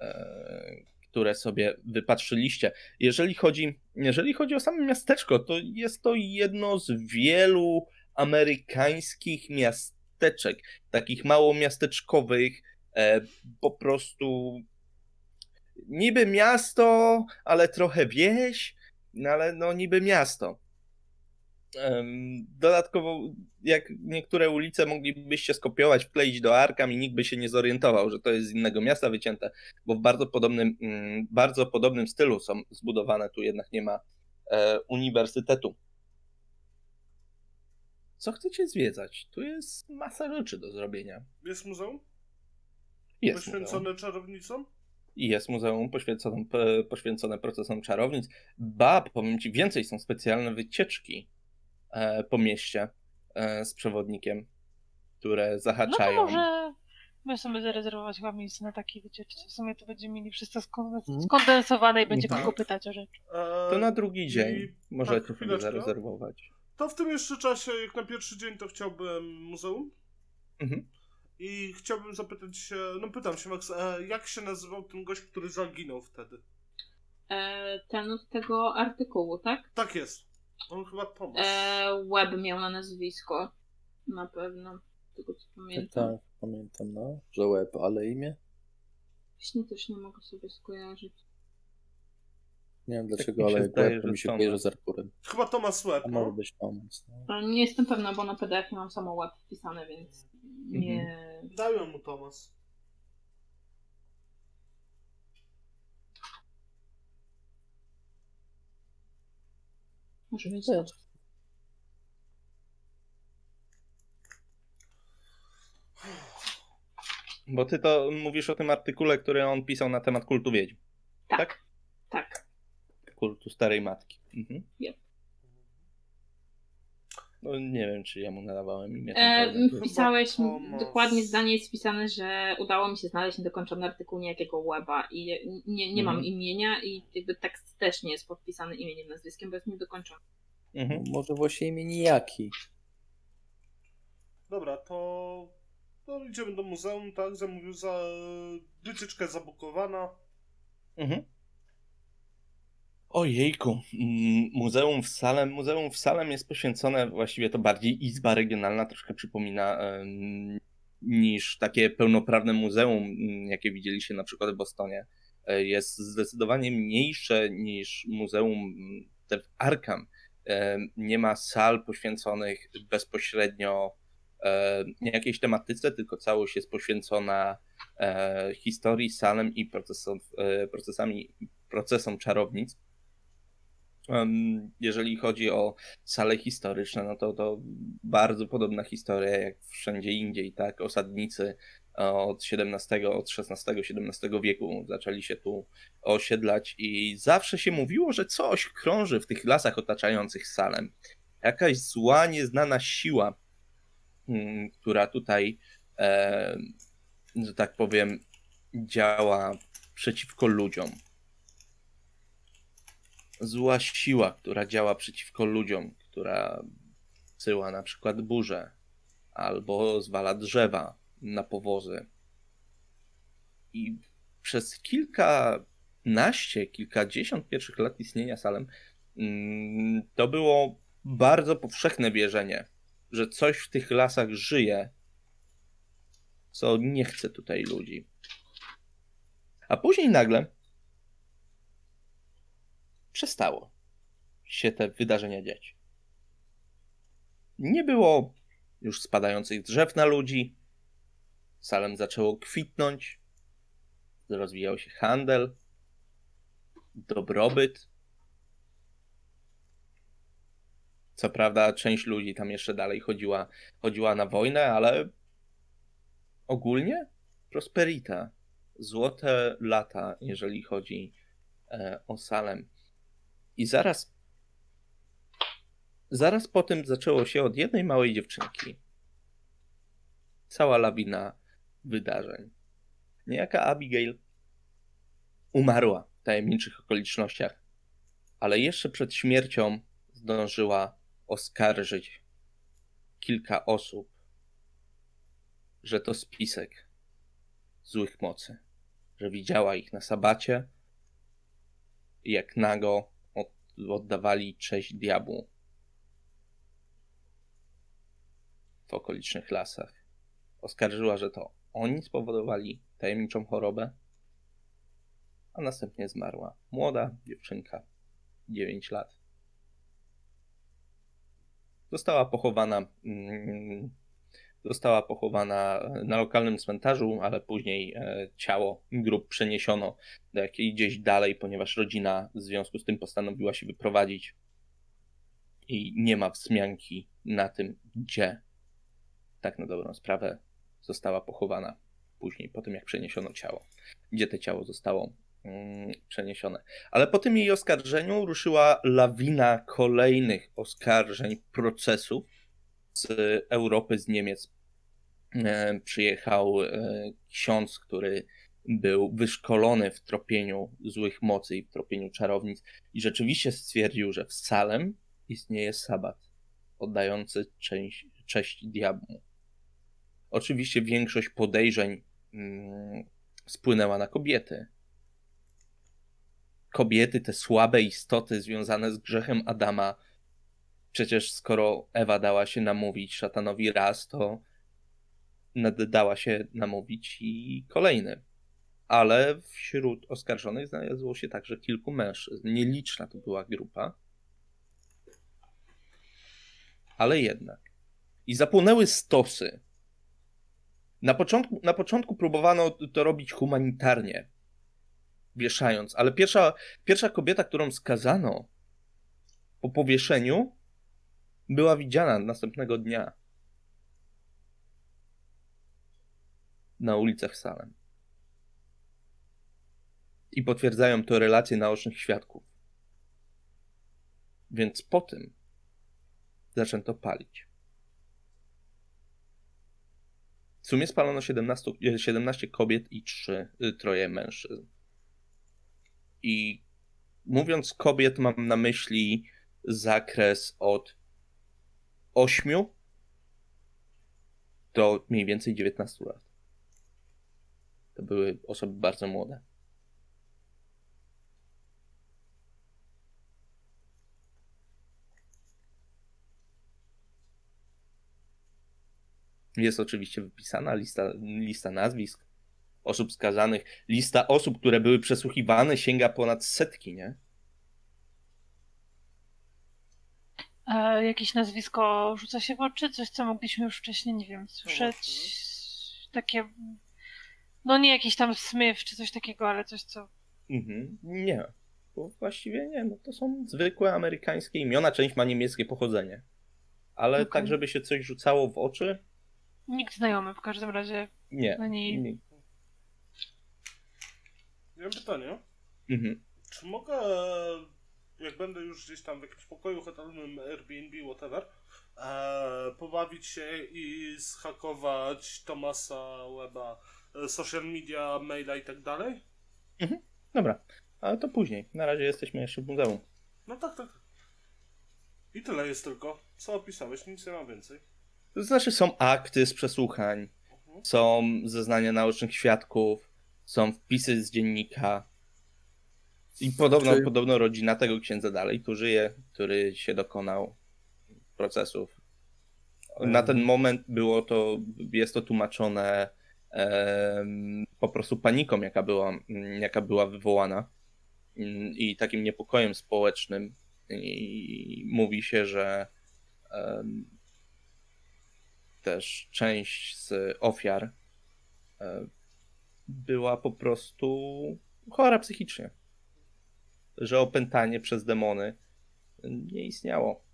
e, które sobie wypatrzyliście. Jeżeli chodzi, jeżeli chodzi o samo miasteczko, to jest to jedno z wielu amerykańskich miasteczek, takich mało miasteczkowych, po prostu niby miasto, ale trochę wieś, no ale no niby miasto. Dodatkowo, jak niektóre ulice moglibyście skopiować, wkleić do Arkam i nikt by się nie zorientował, że to jest z innego miasta wycięte, bo w bardzo podobnym, mm, bardzo podobnym stylu są zbudowane. Tu jednak nie ma e, uniwersytetu. Co chcecie zwiedzać? Tu jest masa rzeczy do zrobienia. Jest muzeum? Jest Poświęcone muzeum. czarownicom? I jest muzeum poświęcone, poświęcone procesom czarownic. Ba, powiem Ci, więcej są specjalne wycieczki e, po mieście e, z przewodnikiem, które zahaczają. No to może musimy zarezerwować chyba miejsce na takiej wycieczce. W sumie to będziemy mieli wszystko mhm. skondensowane i będzie tak. kogo pytać o rzecz. To na drugi dzień może tak, sobie zarezerwować. To w tym jeszcze czasie, jak na pierwszy dzień, to chciałbym muzeum. Mhm. I chciałbym zapytać się, no pytam się Max, e, jak się nazywał ten gość, który zaginął wtedy? E, ten od tego artykułu, tak? Tak jest. On chyba Tomasz. E, Web miał na nazwisko. Na pewno. Tego co pamiętam. Tak, pamiętam, no. Że Web, ale imię? Właśnie też nie mogę sobie skojarzyć. Nie wiem dlaczego, tak ale zdaje, mi się kojarzy z Arkurem. Chyba Thomas Webb, no? Może być Thomas. No. Nie jestem pewna, bo na PDF nie mam samo Web wpisane, więc nie... Mhm. Dałem mu Thomas. Może być też. Bo ty to mówisz o tym artykule, który on pisał na temat kultu wiedźm. Tak. Tak. tak. Kultu starej matki. Mhm. Yep. No nie wiem, czy ja mu nadawałem imię. E, wpisałeś, dokładnie zdanie jest wpisane, że udało mi się znaleźć niedokończony artykuł niejakiego weba i nie, nie mam mhm. imienia i jakby tekst też nie jest podpisany imieniem, nazwiskiem, bo jest niedokończony. Mhm. Może właśnie imię nijaki. Dobra, to no, idziemy do muzeum, tak? Zamówił za wycieczkę zabukowana. Mhm. Ojejku, mm, muzeum w Salem. Muzeum w Salem jest poświęcone, właściwie to bardziej izba regionalna, troszkę przypomina niż takie pełnoprawne muzeum, mm, jakie widzieliście na przykład w Bostonie. E, jest zdecydowanie mniejsze niż muzeum mm, w Arkham. E, nie ma sal poświęconych bezpośrednio e, jakiejś tematyce, tylko całość jest poświęcona historii Salem i procesom, procesami, procesom czarownic jeżeli chodzi o sale historyczne, no to to bardzo podobna historia jak wszędzie indziej, tak? Osadnicy e, od XVII, od XVI-XVII wieku zaczęli się tu osiedlać i zawsze się mówiło, że coś krąży w tych lasach otaczających Salem. Jakaś zła, nieznana siła, mm, która tutaj, e, że tak powiem, działa przeciwko ludziom zła siła, która działa przeciwko ludziom, która syła na przykład burze albo zwala drzewa na powozy. I przez kilkanaście, kilkadziesiąt pierwszych lat istnienia Salem mm, to było bardzo powszechne wierzenie, że coś w tych lasach żyje, co nie chce tutaj ludzi. A później nagle przestało się te wydarzenia dziać. Nie było już spadających drzew na ludzi, Salem zaczęło kwitnąć, rozwijał się handel, dobrobyt. Co prawda, część ludzi tam jeszcze dalej chodziła, chodziła na wojnę, ale ogólnie prosperita, złote lata, jeżeli chodzi e, o Salem. I zaraz, zaraz po tym zaczęło się od jednej małej dziewczynki. Cała lawina wydarzeń. Niejaka Abigail umarła w tajemniczych okolicznościach, ale jeszcze przed śmiercią zdążyła oskarżyć kilka osób, że to spisek złych mocy, że widziała ich na sabacie, jak nago oddawali cześć diabłu w okolicznych lasach. Oskarżyła, że to oni spowodowali tajemniczą chorobę, a następnie zmarła. Młoda dziewczynka, 9 lat. Została pochowana mm, Została pochowana na lokalnym cmentarzu, ale później e, ciało grup przeniesiono do jakiejś gdzieś dalej, ponieważ rodzina w związku z tym postanowiła się wyprowadzić. I nie ma wzmianki na tym, gdzie tak na dobrą sprawę została pochowana później, po tym jak przeniesiono ciało, gdzie to ciało zostało mm, przeniesione. Ale po tym jej oskarżeniu ruszyła lawina kolejnych oskarżeń, procesów, z Europy, z Niemiec e, przyjechał e, ksiądz, który był wyszkolony w tropieniu złych mocy i w tropieniu czarownic i rzeczywiście stwierdził, że w Salem istnieje sabat oddający cześć, cześć diabłu. Oczywiście większość podejrzeń mm, spłynęła na kobiety. Kobiety, te słabe istoty związane z grzechem Adama, Przecież skoro Ewa dała się namówić szatanowi raz, to dała się namówić i kolejny. ale wśród oskarżonych znalazło się także kilku mężczyzn. Nieliczna to była grupa, ale jednak. I zapłonęły stosy. Na początku, na początku próbowano to robić humanitarnie, wieszając, ale pierwsza, pierwsza kobieta, którą skazano po powieszeniu, była widziana następnego dnia na ulicach Salem. I potwierdzają to relacje naocznych świadków. Więc po tym zaczęto palić. W sumie spalono 17, 17 kobiet i 3, y, troje mężczyzn. I mówiąc kobiet, mam na myśli zakres od 8 do mniej więcej 19 lat. To były osoby bardzo młode. Jest oczywiście wypisana lista, lista nazwisk osób skazanych. Lista osób, które były przesłuchiwane, sięga ponad setki, nie? A jakieś nazwisko rzuca się w oczy? Coś, co mogliśmy już wcześniej, nie wiem, słyszeć? Takie. No nie jakiś tam Smith czy coś takiego, ale coś, co. Mhm. Nie. Bo właściwie nie, no to są zwykłe amerykańskie imiona, część ma niemieckie pochodzenie. Ale okay. tak, żeby się coś rzucało w oczy, Nikt znajomy w każdym razie. Nie. Ani... nie. Mam pytanie. Mhm. Czy mogę, jak będę już gdzieś tam w jakimś pokoju hotelowym, Airbnb, whatever, e, pobawić się i zhakować Tomasa Weba, e, social media, maila i tak dalej? Mhm. Dobra, ale to później. Na razie jesteśmy jeszcze w muzeum. No tak, tak. I tyle jest tylko. Co opisałeś? Nic nie ma więcej. To znaczy są akty z przesłuchań, są zeznania naocznych świadków, są wpisy z dziennika. I podobno, Czy... podobno rodzina tego księdza dalej tu żyje, który się dokonał procesów. Na ten moment było to, jest to tłumaczone e, po prostu paniką, jaka była, jaka była wywołana i takim niepokojem społecznym. I mówi się, że e, też część z ofiar e, była po prostu chora psychicznie. Że opętanie przez demony nie istniało.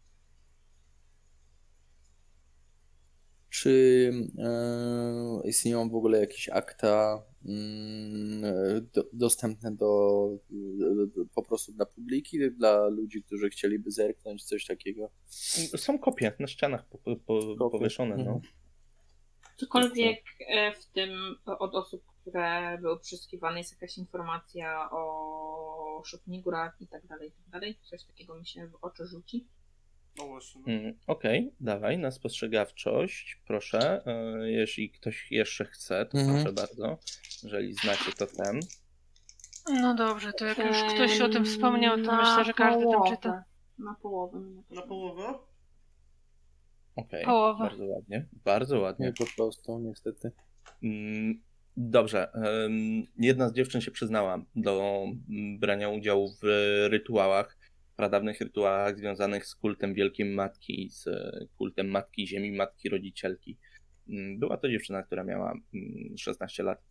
Czy e, istnieją w ogóle jakieś akta mm, do, dostępne do, do, do, po prostu dla publiki, dla ludzi, którzy chcieliby zerknąć, coś takiego? Są kopie na ścianach po, po, powieszone. No. Mhm. Cokolwiek e, w tym od osób, które były przysłuchiwane, jest jakaś informacja o szopnigurach i tak dalej, i tak dalej. Coś takiego mi się w oczy rzuci. No właśnie. Mm, Okej, okay, dawaj, na spostrzegawczość, proszę. E, jeśli ktoś jeszcze chce, to mhm. proszę bardzo. Jeżeli znacie to ten. No dobrze, to jak już ktoś o tym wspomniał, to na myślę, że każdy połowę. tam czyta. Na połowę. Na połowę? Okej, okay, bardzo ładnie, bardzo ładnie. Nie po prostu, niestety. Mm, dobrze, jedna z dziewczyn się przyznała do brania udziału w rytuałach pradawnych rytuałach związanych z kultem Wielkiej Matki, z kultem Matki Ziemi, Matki Rodzicielki. Mm, była to dziewczyna, która miała 16 mm, lat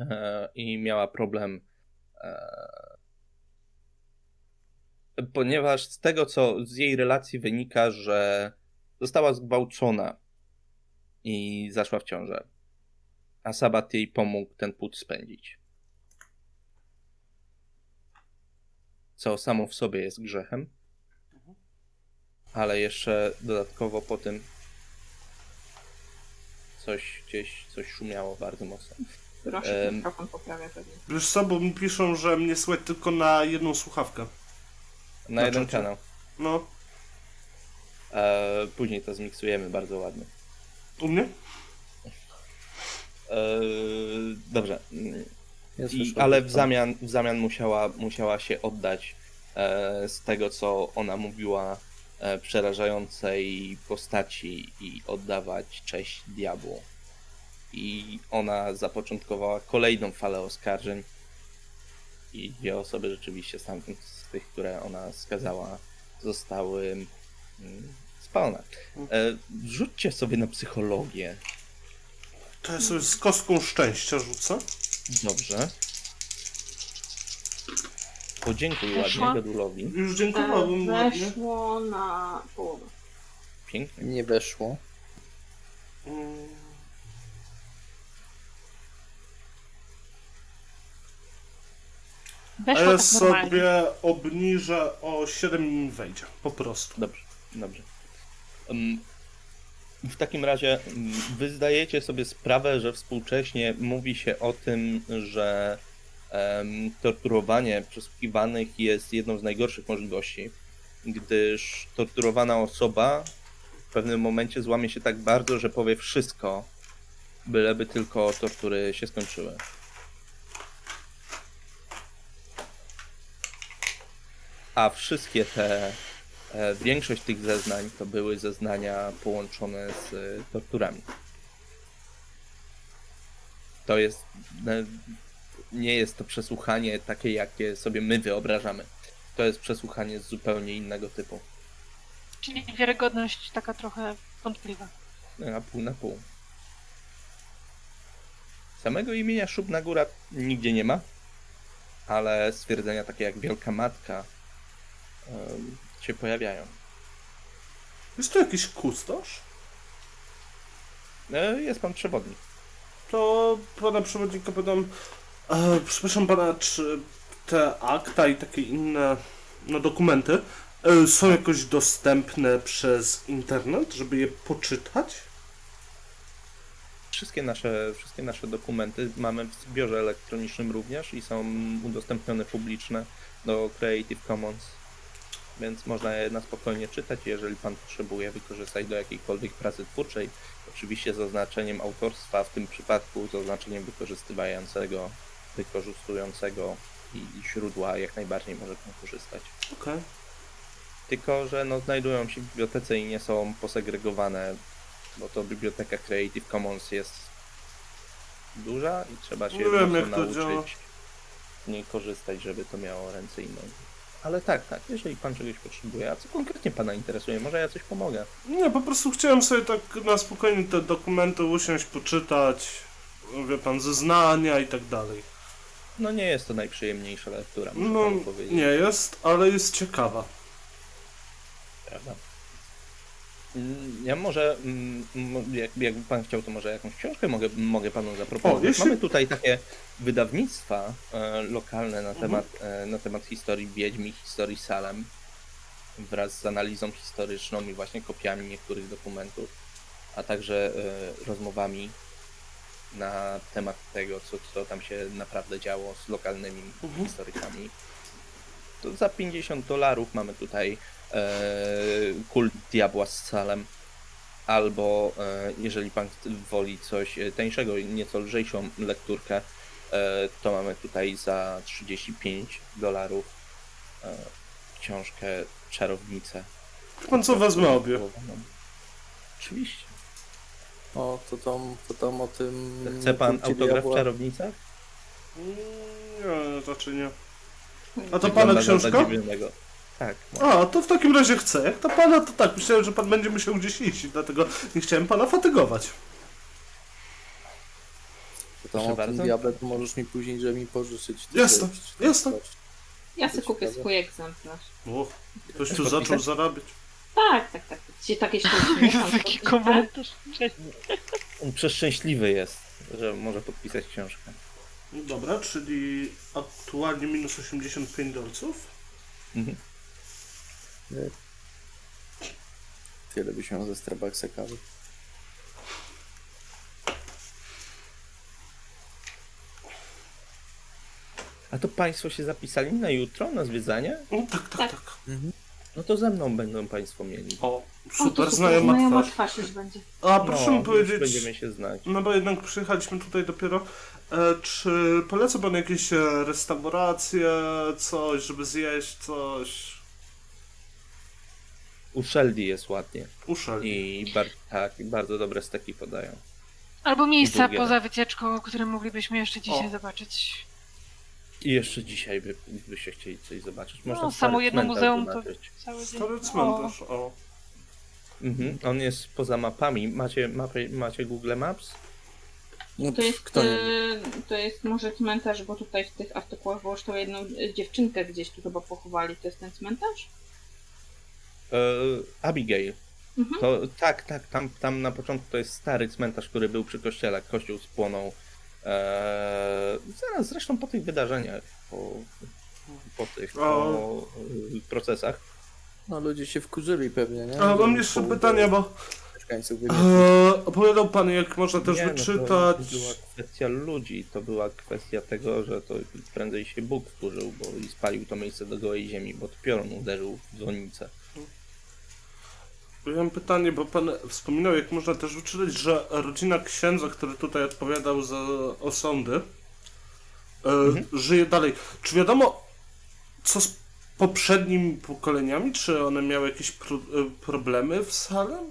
e, i miała problem, e, ponieważ z tego, co z jej relacji wynika, że została zgwałcona i zaszła w ciążę. A Sabat jej pomógł ten płód spędzić. co samo w sobie jest grzechem, ale jeszcze dodatkowo po tym coś gdzieś, coś szumiało bardzo mocno. Proszę, um, mikrofon poprawia pewnie. Wiesz co, bo mi piszą, że mnie słychać tylko na jedną słuchawkę. Na, na jeden kanał. No. E, później to zmiksujemy bardzo ładnie. U mnie? E, dobrze. I, ale w zamian, w zamian musiała, musiała się oddać e, z tego, co ona mówiła, e, przerażającej postaci i oddawać cześć diabłu. i ona zapoczątkowała kolejną falę oskarżeń i dwie osoby rzeczywiście stamtąd, z tych, które ona skazała, zostały mm, spalone. E, rzućcie sobie na psychologię. To ja sobie z kostką szczęścia rzucę. Dobrze. Podziękuj Weszło? ładnie Gadulowi. Już dziękowałbym e, Weszło na połowę. Pięknie. Nie weszło. Weszło A ja tak sobie obniżę o 7 i wejdzie. Po prostu. Dobrze, dobrze. Um, w takim razie wy zdajecie sobie sprawę, że współcześnie mówi się o tym, że torturowanie przesłuchiwanych jest jedną z najgorszych możliwości, gdyż torturowana osoba w pewnym momencie złamie się tak bardzo, że powie wszystko, byleby tylko tortury się skończyły. A wszystkie te większość tych zeznań to były zeznania połączone z e, torturami. To jest. E, nie jest to przesłuchanie takie, jakie sobie my wyobrażamy. To jest przesłuchanie z zupełnie innego typu. Czyli wiarygodność taka trochę wątpliwa. Na pół na pół. Samego imienia Szubna Góra nigdzie nie ma, ale stwierdzenia takie jak Wielka Matka się pojawiają. Jest tu jakiś kustosz? E, jest pan przewodnik. To pana przewodnika pytam, e, przepraszam pana, czy te akta i takie inne no, dokumenty e, są jakoś dostępne przez internet, żeby je poczytać? Wszystkie nasze, wszystkie nasze dokumenty mamy w zbiorze elektronicznym również i są udostępnione publiczne do Creative Commons więc można je na spokojnie czytać. Jeżeli Pan potrzebuje wykorzystać do jakiejkolwiek pracy twórczej, oczywiście z oznaczeniem autorstwa, w tym przypadku z oznaczeniem wykorzystywającego, wykorzystującego i źródła jak najbardziej może Pan korzystać. Okay. Tylko, że no, znajdują się w bibliotece i nie są posegregowane, bo to biblioteka Creative Commons jest duża i trzeba się wiem, nauczyć działa. nie korzystać, żeby to miało ręce i nogi. Ale tak, tak, jeżeli pan czegoś potrzebuje, a co konkretnie pana interesuje, może ja coś pomogę. Nie, po prostu chciałem sobie tak na spokojnie te dokumenty usiąść, poczytać, wie pan, zeznania i tak dalej. No nie jest to najprzyjemniejsza lektura, muszę no, panu powiedzieć. Nie jest, ale jest ciekawa. Prawda. Ja może, mm, jak, jakby pan chciał, to może jakąś książkę mogę, mogę panu zaproponować. O, jeśli... Mamy tutaj takie wydawnictwa e, lokalne na temat, mhm. e, na temat historii Wiedźmi, historii Salem, wraz z analizą historyczną i właśnie kopiami niektórych dokumentów, a także e, rozmowami na temat tego, co, co tam się naprawdę działo z lokalnymi mhm. historykami. To za 50 dolarów mamy tutaj kult diabła z Salem albo e, jeżeli pan woli coś tańszego, nieco lżejszą lekturkę, E, to mamy tutaj za 35 dolarów e, książkę Czarownicę. Pan co wezmę obie? Oczywiście. O, to tam, to tam o tym... Chce pan autograf w Czarownicach? Nie, raczej nie. A to pana książka? Tak. A, to w takim razie chcę. Jak to pana, to tak. Myślałem, że pan będzie musiał gdzieś iść, dlatego nie chciałem pana fatygować. To diable to możesz mi później, żeby mi pożyczyć. Jasne, jasne. Ja sobie kupię swój egzemplarz. O, ktoś tu zaczął zarabiać. Tak, tak, tak. Ci takie (laughs) Jest taki komentarz. On przeszczęśliwy jest, że może podpisać książkę. Dobra, czyli aktualnie minus 85 dolców. Mhm. Tyle by się ze Starbucksa kawy. A to Państwo się zapisali na jutro, na zwiedzanie? O, tak, tak, tak. tak. Mhm. No to ze mną będą Państwo mieli. O, super, o, znajoma twarz. twarz już będzie. A proszę no, mi powiedzieć, będziemy się znać. No bo jednak przyjechaliśmy tutaj dopiero. E, czy poleca Pan jakieś restauracje, coś, żeby zjeść coś? U Sheldy jest ładnie. U Sheldy. I bar tak, bardzo dobre steki podają. Albo miejsca poza wycieczką, które moglibyśmy jeszcze dzisiaj o. zobaczyć. I jeszcze dzisiaj by, byście chcieli coś zobaczyć. Można no, samo jedno muzeum to cały dzień. Stary cmentarz, o. o. Mhm. On jest poza mapami. Macie, mapy, macie Google Maps? No, to, jest, Kto? E, to jest może cmentarz, bo tutaj w tych artykułach było tą jedną dziewczynkę gdzieś tu chyba pochowali. To jest ten cmentarz? E, Abigail. Mhm. To tak, tak, tam, tam na początku to jest stary cmentarz, który był przy kościele. Kościół spłonął. Eee, zaraz zresztą po tych wydarzeniach, po, po tych po procesach. No ludzie się wkurzyli pewnie, nie? A mam jeszcze pytanie, bo eee, opowiadał pan, jak można też nie, wyczytać. No to była kwestia ludzi, to była kwestia tego, że to prędzej się Bóg wkurzył, bo i spalił to miejsce do gołej ziemi, bo to piorun uderzył w dzwonnicę. Ja mam pytanie, bo pan wspominał, jak można też wyczytać, że rodzina księdza, który tutaj odpowiadał za osądy, e, mhm. żyje dalej. Czy wiadomo, co z poprzednimi pokoleniami? Czy one miały jakieś pro, e, problemy w Salem?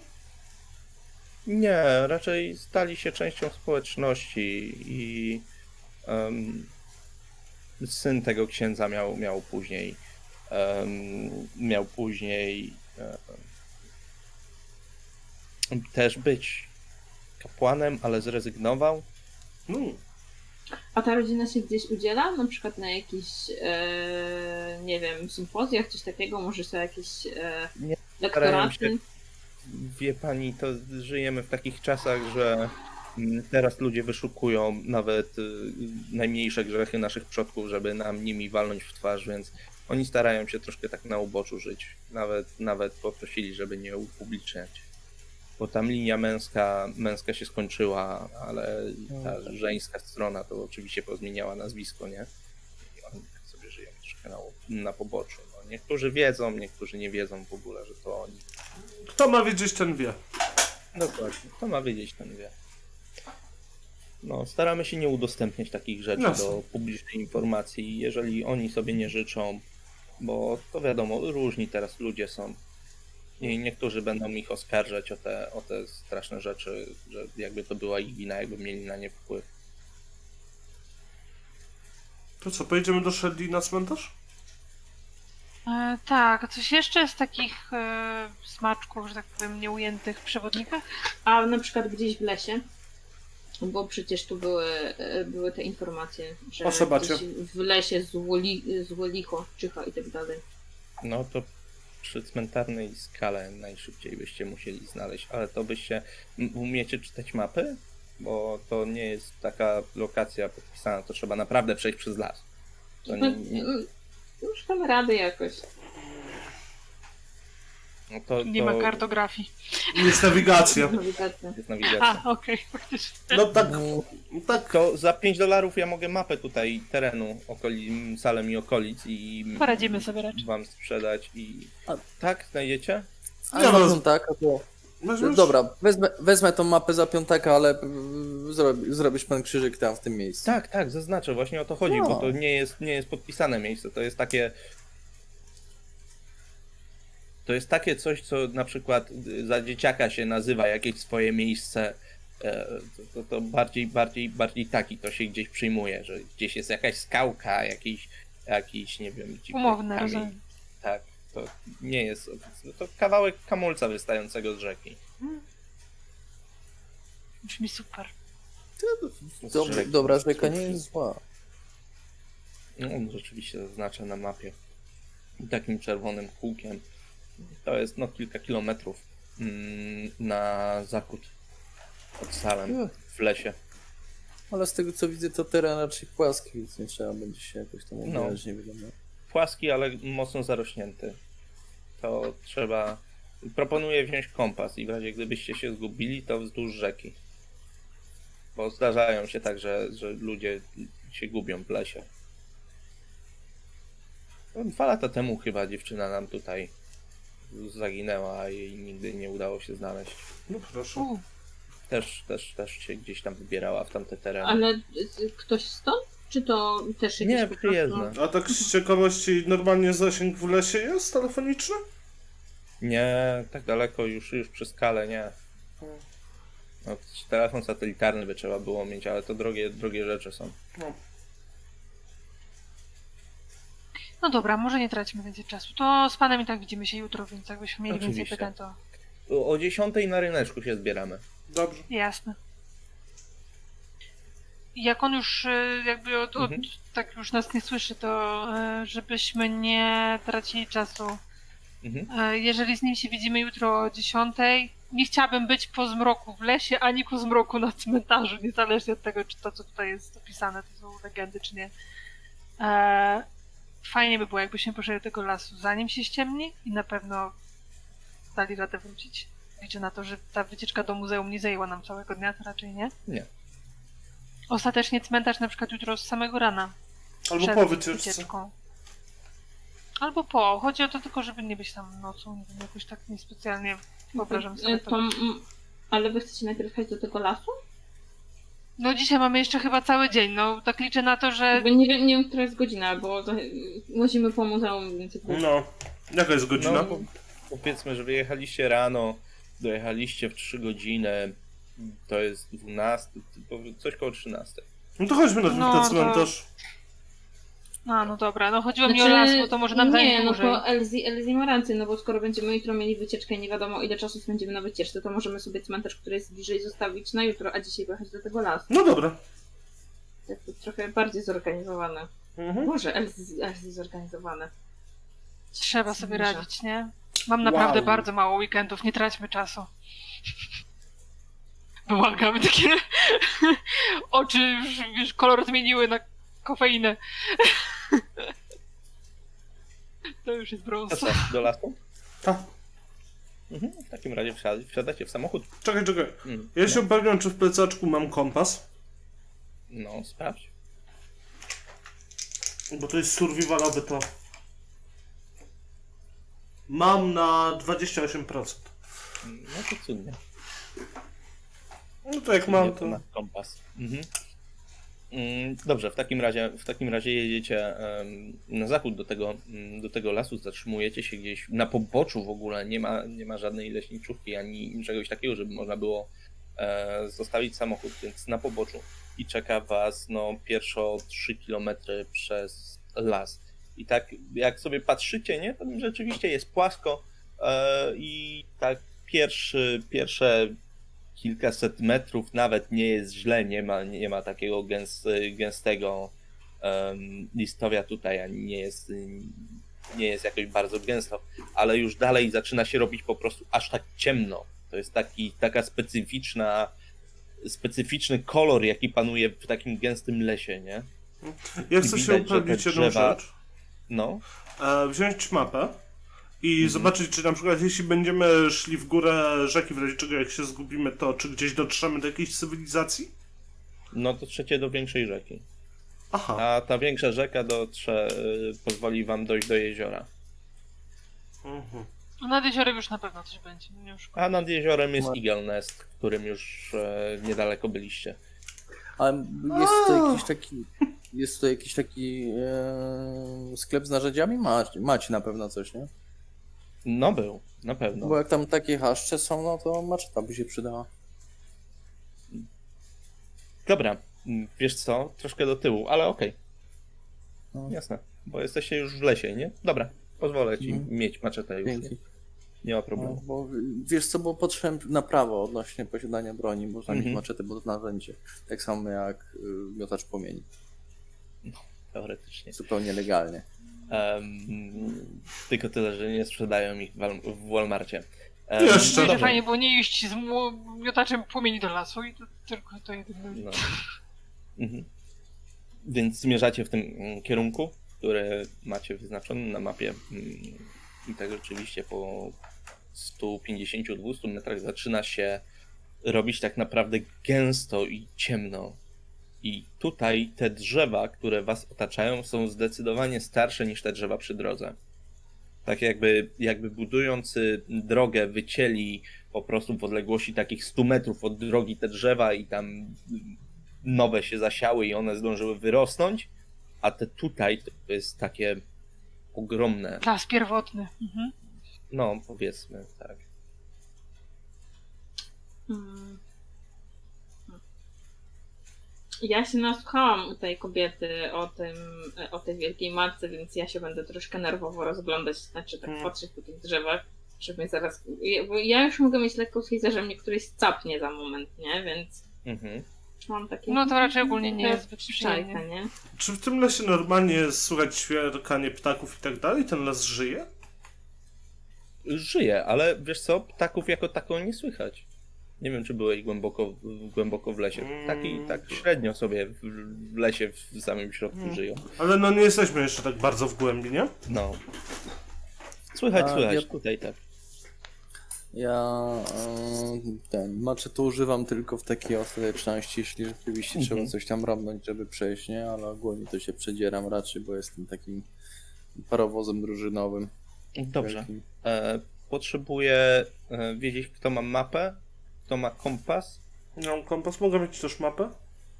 Nie, raczej stali się częścią społeczności i um, syn tego księdza miał, miał później um, miał później um, też być kapłanem, ale zrezygnował. No. A ta rodzina się gdzieś udziela? Na przykład na jakichś, e, nie wiem, sympozjach, coś takiego? Może są jakieś e, nie, lektoraty? Się, wie pani, to żyjemy w takich czasach, że mm, teraz ludzie wyszukują nawet y, najmniejsze grzechy naszych przodków, żeby nam nimi walnąć w twarz, więc oni starają się troszkę tak na uboczu żyć. Nawet, nawet poprosili, żeby nie upubliczniać bo tam linia męska, męska się skończyła, ale ta no tak. żeńska strona to oczywiście pozmieniała nazwisko, nie? I oni tak sobie żyją troszkę na, na poboczu. No, niektórzy wiedzą, niektórzy nie wiedzą w ogóle, że to oni. Kto ma wiedzieć, ten wie. Dokładnie, kto ma wiedzieć, ten wie. No, staramy się nie udostępniać takich rzeczy Jasne. do publicznej informacji, jeżeli oni sobie nie życzą, bo to wiadomo, różni teraz ludzie są. I niektórzy będą ich oskarżać o te, o te straszne rzeczy, że jakby to była ich wina, jakby mieli na nie wpływ. To co, pojedziemy do Shelley na cmentarz? E, tak, a coś jeszcze z takich e, smaczków, że tak powiem, nieujętych w przewodnikach? A na przykład gdzieś w lesie? Bo przecież tu były, e, były te informacje, że w lesie zło, zło licho czyha i tak dalej. No to przy cmentarnej skale najszybciej byście musieli znaleźć, ale to byście umiecie czytać mapy? Bo to nie jest taka lokacja podpisana, to trzeba naprawdę przejść przez las. To nie, nie... Już tam rady jakoś. No to, nie to... ma kartografii. Jest nawigacja. Jest nawigacja. A, okej, okay, faktycznie. No tak, no, tak. To za 5 dolarów ja mogę mapę tutaj terenu okoli, Salem i okolic i poradzimy sobie raczej. wam sprzedać i A, tak znajdziecie? A ja no, tak, to... Dobra, wezmę, wezmę tą mapę za piątaka, ale zrobi, zrobisz pan krzyżyk tam w tym miejscu. Tak, tak, zaznaczę, właśnie o to chodzi, no. bo to nie jest, nie jest podpisane miejsce, to jest takie to jest takie coś, co na przykład za dzieciaka się nazywa jakieś swoje miejsce. E, to, to, to, bardziej, bardziej, bardziej taki to się gdzieś przyjmuje, że gdzieś jest jakaś skałka, jakiś, jakiś nie wiem, Umowne, rozumiem. Tak, to nie jest. No to kawałek kamulca wystającego z rzeki. Hmm. Brzmi super. To, dobra rzeka nie jest zła. No, on rzeczywiście zaznacza na mapie takim czerwonym kółkiem. To jest no kilka kilometrów mm, na zachód od Salem w lesie. Ale z tego co widzę, to teren raczej płaski, więc nie trzeba będzie się jakoś tam no, nie wiadomo. Płaski, ale mocno zarośnięty. To trzeba. Proponuję wziąć kompas i w razie gdybyście się zgubili, to wzdłuż rzeki. Bo zdarzają się tak, że, że ludzie się gubią w lesie. Dwa lata temu chyba dziewczyna nam tutaj zaginęła, jej nigdy nie udało się znaleźć. No proszę. Też, też, też się gdzieś tam wybierała w tamte tereny. Ale ktoś stąd? Czy to też jakieś Nie, przyjezdne. A tak z ciekawości normalnie zasięg w lesie jest telefoniczny? Nie, tak daleko już, już przy skale nie. No, telefon satelitarny by trzeba było mieć, ale to drogie, drogie rzeczy są. No. No dobra, może nie traćmy więcej czasu. To z panem i tak widzimy się jutro, więc jakbyśmy mieli Oczywiście. więcej pytań, to... O 10 na ryneczku się zbieramy. Dobrze. Jasne. Jak on już e, jakby od, od, mhm. tak już nas nie słyszy, to e, żebyśmy nie tracili czasu. Mhm. E, jeżeli z nim się widzimy jutro o 10, nie chciałabym być po zmroku w lesie, ani po zmroku na cmentarzu, niezależnie od tego, czy to, co tutaj jest opisane, to są legendy, czy nie. Fajnie by było, jakbyśmy poszli do tego lasu, zanim się ściemni i na pewno dali radę wrócić. Liczę na to, że ta wycieczka do muzeum nie zajęła nam całego dnia, to raczej nie. Nie. Ostatecznie cmentarz na przykład jutro z samego rana. Albo po wycieczce. Wycieczką. Albo po. Chodzi o to tylko, żeby nie być tam nocą. Nie wiem, jakoś tak niespecjalnie wyobrażam sobie to. to ale wy chcecie najpierw jechać do tego lasu? No dzisiaj mamy jeszcze chyba cały dzień, no tak liczę na to, że... Bo nie wiem, nie wiem która jest godzina, bo musimy po muzeum, więc... No, jaka jest godzina? No, powiedzmy, że wyjechaliście rano, dojechaliście w 3 godziny, to jest 12, coś koło 13. No to chodźmy na ten no, cmentarz. To... A, no dobra, no chodziło znaczy, mi o las, bo to może nam zająć Nie, no to Elzi, Elzi ma rację, no bo skoro będziemy jutro mieli wycieczkę i nie wiadomo ile czasu spędzimy na wycieczce, to możemy sobie cmentarz, który jest bliżej zostawić na jutro, a dzisiaj pojechać do tego lasu. No dobra. Tak to trochę bardziej zorganizowane. Mhm. Może Elzi, Elzi zorganizowane. Trzeba sobie radzić, nie? Mam naprawdę wow. bardzo mało weekendów, nie traćmy czasu. (laughs) Błagam, takie (laughs) oczy już, już kolor zmieniły na kofeinę. To już jest brąz. co, do lasu? Tak. Mhm, w takim razie wsiad wsiadacie w samochód. Czekaj, czekaj. Mm, ja się no. upewniam, czy w plecaczku mam kompas. No, sprawdź. Bo to jest survivalowy to. Mam na 28%. No to cudnie. No to jak mam to... kompas. Mhm. Mm, dobrze, w takim razie, w takim razie jedziecie na zachód do tego, mm, do tego lasu, zatrzymujecie się gdzieś na poboczu w ogóle, nie ma, nie ma żadnej leśniczówki ani czegoś takiego, żeby można było e, zostawić samochód, więc na poboczu i czeka was no pierwsze 3 km przez las. I tak jak sobie patrzycie, nie, to rzeczywiście jest płasko e, i tak pierwszy, pierwsze kilkaset metrów nawet nie jest źle, nie ma, nie ma takiego gęs, gęstego um, listowia tutaj, ani nie jest, nie jest jakoś bardzo gęsto, ale już dalej zaczyna się robić po prostu aż tak ciemno. To jest taki, taka specyficzna, specyficzny kolor, jaki panuje w takim gęstym lesie, nie? Ja chcę się upewnić jedną rzecz. No. E, wziąć mapę i mhm. zobaczyć, czy na przykład jeśli będziemy szli w górę rzeki, w razie czego jak się zgubimy, to czy gdzieś dotrzemy do jakiejś cywilizacji? No to trzecie do większej rzeki. Aha. A ta większa rzeka dotrze, y, pozwoli wam dojść do jeziora. Mhm. Nad jeziorem już na pewno coś będzie. Już... A nad jeziorem jest no. Eagle Nest, w którym już e, niedaleko byliście. Ale jest to jakiś taki. Jest to jakiś taki e, sklep z narzędziami? Macie, macie na pewno coś, nie? No był, na pewno. Bo jak tam takie haszcze są, no to maczeta by się przydała. Dobra, wiesz co, troszkę do tyłu, ale okej. Okay. No. Jasne, bo jesteście już w lesie, nie? Dobra, pozwolę ci mhm. mieć maczetę już. Dzięki. Nie, nie ma problemu. No, bo wiesz co, bo patrzyłem na prawo odnośnie posiadania broni, można mieć mhm. maczetę, bo to narzędzie. Tak samo jak y, miotacz płomieni. No, teoretycznie. Zupełnie legalnie. Um, tylko tyle, że nie sprzedają ich w Walmartie. Um, Jeszcze. Że fajnie było nie iść z miotaczem płomieni do lasu i to tylko to jedyne. No. Mhm. Więc zmierzacie w tym mm, kierunku, który macie wyznaczony na mapie. Mm, I tak rzeczywiście po 150-200 metrach zaczyna się robić tak naprawdę gęsto i ciemno. I tutaj te drzewa, które was otaczają, są zdecydowanie starsze niż te drzewa przy drodze. Tak jakby, jakby budując drogę wycięli po prostu w odległości takich 100 metrów od drogi te drzewa i tam nowe się zasiały i one zdążyły wyrosnąć, a te tutaj to jest takie ogromne. Las pierwotny. Mhm. No, powiedzmy, tak. Hmm. Ja się nasłuchałam u tej kobiety o tym, o tej wielkiej matce, więc ja się będę troszkę nerwowo rozglądać, znaczy tak hmm. patrzeć po tych drzewach, żeby mnie zaraz... Bo ja już mogę mieć lekko schizę, że mnie któryś capnie za moment, nie? Więc... Mhm. Mam takie... No to raczej ogólnie nie jest zbyt nie? Czy w tym lesie normalnie słychać świerkanie ptaków i tak dalej? Ten las żyje? Żyje, ale wiesz co, ptaków jako taką nie słychać. Nie wiem, czy byłeś głęboko, głęboko w lesie. Tak i tak średnio sobie w lesie w samym środku hmm. żyją. Ale no nie jesteśmy jeszcze tak bardzo w głębi, nie? No. Słychać, A, słychać, ja... tutaj tak. Ja e, ten maczetu używam tylko w takiej ostateczności, jeśli rzeczywiście mhm. trzeba coś tam robnąć, żeby przejść, nie? Ale ogólnie to się przedzieram raczej, bo jestem takim parowozem drużynowym. Dobrze. E, potrzebuję e, wiedzieć, kto ma mapę, kto ma kompas. Ja mam kompas, mogę mieć też mapę?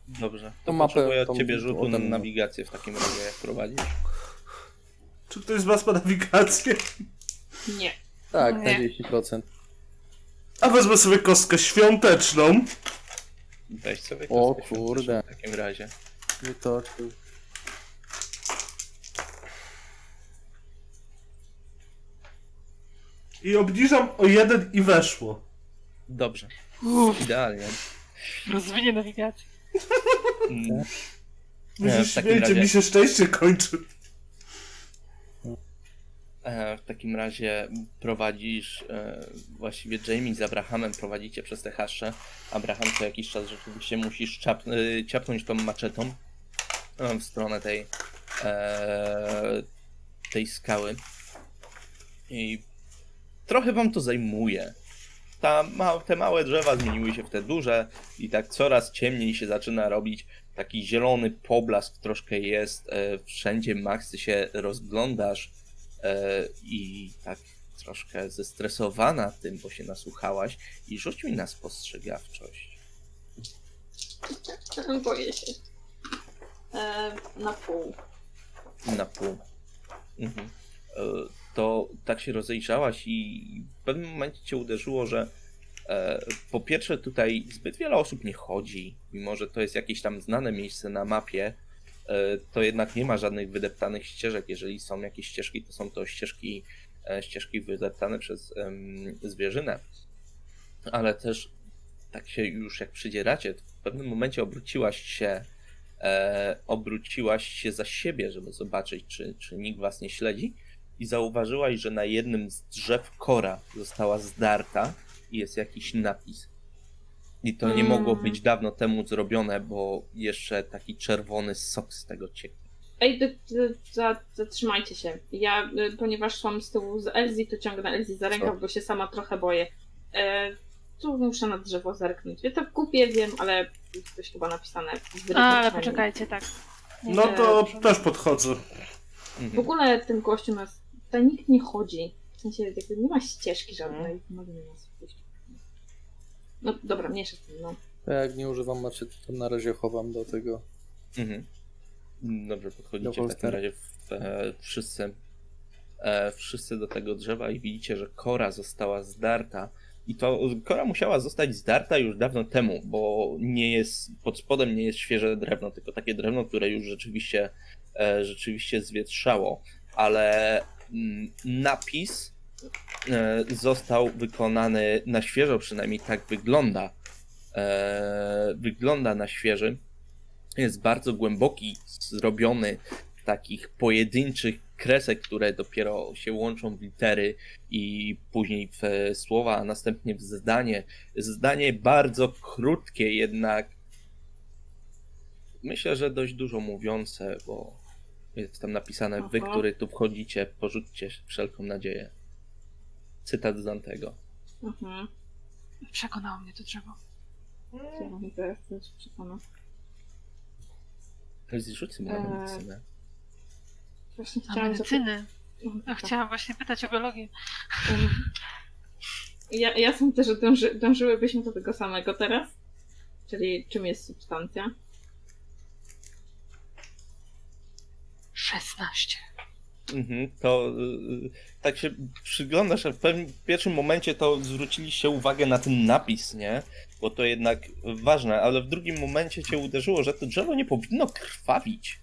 Dobrze. To, to mapę, potrzebuję od ciebie rzutu na nawigację w takim razie, jak prowadzisz. Czy ktoś z was ma nawigację? Nie. Tak, nie. na 10%. A wezmę sobie kostkę świąteczną. Weź sobie kostkę O kurde. W takim razie. Wytoczył. I obniżam o jeden i weszło. Dobrze. Uff. Idealnie. Rozwinie nawigacji. Mm. Musisz śmiejcie, razie... mi się szczęście kończy. E, w takim razie prowadzisz, e, właściwie Jamie z Abrahamem prowadzicie przez te hasze. Abraham co jakiś czas rzeczywiście musisz czap, e, ciapnąć tą maczetą w stronę tej, tej skały. I trochę wam to zajmuje. Ta, ma, te małe drzewa zmieniły się w te duże i tak coraz ciemniej się zaczyna robić. Taki zielony poblask troszkę jest. Wszędzie Max, ty się rozglądasz E, i tak troszkę zestresowana tym, bo się nasłuchałaś i rzuć mi na spostrzegawczość. (laughs) Boję się. E, na pół. Na pół. Mhm. E, to tak się rozejrzałaś i w pewnym momencie cię uderzyło, że e, po pierwsze tutaj zbyt wiele osób nie chodzi, mimo że to jest jakieś tam znane miejsce na mapie, E, to jednak nie ma żadnych wydeptanych ścieżek. Jeżeli są jakieś ścieżki, to są to ścieżki, e, ścieżki wydeptane przez zwierzynę. Ale też tak się już jak przydzieracie, w pewnym momencie obróciłaś się obróciłaś się za siebie, żeby zobaczyć, czy, czy nikt was nie śledzi i zauważyłaś, że na jednym z drzew kora została zdarta i jest jakiś napis. I to nie mogło być mm. dawno temu zrobione, bo jeszcze taki czerwony sok z tego cieknie. Ej, zatrzymajcie się. Ja, y, ponieważ szłam z tyłu z Elzi, to ciągnę Elzi za rękę, bo się sama trochę boję. E, tu muszę na drzewo zerknąć. Ja to kupię, wiem, ale jest coś chyba napisane. A, ale poczekajcie, tak. Nie no to też podchodzę. W ogóle ten gościu nas... Tutaj nikt nie chodzi. W sensie, jakby nie ma ścieżki żadnej. Mogę nas wpuścić. No dobra, mniejsza z tym, no. Jak nie używam maczy, to na razie chowam do tego. Mhm. Dobrze, podchodzicie w takim razie w, e, wszyscy, e, wszyscy do tego drzewa i widzicie, że kora została zdarta. I to kora musiała zostać zdarta już dawno temu, bo nie jest, pod spodem nie jest świeże drewno, tylko takie drewno, które już rzeczywiście, e, rzeczywiście zwietrzało. Ale napis E, został wykonany na świeżo, przynajmniej tak wygląda. E, wygląda na świeży. Jest bardzo głęboki, zrobiony takich pojedynczych kresek, które dopiero się łączą w litery i później w słowa, a następnie w zdanie. Zdanie bardzo krótkie, jednak myślę, że dość dużo mówiące, bo jest tam napisane: Wy, który tu wchodzicie, porzućcie wszelką nadzieję. Cytat z Dantego. Mhm. Przekonało mnie to drzewo. Ja teraz też przekonam. Rzuć sobie na eee, medycynę. Właśnie chciałam medycynę? No, chciałam właśnie pytać o biologię. Ja, ja sądzę, że dąży, dążyłybyśmy do tego samego teraz. Czyli czym jest substancja? 16. Mhm, to y, tak się przyglądasz, w pewnym pierwszym momencie to zwróciliście uwagę na ten napis, nie? bo to jednak ważne, ale w drugim momencie cię uderzyło, że to drzewo nie powinno krwawić.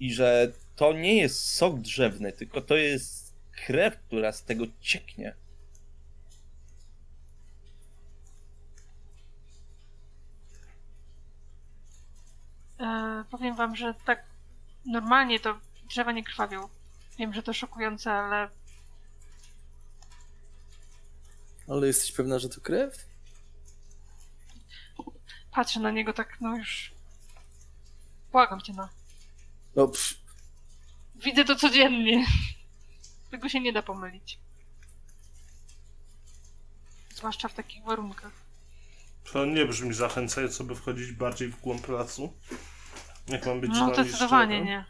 I że to nie jest sok drzewny, tylko to jest krew, która z tego cieknie. E, powiem wam, że tak normalnie to drzewa nie krwawią. Wiem, że to szokujące, ale. Ale jesteś pewna, że to krew? Patrzę na niego tak, no już. Błagam cię, no. No, psz. Widzę to codziennie. (laughs) Tego się nie da pomylić. Zwłaszcza w takich warunkach. To nie brzmi zachęcająco, by wchodzić bardziej w głąb lasu. Jak mam być No zdecydowanie nie.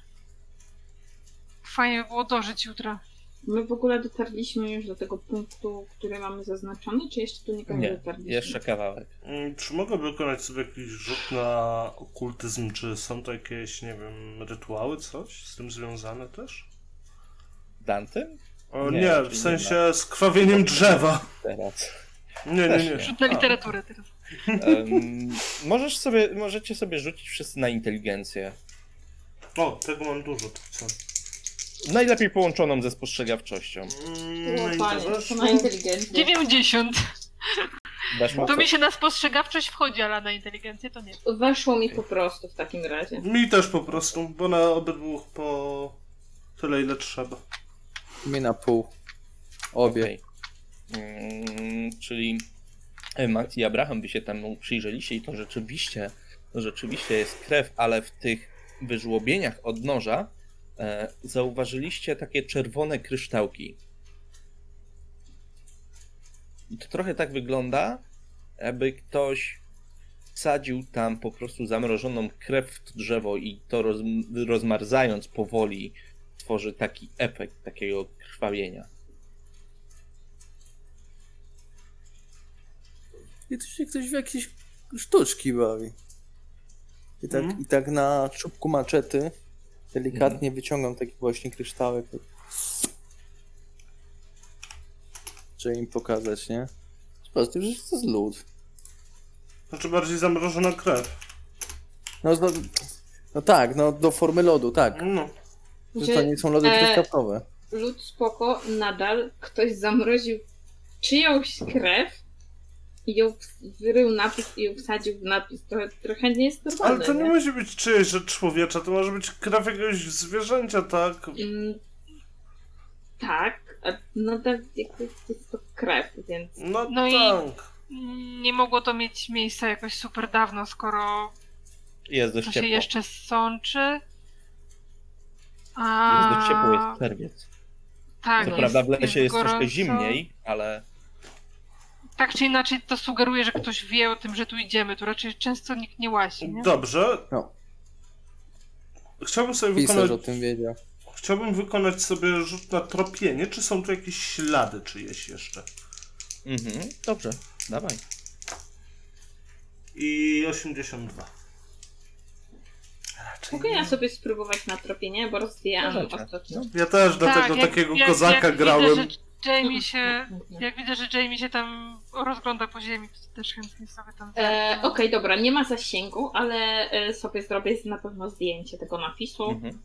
Fajnie by było dożyć jutra. My w ogóle dotarliśmy już do tego punktu, który mamy zaznaczony, czy jeszcze tu nikogo nie dotarliśmy? jeszcze kawałek. Mm, czy mogę wykonać sobie jakiś rzut na okultyzm? Czy są to jakieś, nie wiem, rytuały, coś z tym związane też? Dante? O nie, nie w sensie nie z krwawieniem drzewa. Teraz. Nie, nie, nie. Rzut na literaturę teraz. Um, możesz sobie, możecie sobie rzucić wszyscy na inteligencję. O, tego mam dużo, to co? Najlepiej połączoną ze spostrzegawczością. Mm, to na inteligencję. 90. Weszło to mi się na spostrzegawczość wchodzi, ale na inteligencję to nie. Weszło mi po prostu w takim razie. Mi też po prostu, bo na obydwu po tyle ile trzeba. Mi na pół. Obie. Okay. Hmm, czyli Max i Abraham by się temu przyjrzeliście i to rzeczywiście, to rzeczywiście jest krew, ale w tych wyżłobieniach od noża e, zauważyliście takie czerwone kryształki. I to trochę tak wygląda, jakby ktoś wsadził tam po prostu zamrożoną krew w drzewo i to roz, rozmarzając powoli tworzy taki efekt takiego krwawienia. I tu się ktoś w jakieś sztuczki bawi. I tak, mm. i tak na czubku maczety delikatnie mm. wyciągam taki właśnie kryształek. Żeby im pokazać, nie? Sposób, że to jest lód. Znaczy bardziej zamrożona krew. No, no, no tak, no do formy lodu, tak. No. Że to nie są lody e, truskawkowe. Lód spoko, nadal ktoś zamroził czyjąś krew i ją wyrył napis i ją wsadził w napis. To trochę nie jest normalne. Ale to nie, nie? musi być czyjeś rzecz człowiecza, to może być krew jakiegoś zwierzęcia, tak? Mm, tak, no tak, jest to krew, więc... No, no tak. i nie mogło to mieć miejsca jakoś super dawno, skoro jest dość to ciepło. się jeszcze sączy. A... Jest dość ciepło, jest czerwiec. Tak, Co jest, prawda w lesie jest, jest troszkę zimniej, ale tak czy inaczej to sugeruje, że ktoś wie o tym, że tu idziemy. Tu raczej często nikt nie łazi. Nie? Dobrze. No. Chciałbym sobie Pisarz wykonać. o tym wiedział. Chciałbym wykonać sobie rzut na tropienie. Czy są tu jakieś ślady czyjeś jeszcze? Mhm, dobrze, dawaj. I 82. Raczej Mogę ja sobie spróbować na tropienie, bo rozwijałam ostatnio. No. Ja też do tak, tego jak, takiego jak, kozaka jak grałem. Widzę, Jamie się, jak widzę, że Jamie się tam rozgląda po ziemi, to też chętnie sobie tam... E, Okej, okay, dobra, nie ma zasięgu, ale e, sobie zrobię na pewno zdjęcie tego napisu. Mhm.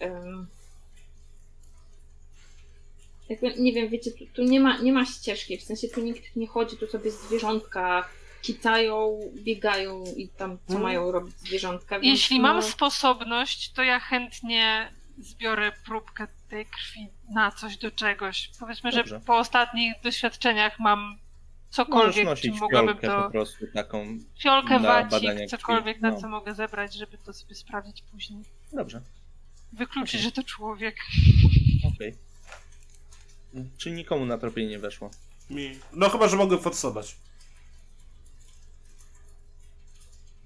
Um, jakby, nie wiem, wiecie, tu, tu, nie, ma, nie ma ścieżki, w sensie tu nikt nie chodzi, tu sobie zwierzątka kicają, biegają i tam co hmm. mają robić zwierzątka. Jeśli no... mam sposobność, to ja chętnie zbiorę próbkę tej krwi na coś do czegoś. Powiedzmy, Dobrze. że po ostatnich doświadczeniach mam cokolwiek, czym mogłabym to... po prostu taką Fiolkę, wacik, cokolwiek, no. na co mogę zebrać, żeby to sobie sprawdzić później. Dobrze. Wykluczyć, okay. że to człowiek. Okej. Okay. Czy nikomu na tropienie nie weszło? Mi. No chyba, że mogę forsować.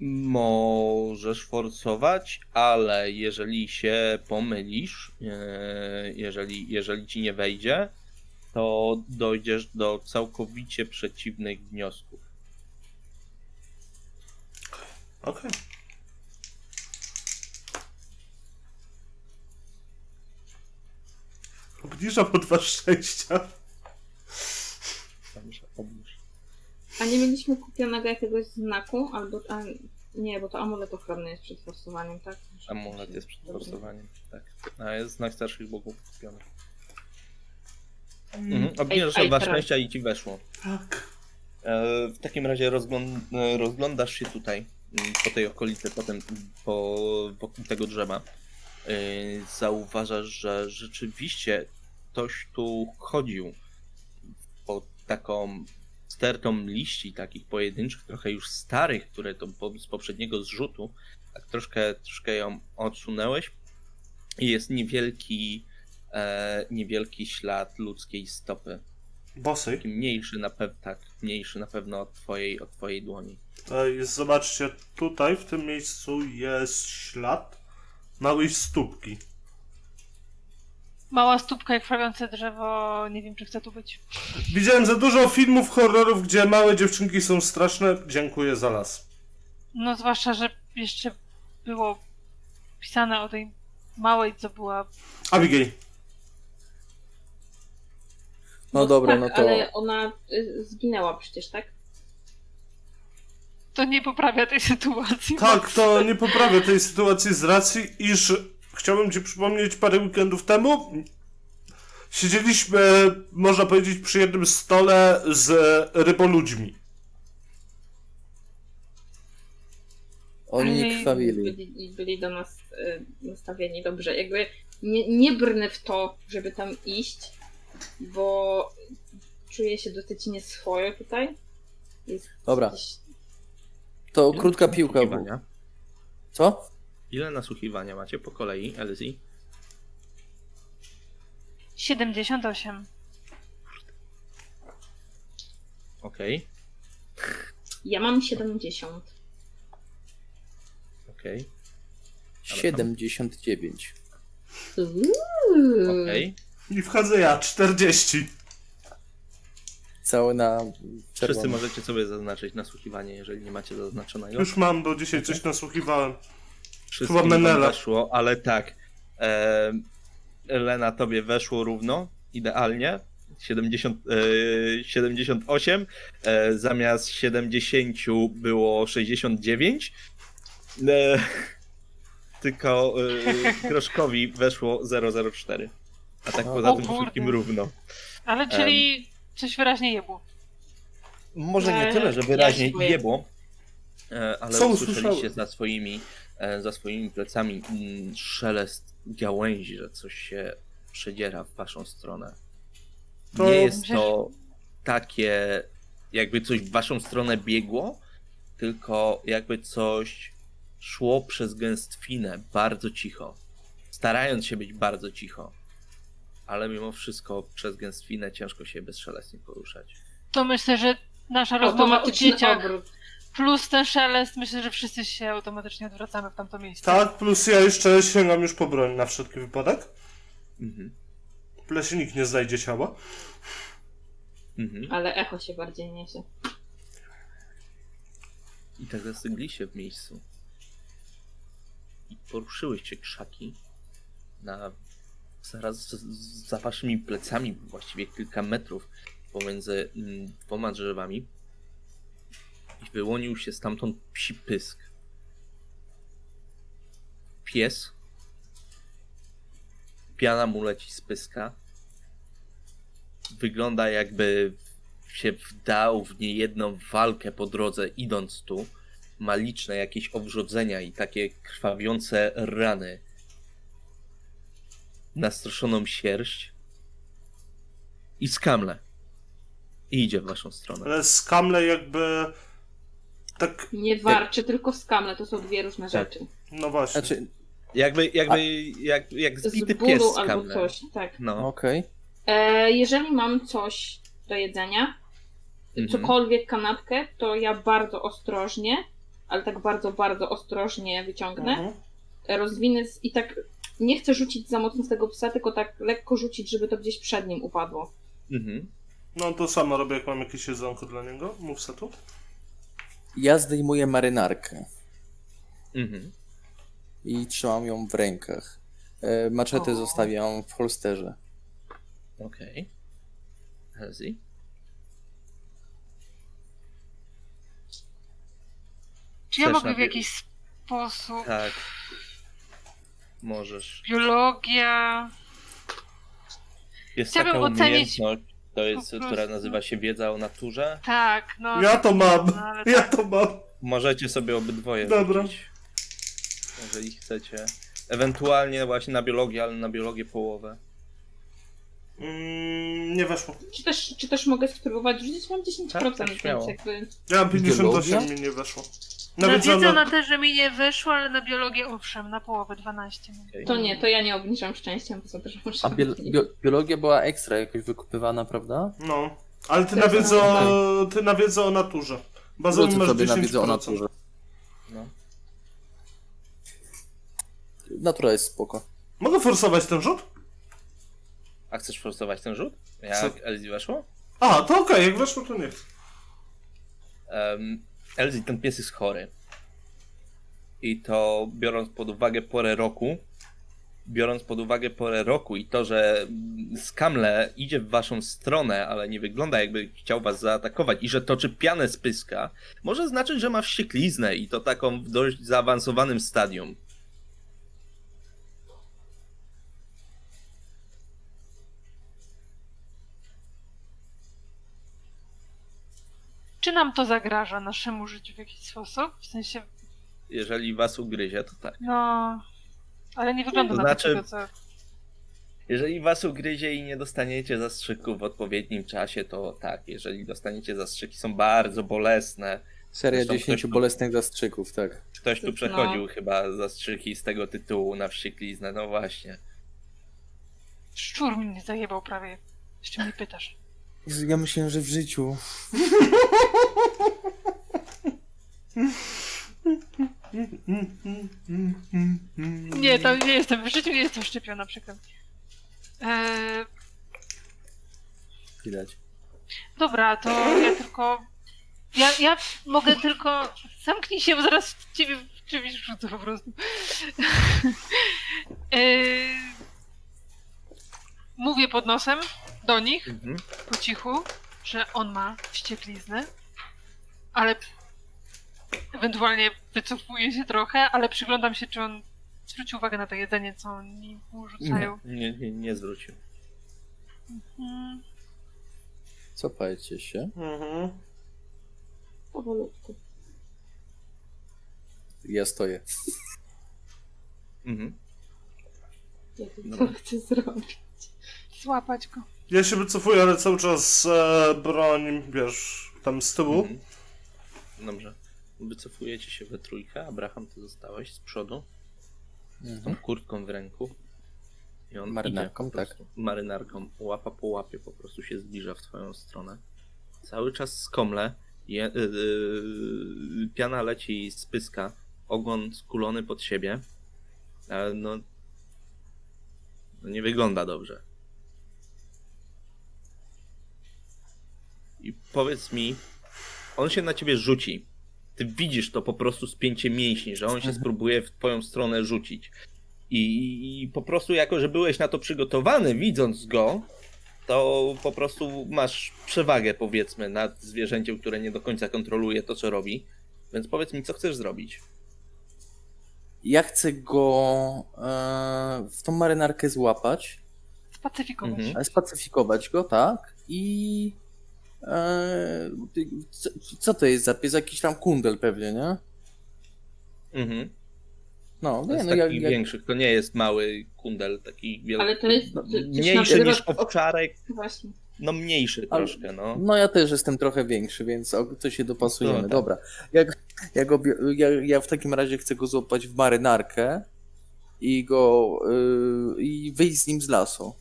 Możesz forsować, ale jeżeli się pomylisz, e, jeżeli, jeżeli ci nie wejdzie, to dojdziesz do całkowicie przeciwnych wniosków. Okej. Okay. Obniżam o dwa szczęścia. Dobrze, obniż. A nie mieliśmy kupionego jakiegoś znaku? Albo. A, nie, bo to amulet ochronny jest przed forsowaniem, tak? Amulet jest przed forsowaniem, tak. A jest znak starszych bogów kupiony. Mm. Mhm. Obniżasz o dwa szczęścia i ci weszło. Tak. E, w takim razie rozgląd e, rozglądasz się tutaj, mm, po tej okolicy, potem po, wokół tego drzewa. E, zauważasz, że rzeczywiście ktoś tu chodził pod taką stertą liści, takich pojedynczych, trochę już starych, które to z poprzedniego zrzutu, tak troszkę, troszkę ją odsunęłeś i jest niewielki, e, niewielki ślad ludzkiej stopy. Bosy? Taki mniejszy na pewno, tak, mniejszy na pewno od twojej, od twojej dłoni. Jest, zobaczcie, tutaj w tym miejscu jest ślad małej stópki. Mała stópka jak prawiące drzewo, nie wiem czy chcę tu być. Widziałem za dużo filmów horrorów, gdzie małe dziewczynki są straszne. Dziękuję za las. No zwłaszcza, że jeszcze było pisane o tej małej, co była... Abigail. No, no dobra, tak, no to... ale ona y, zginęła przecież, tak? To nie poprawia tej sytuacji. Tak, to nie poprawia tej sytuacji z racji, iż chciałbym ci przypomnieć parę weekendów temu. Siedzieliśmy, można powiedzieć, przy jednym stole z ryboludźmi. Oni nie krwawili. Byli, byli do nas y, nastawieni dobrze. Jakby nie, nie brnę w to, żeby tam iść, bo czuję się dosyć nieswojo tutaj. Jest Dobra. To krótka piłka. Co? Ile nasłuchiwania macie po kolei, Elsie? 78. Okej. Ja mam 70. Okej. 79. Okej. I wchodzę ja, 40. Cały na Wszyscy możecie sobie zaznaczyć nasłuchiwanie, jeżeli nie macie zaznaczonego. Już mam, bo dzisiaj coś nasłuchiwałem. Wszystkim Chyba Menela. weszło, ale tak. E, Lena, tobie weszło równo, idealnie. 70, e, 78, e, zamiast 70 było 69. E, (laughs) tylko e, Groszkowi weszło 004. A tak poza tym wszystkim równo. Ale czyli coś wyraźnie jebło. Może nie tyle, że wyraźnie jebło, e, ale usłyszeliście za swoimi E, za swoimi plecami szelest gałęzi, że coś się przedziera w waszą stronę. Nie jest to takie, jakby coś w waszą stronę biegło, tylko jakby coś szło przez gęstwinę bardzo cicho, starając się być bardzo cicho. Ale mimo wszystko przez gęstwinę ciężko się bezszelestnie poruszać. To myślę, że nasza rozmowa o dzieciach obrót. Plus ten szelest, myślę, że wszyscy się automatycznie odwracamy w tamto miejsce. Tak, plus ja jeszcze sięgam już po broń na wszelki wypadek. Mhm. Lesie nikt nie znajdzie ciała. Mhm. Ale echo się bardziej niesie. I tak zastygli się w miejscu. I poruszyły się krzaki na zaraz za waszymi plecami, właściwie kilka metrów pomiędzy mm, dwoma drzewami i wyłonił się stamtąd psi pysk. Pies. Piana mu leci z pyska. Wygląda jakby się wdał w niejedną walkę po drodze idąc tu. Ma liczne jakieś obrzodzenia i takie krwawiące rany. Nastroszoną sierść. I skamle. I idzie w waszą stronę. Ale skamle jakby tak... Nie warczy, jak... tylko skamle, to są dwie różne tak. rzeczy. No właśnie. Znaczy, jakby, jakby, A... jak, jak zbity Z pies z albo coś, tak. No. Okej. Okay. E, jeżeli mam coś do jedzenia, mhm. cokolwiek kanapkę, to ja bardzo ostrożnie, ale tak bardzo, bardzo ostrożnie wyciągnę, mhm. rozwinę i tak nie chcę rzucić za mocno z tego psa, tylko tak lekko rzucić, żeby to gdzieś przed nim upadło. Mhm. No to samo robię, jak mam jakieś jedzonko dla niego, mów tu. Ja zdejmuję marynarkę. Mhm. I trzymam ją w rękach. E, maczetę o. zostawiam w holsterze. Okej. Okay. Czy ja mogę w jakiś sposób... Tak. Możesz. Biologia... Jest Chciałabym taka ocenić... To jest, która nazywa się wiedza o naturze. Tak, no. Ja to mam. No, ja tak. to mam. Możecie sobie obydwoje Dobra. Rzucić, jeżeli chcecie. Ewentualnie właśnie na biologię, ale na biologię połowę. Mm, nie weszło. Czy też, czy też mogę spróbować rzucić? Mam 10%, tak, tak więc jakby... Ja mam 58, mi nie weszło. Na, na wiedzę na też, że mi nie wyszło, ale na biologię owszem, na połowę 12. Okay. To nie, to ja nie obniżam szczęściem, bo też muszę... A biologia była ekstra jakoś wykupywana, prawda? No, ale ty na, wiedzę o, ty na wiedzę o naturze. Bazowym masz 10%. na wiedzę o naturze. No. Natura jest spoko. Mogę forsować ten rzut? A chcesz forsować ten rzut? Jak Co? Weszło? A, to okej, okay. jak weszło, to nie. Um, Elzi, ten pies jest chory. I to biorąc pod uwagę porę roku, biorąc pod uwagę porę roku i to, że Skamle idzie w waszą stronę, ale nie wygląda jakby chciał was zaatakować i że toczy pianę z pyska, może znaczyć, że ma wściekliznę i to taką w dość zaawansowanym stadium. Czy nam to zagraża naszemu życiu w jakiś sposób? W sensie. Jeżeli was ugryzie, to tak. No. Ale nie wygląda to na znaczy, tego, co. Jeżeli was ugryzie i nie dostaniecie zastrzyków w odpowiednim czasie, to tak. Jeżeli dostaniecie zastrzyki, są bardzo bolesne. Seria Zresztą 10 tu, bolesnych zastrzyków, tak. Ktoś tu przechodził no. chyba zastrzyki z tego tytułu na wściekliznę, no właśnie. Szczur mnie zajebał prawie. Jeszcze mnie pytasz. Ja myślałem, że w życiu. Nie, to nie jestem, w życiu nie jestem szczepiona, przykład. Eee... Widać. Dobra, to ja tylko... Ja, ja mogę tylko... Zamknij się, bo zaraz ciebie w czymś rzucę po prostu. eee... Mówię pod nosem do nich, mhm. po cichu, że on ma wściekliznę, ale ewentualnie wycofuję się trochę, ale przyglądam się, czy on zwrócił uwagę na to jedzenie, co oni mu rzucają. Nie, nie, nie zwrócił. Mhm. Cofajcie się. Mhm. Powolutku. Ja stoję. Mhm. Ja to chcę zrobić. Złapać go. Ja się wycofuję, ale cały czas e, broń, wiesz, tam z tyłu. Mhm. Dobrze. Wycofujecie się we trójkę. Abraham, ty zostałeś z przodu. Mhm. Z tą kurtką w ręku. I on marynarką, tak? Marynarką, łapa po łapie po prostu się zbliża w twoją stronę. Cały czas skomle. Je, yy, yy, piana leci z pyska. Ogon skulony pod siebie. Ale no, no nie wygląda dobrze. I powiedz mi, on się na ciebie rzuci ty widzisz to po prostu spięcie mięśni, że on się mhm. spróbuje w twoją stronę rzucić. I, I, po prostu jako, że byłeś na to przygotowany, widząc go, to po prostu masz przewagę, powiedzmy, nad zwierzęciem, które nie do końca kontroluje to, co robi. Więc powiedz mi, co chcesz zrobić? Ja chcę go e, w tą marynarkę złapać. Spacyfikować. Mhm. Spacyfikować go, tak. I Eee, co, co to jest za pies? Jakiś tam kundel pewnie, nie? Mhm. No, to nie, no taki jak, większy, to nie jest mały kundel, taki wielki. Ale to jest no, mniejszy niż owczarek. Właśnie. No mniejszy Ale, troszkę, no. No ja też jestem trochę większy, więc to się dopasujemy. No, tak. Dobra. Jak, ja, go, ja, ja w takim razie chcę go złapać w marynarkę i go yy, i wyjść z nim z lasu.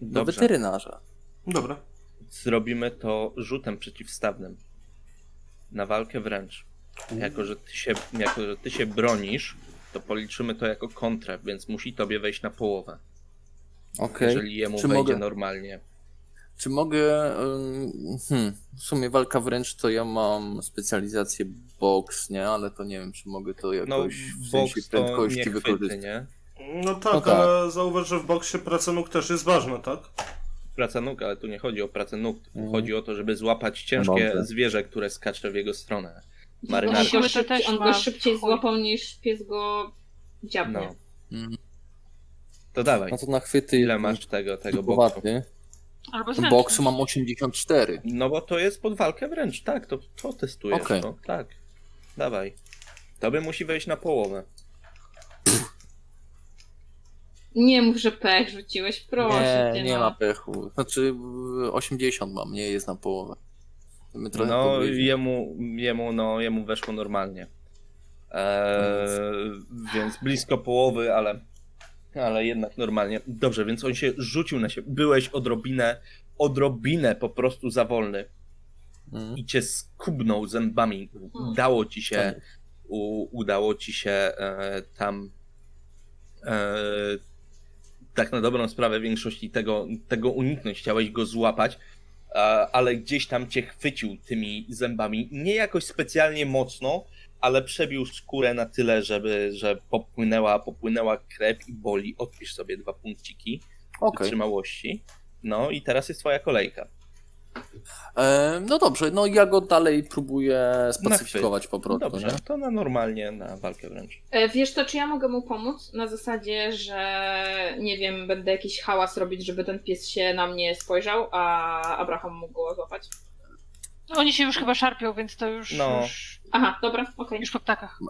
Do Dobrze. weterynarza. Dobra zrobimy to rzutem przeciwstawnym. Na walkę wręcz. Jako że, ty się, jako, że ty się bronisz, to policzymy to jako kontrę, więc musi tobie wejść na połowę. Okay. Jeżeli jemu Czy wejdzie mogę... normalnie. Czy mogę. Hmm, w sumie walka wręcz to ja mam specjalizację box, nie? Ale to nie wiem, czy mogę to jakoś no, w sensie prędkości wykorzystać. Nie? No tak, no tak, ale zauważ, że w boksie praca nóg też jest ważna, tak? Praca nóg, ale tu nie chodzi o pracę nóg. Mhm. Chodzi o to, żeby złapać ciężkie Dobrze. zwierzę, które skacze w jego stronę. marynarki. On, go, szybciej, on go szybciej złapał niż pies go dziabnie. No. To dawaj. No to na chwyty. Ile masz tego, tego boksu? Albo boksu mam 84. No bo to jest pod walkę wręcz, tak, to, to testujesz. Okay. No, tak. Dawaj. Tobie musi wejść na połowę. Nie mów, że pech rzuciłeś, proszę. Nie, nie no. ma pechu. Znaczy 80 mam, nie jest na połowę. no jemu, jemu, no, jemu weszło normalnie. Eee, więc blisko połowy, ale, ale jednak normalnie. Dobrze, więc on się rzucił na siebie. Byłeś odrobinę, odrobinę po prostu za wolny. Mm. I cię skubnął zębami. Udało ci się, tak. u, udało ci się e, tam e, tak na dobrą sprawę większości tego, tego uniknąć. Chciałeś go złapać, ale gdzieś tam cię chwycił tymi zębami. Nie jakoś specjalnie mocno, ale przebił skórę na tyle, żeby, że popłynęła, popłynęła krew i boli. Odpisz sobie dwa punkciki okay. wytrzymałości. No i teraz jest twoja kolejka. E, no dobrze, no ja go dalej próbuję spacyfikować po prostu. Dobrze, nie? to na normalnie, na walkę wręcz. E, wiesz to, czy ja mogę mu pomóc? Na zasadzie, że nie wiem, będę jakiś hałas robić, żeby ten pies się na mnie spojrzał, a Abraham mógł go złapać. Oni się już chyba szarpią, więc to już. No. już... Aha, dobra, okej. Okay. Już po ptakach.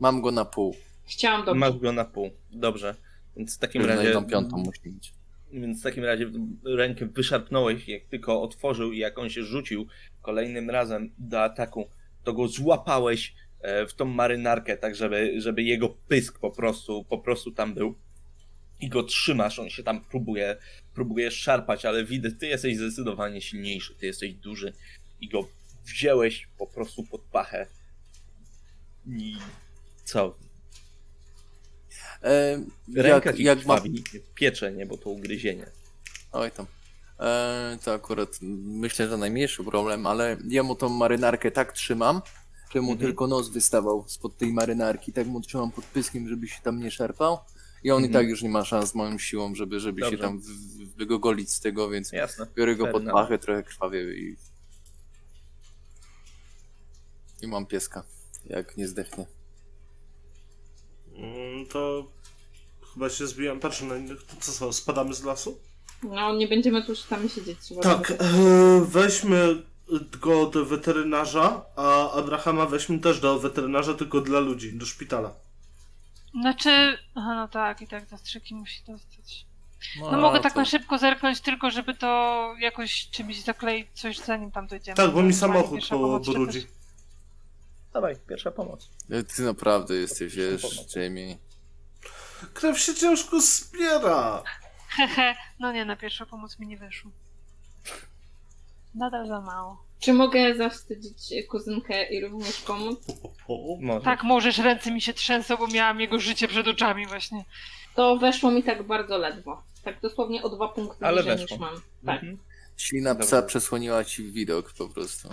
Mam go na pół. Chciałam dobrze. Masz go na pół, dobrze. Więc w takim razie. Jedną piątą musi mieć. Więc w takim razie rękę wyszarpnąłeś, jak tylko otworzył i jak on się rzucił kolejnym razem do ataku, to go złapałeś e, w tą marynarkę, tak żeby, żeby jego pysk po prostu, po prostu tam był. I go trzymasz, on się tam próbuje, próbuje szarpać, ale widzę, ty jesteś zdecydowanie silniejszy, ty jesteś duży i go wzięłeś po prostu pod pachę. I co? E, Ręka jak, jak ma... piecze, nie, bo to ugryzienie. Oj tam. E, to akurat myślę, że najmniejszy problem, ale ja mu tą marynarkę tak trzymam, że mu mhm. tylko nos wystawał spod tej marynarki, tak mu trzymam pod pyskiem, żeby się tam nie szarpał. I on mhm. i tak już nie ma szans z moją siłą, żeby, żeby się tam wygogolić z tego, więc Jasne. biorę go pod pachę, trochę krwawie i... I mam pieska, jak nie zdechnie. Mm, to chyba się zbijam. Patrzę na innych. Co, co, spadamy z lasu? No, nie będziemy tu tam siedzieć. Tak, e, weźmy go do weterynarza, a Abrahama weźmy też do weterynarza, tylko dla ludzi, do szpitala. Znaczy, aha, no tak, i tak zastrzyki musi dostać. No, no mogę tak na szybko zerknąć, tylko żeby to jakoś czymś zakleić, coś zanim tam dojdziemy. Tak, bo mi samochód brudzi. Dawaj, pierwsza pomoc. Ty naprawdę jesteś, wiesz, Jamie. Krew się ciężko zbiera. Hehe, no nie, na pierwszą pomoc mi nie wyszło. Nadal za mało. Czy mogę zawstydzić kuzynkę i również pomóc? Możesz. Tak, możesz, ręce mi się trzęsą, bo miałam jego życie przed oczami właśnie. To weszło mi tak bardzo ledwo. Tak dosłownie o dwa punkty Ale niżej niż mam. Tak. Mhm. Ślina psa przesłoniła ci widok po prostu.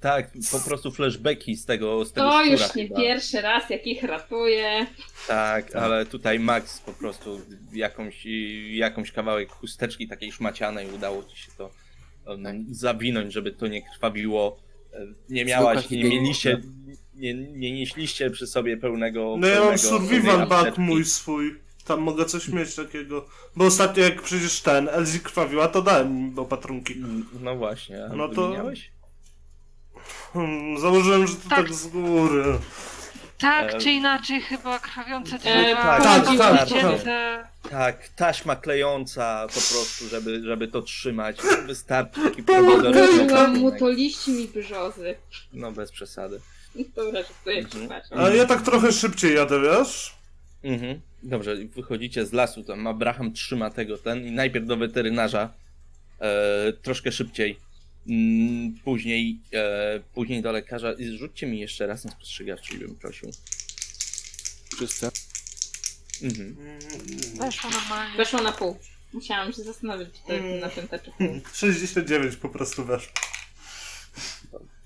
Tak, po prostu flashbacki z tego z tego To już nie chyba. pierwszy raz, jak ich ratuje. Tak, ale tutaj Max po prostu jakąś, jakąś kawałek chusteczki takiej szmacianej udało ci się to um, zawinąć, żeby to nie krwawiło. Nie miałaś, nie mieliście, nie, nie nieśliście przy sobie pełnego. No ja mam survival bug mój swój. Tam mogę coś mieć takiego. Bo ostatnio jak przecież ten Elzi krwawiła, to dałem do patrunki. No właśnie, a no to miałeś? Hmm, założyłem, że to tak, tak z góry. Tak e... czy inaczej chyba krwawiące drzewa. tak, tak, tak, tak, tak, taśma klejąca po prostu, żeby, żeby to trzymać. Wystarczy taki prowodor. Pomogłam mu to liśćmi brzozy. No bez przesady. Dobra, że to jest mhm. A ja tak trochę szybciej jadę, wiesz? Mhm. Dobrze, wychodzicie z lasu, tam Abraham trzyma tego ten i najpierw do weterynarza e, troszkę szybciej później, e, później do lekarza. Rzućcie mi jeszcze raz na spostrzegawczy, bym prosił. Wszyscy? Mhm. Weszło normalnie. Weszło na pół. Musiałam się zastanowić czy mm. na tym pół. 69 (laughs) po prostu weszło.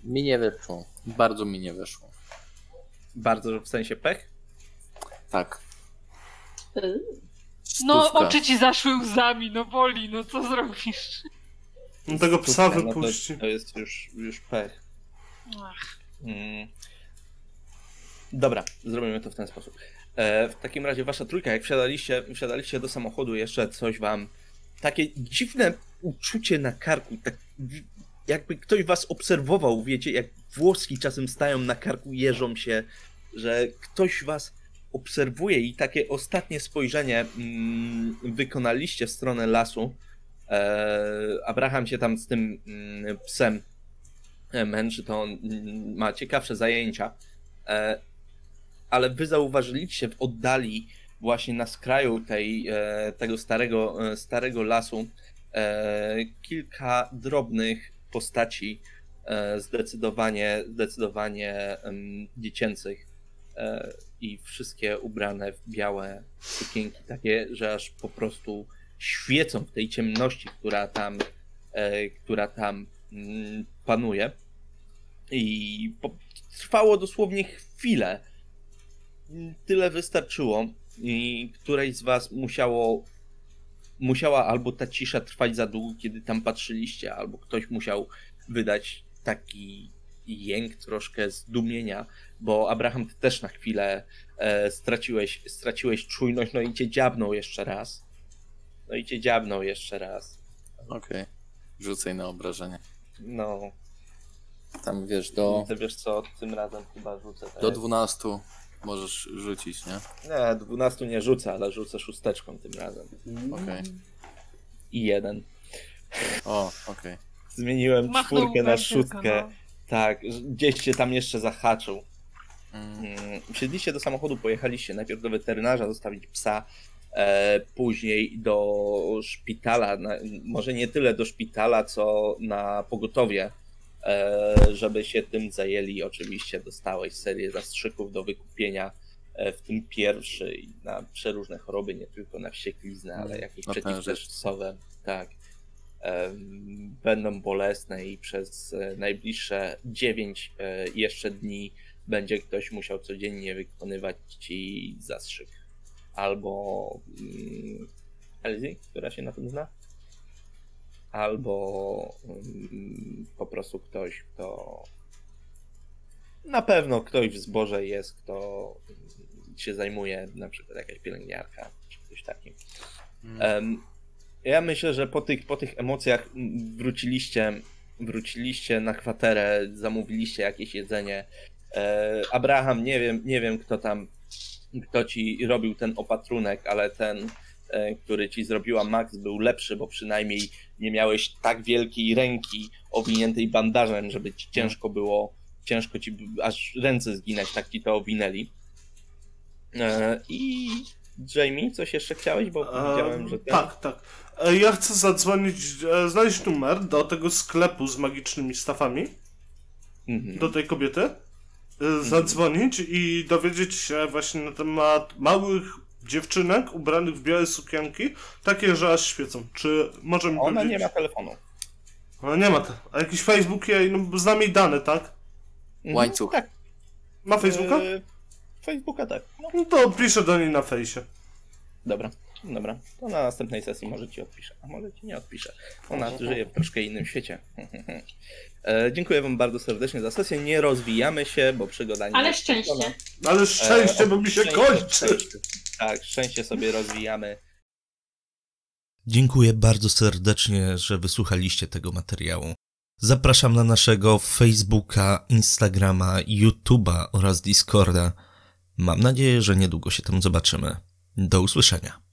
Mi nie weszło. Bardzo mi nie weszło. Bardzo w sensie pech? Tak. No, oczy ci zaszły łzami, no boli, no co zrobisz? No tego psa wypuści. No to, to, jest już, już pech. Ach. Mm. Dobra, zrobimy to w ten sposób. E, w takim razie wasza trójka, jak wsiadaliście, wsiadaliście do samochodu, jeszcze coś wam... Takie dziwne uczucie na karku, tak jakby ktoś was obserwował, wiecie, jak włoski czasem stają na karku, jeżą się, że ktoś was obserwuje i takie ostatnie spojrzenie mm, wykonaliście w stronę lasu. E, Abraham się tam z tym mm, psem e, męczy, to on mm, ma ciekawsze zajęcia. E, ale wy zauważyliście w oddali, właśnie na skraju tej, tego starego, starego lasu, kilka drobnych postaci zdecydowanie, zdecydowanie dziecięcych i wszystkie ubrane w białe sukienki, takie, że aż po prostu świecą w tej ciemności, która tam, która tam mm, panuje. I trwało dosłownie chwilę, tyle wystarczyło i któreś z was musiało musiała albo ta cisza trwać za długo, kiedy tam patrzyliście, albo ktoś musiał wydać taki jęk troszkę zdumienia, bo Abraham, ty też na chwilę e, straciłeś, straciłeś czujność, no i cię dziabnął jeszcze raz. No i cię dziabnął jeszcze raz. Okej, okay. rzucaj na obrażenie. No. Tam wiesz, do... Ty wiesz co, tym razem chyba rzucę. Tak? Do 12 możesz rzucić, nie? Nie, 12 nie rzucę, ale rzucę szósteczką tym razem. Okej. Okay. I jeden. O, okej. Okay. Zmieniłem Machnął czwórkę na szóstkę. No. Tak, gdzieś się tam jeszcze zahaczył. Mm. mm. Wsiedliście do samochodu, pojechaliście najpierw do weterynarza zostawić psa, później do szpitala, może nie tyle do szpitala, co na pogotowie E, żeby się tym zajęli. Oczywiście dostałeś serię zastrzyków do wykupienia, e, w tym pierwszy na przeróżne choroby, nie tylko na wściekliznę, ale mm, jakieś przeciwstresowe. Tak. Będą bolesne i przez e, najbliższe 9 jeszcze dni będzie ktoś musiał codziennie wykonywać ci zastrzyk. Albo mm, Elzy, która się na tym zna? albo mm, po prostu ktoś, kto na pewno ktoś w zborze jest, kto się zajmuje, na przykład jakaś pielęgniarka, czy coś takim. Hmm. Ja myślę, że po tych, po tych emocjach wróciliście, wróciliście na kwaterę, zamówiliście jakieś jedzenie. E, Abraham, nie wiem, nie wiem kto tam, kto ci robił ten opatrunek, ale ten E, który ci zrobiła Max, był lepszy, bo przynajmniej nie miałeś tak wielkiej ręki owiniętej bandażem, żeby ci ciężko było, ciężko ci aż ręce zginać, tak ci to owinęli. E, I Jamie, coś jeszcze chciałeś, bo powiedziałem, że ten... Tak, tak. E, ja chcę zadzwonić, znaleźć numer do tego sklepu z magicznymi stafami. Mhm. Do tej kobiety. Zadzwonić mhm. i dowiedzieć się właśnie na temat małych dziewczynek ubranych w białe sukienki, takie, że aż świecą. Czy możemy Ona powiedzieć... nie ma telefonu. Ona nie ma. Te... A jakiś Facebook jej, no znam jej dane, tak? Mhm. Łańcuch. Tak. Ma Facebooka? Yy, Facebooka tak. No. no to piszę do niej na fejsie. Dobra, dobra. To na następnej sesji może ci odpiszę, a może ci nie odpiszę. Ona żyje w troszkę innym świecie. (laughs) e, dziękuję wam bardzo serdecznie za sesję. Nie rozwijamy się, bo przygoda nie Ale szczęście. Ale szczęście, e, bo mi się szczęście, kończy. Szczęście. Tak, szczęście sobie rozwijamy. Dziękuję bardzo serdecznie, że wysłuchaliście tego materiału. Zapraszam na naszego Facebooka, Instagrama, YouTube'a oraz Discorda. Mam nadzieję, że niedługo się tam zobaczymy. Do usłyszenia.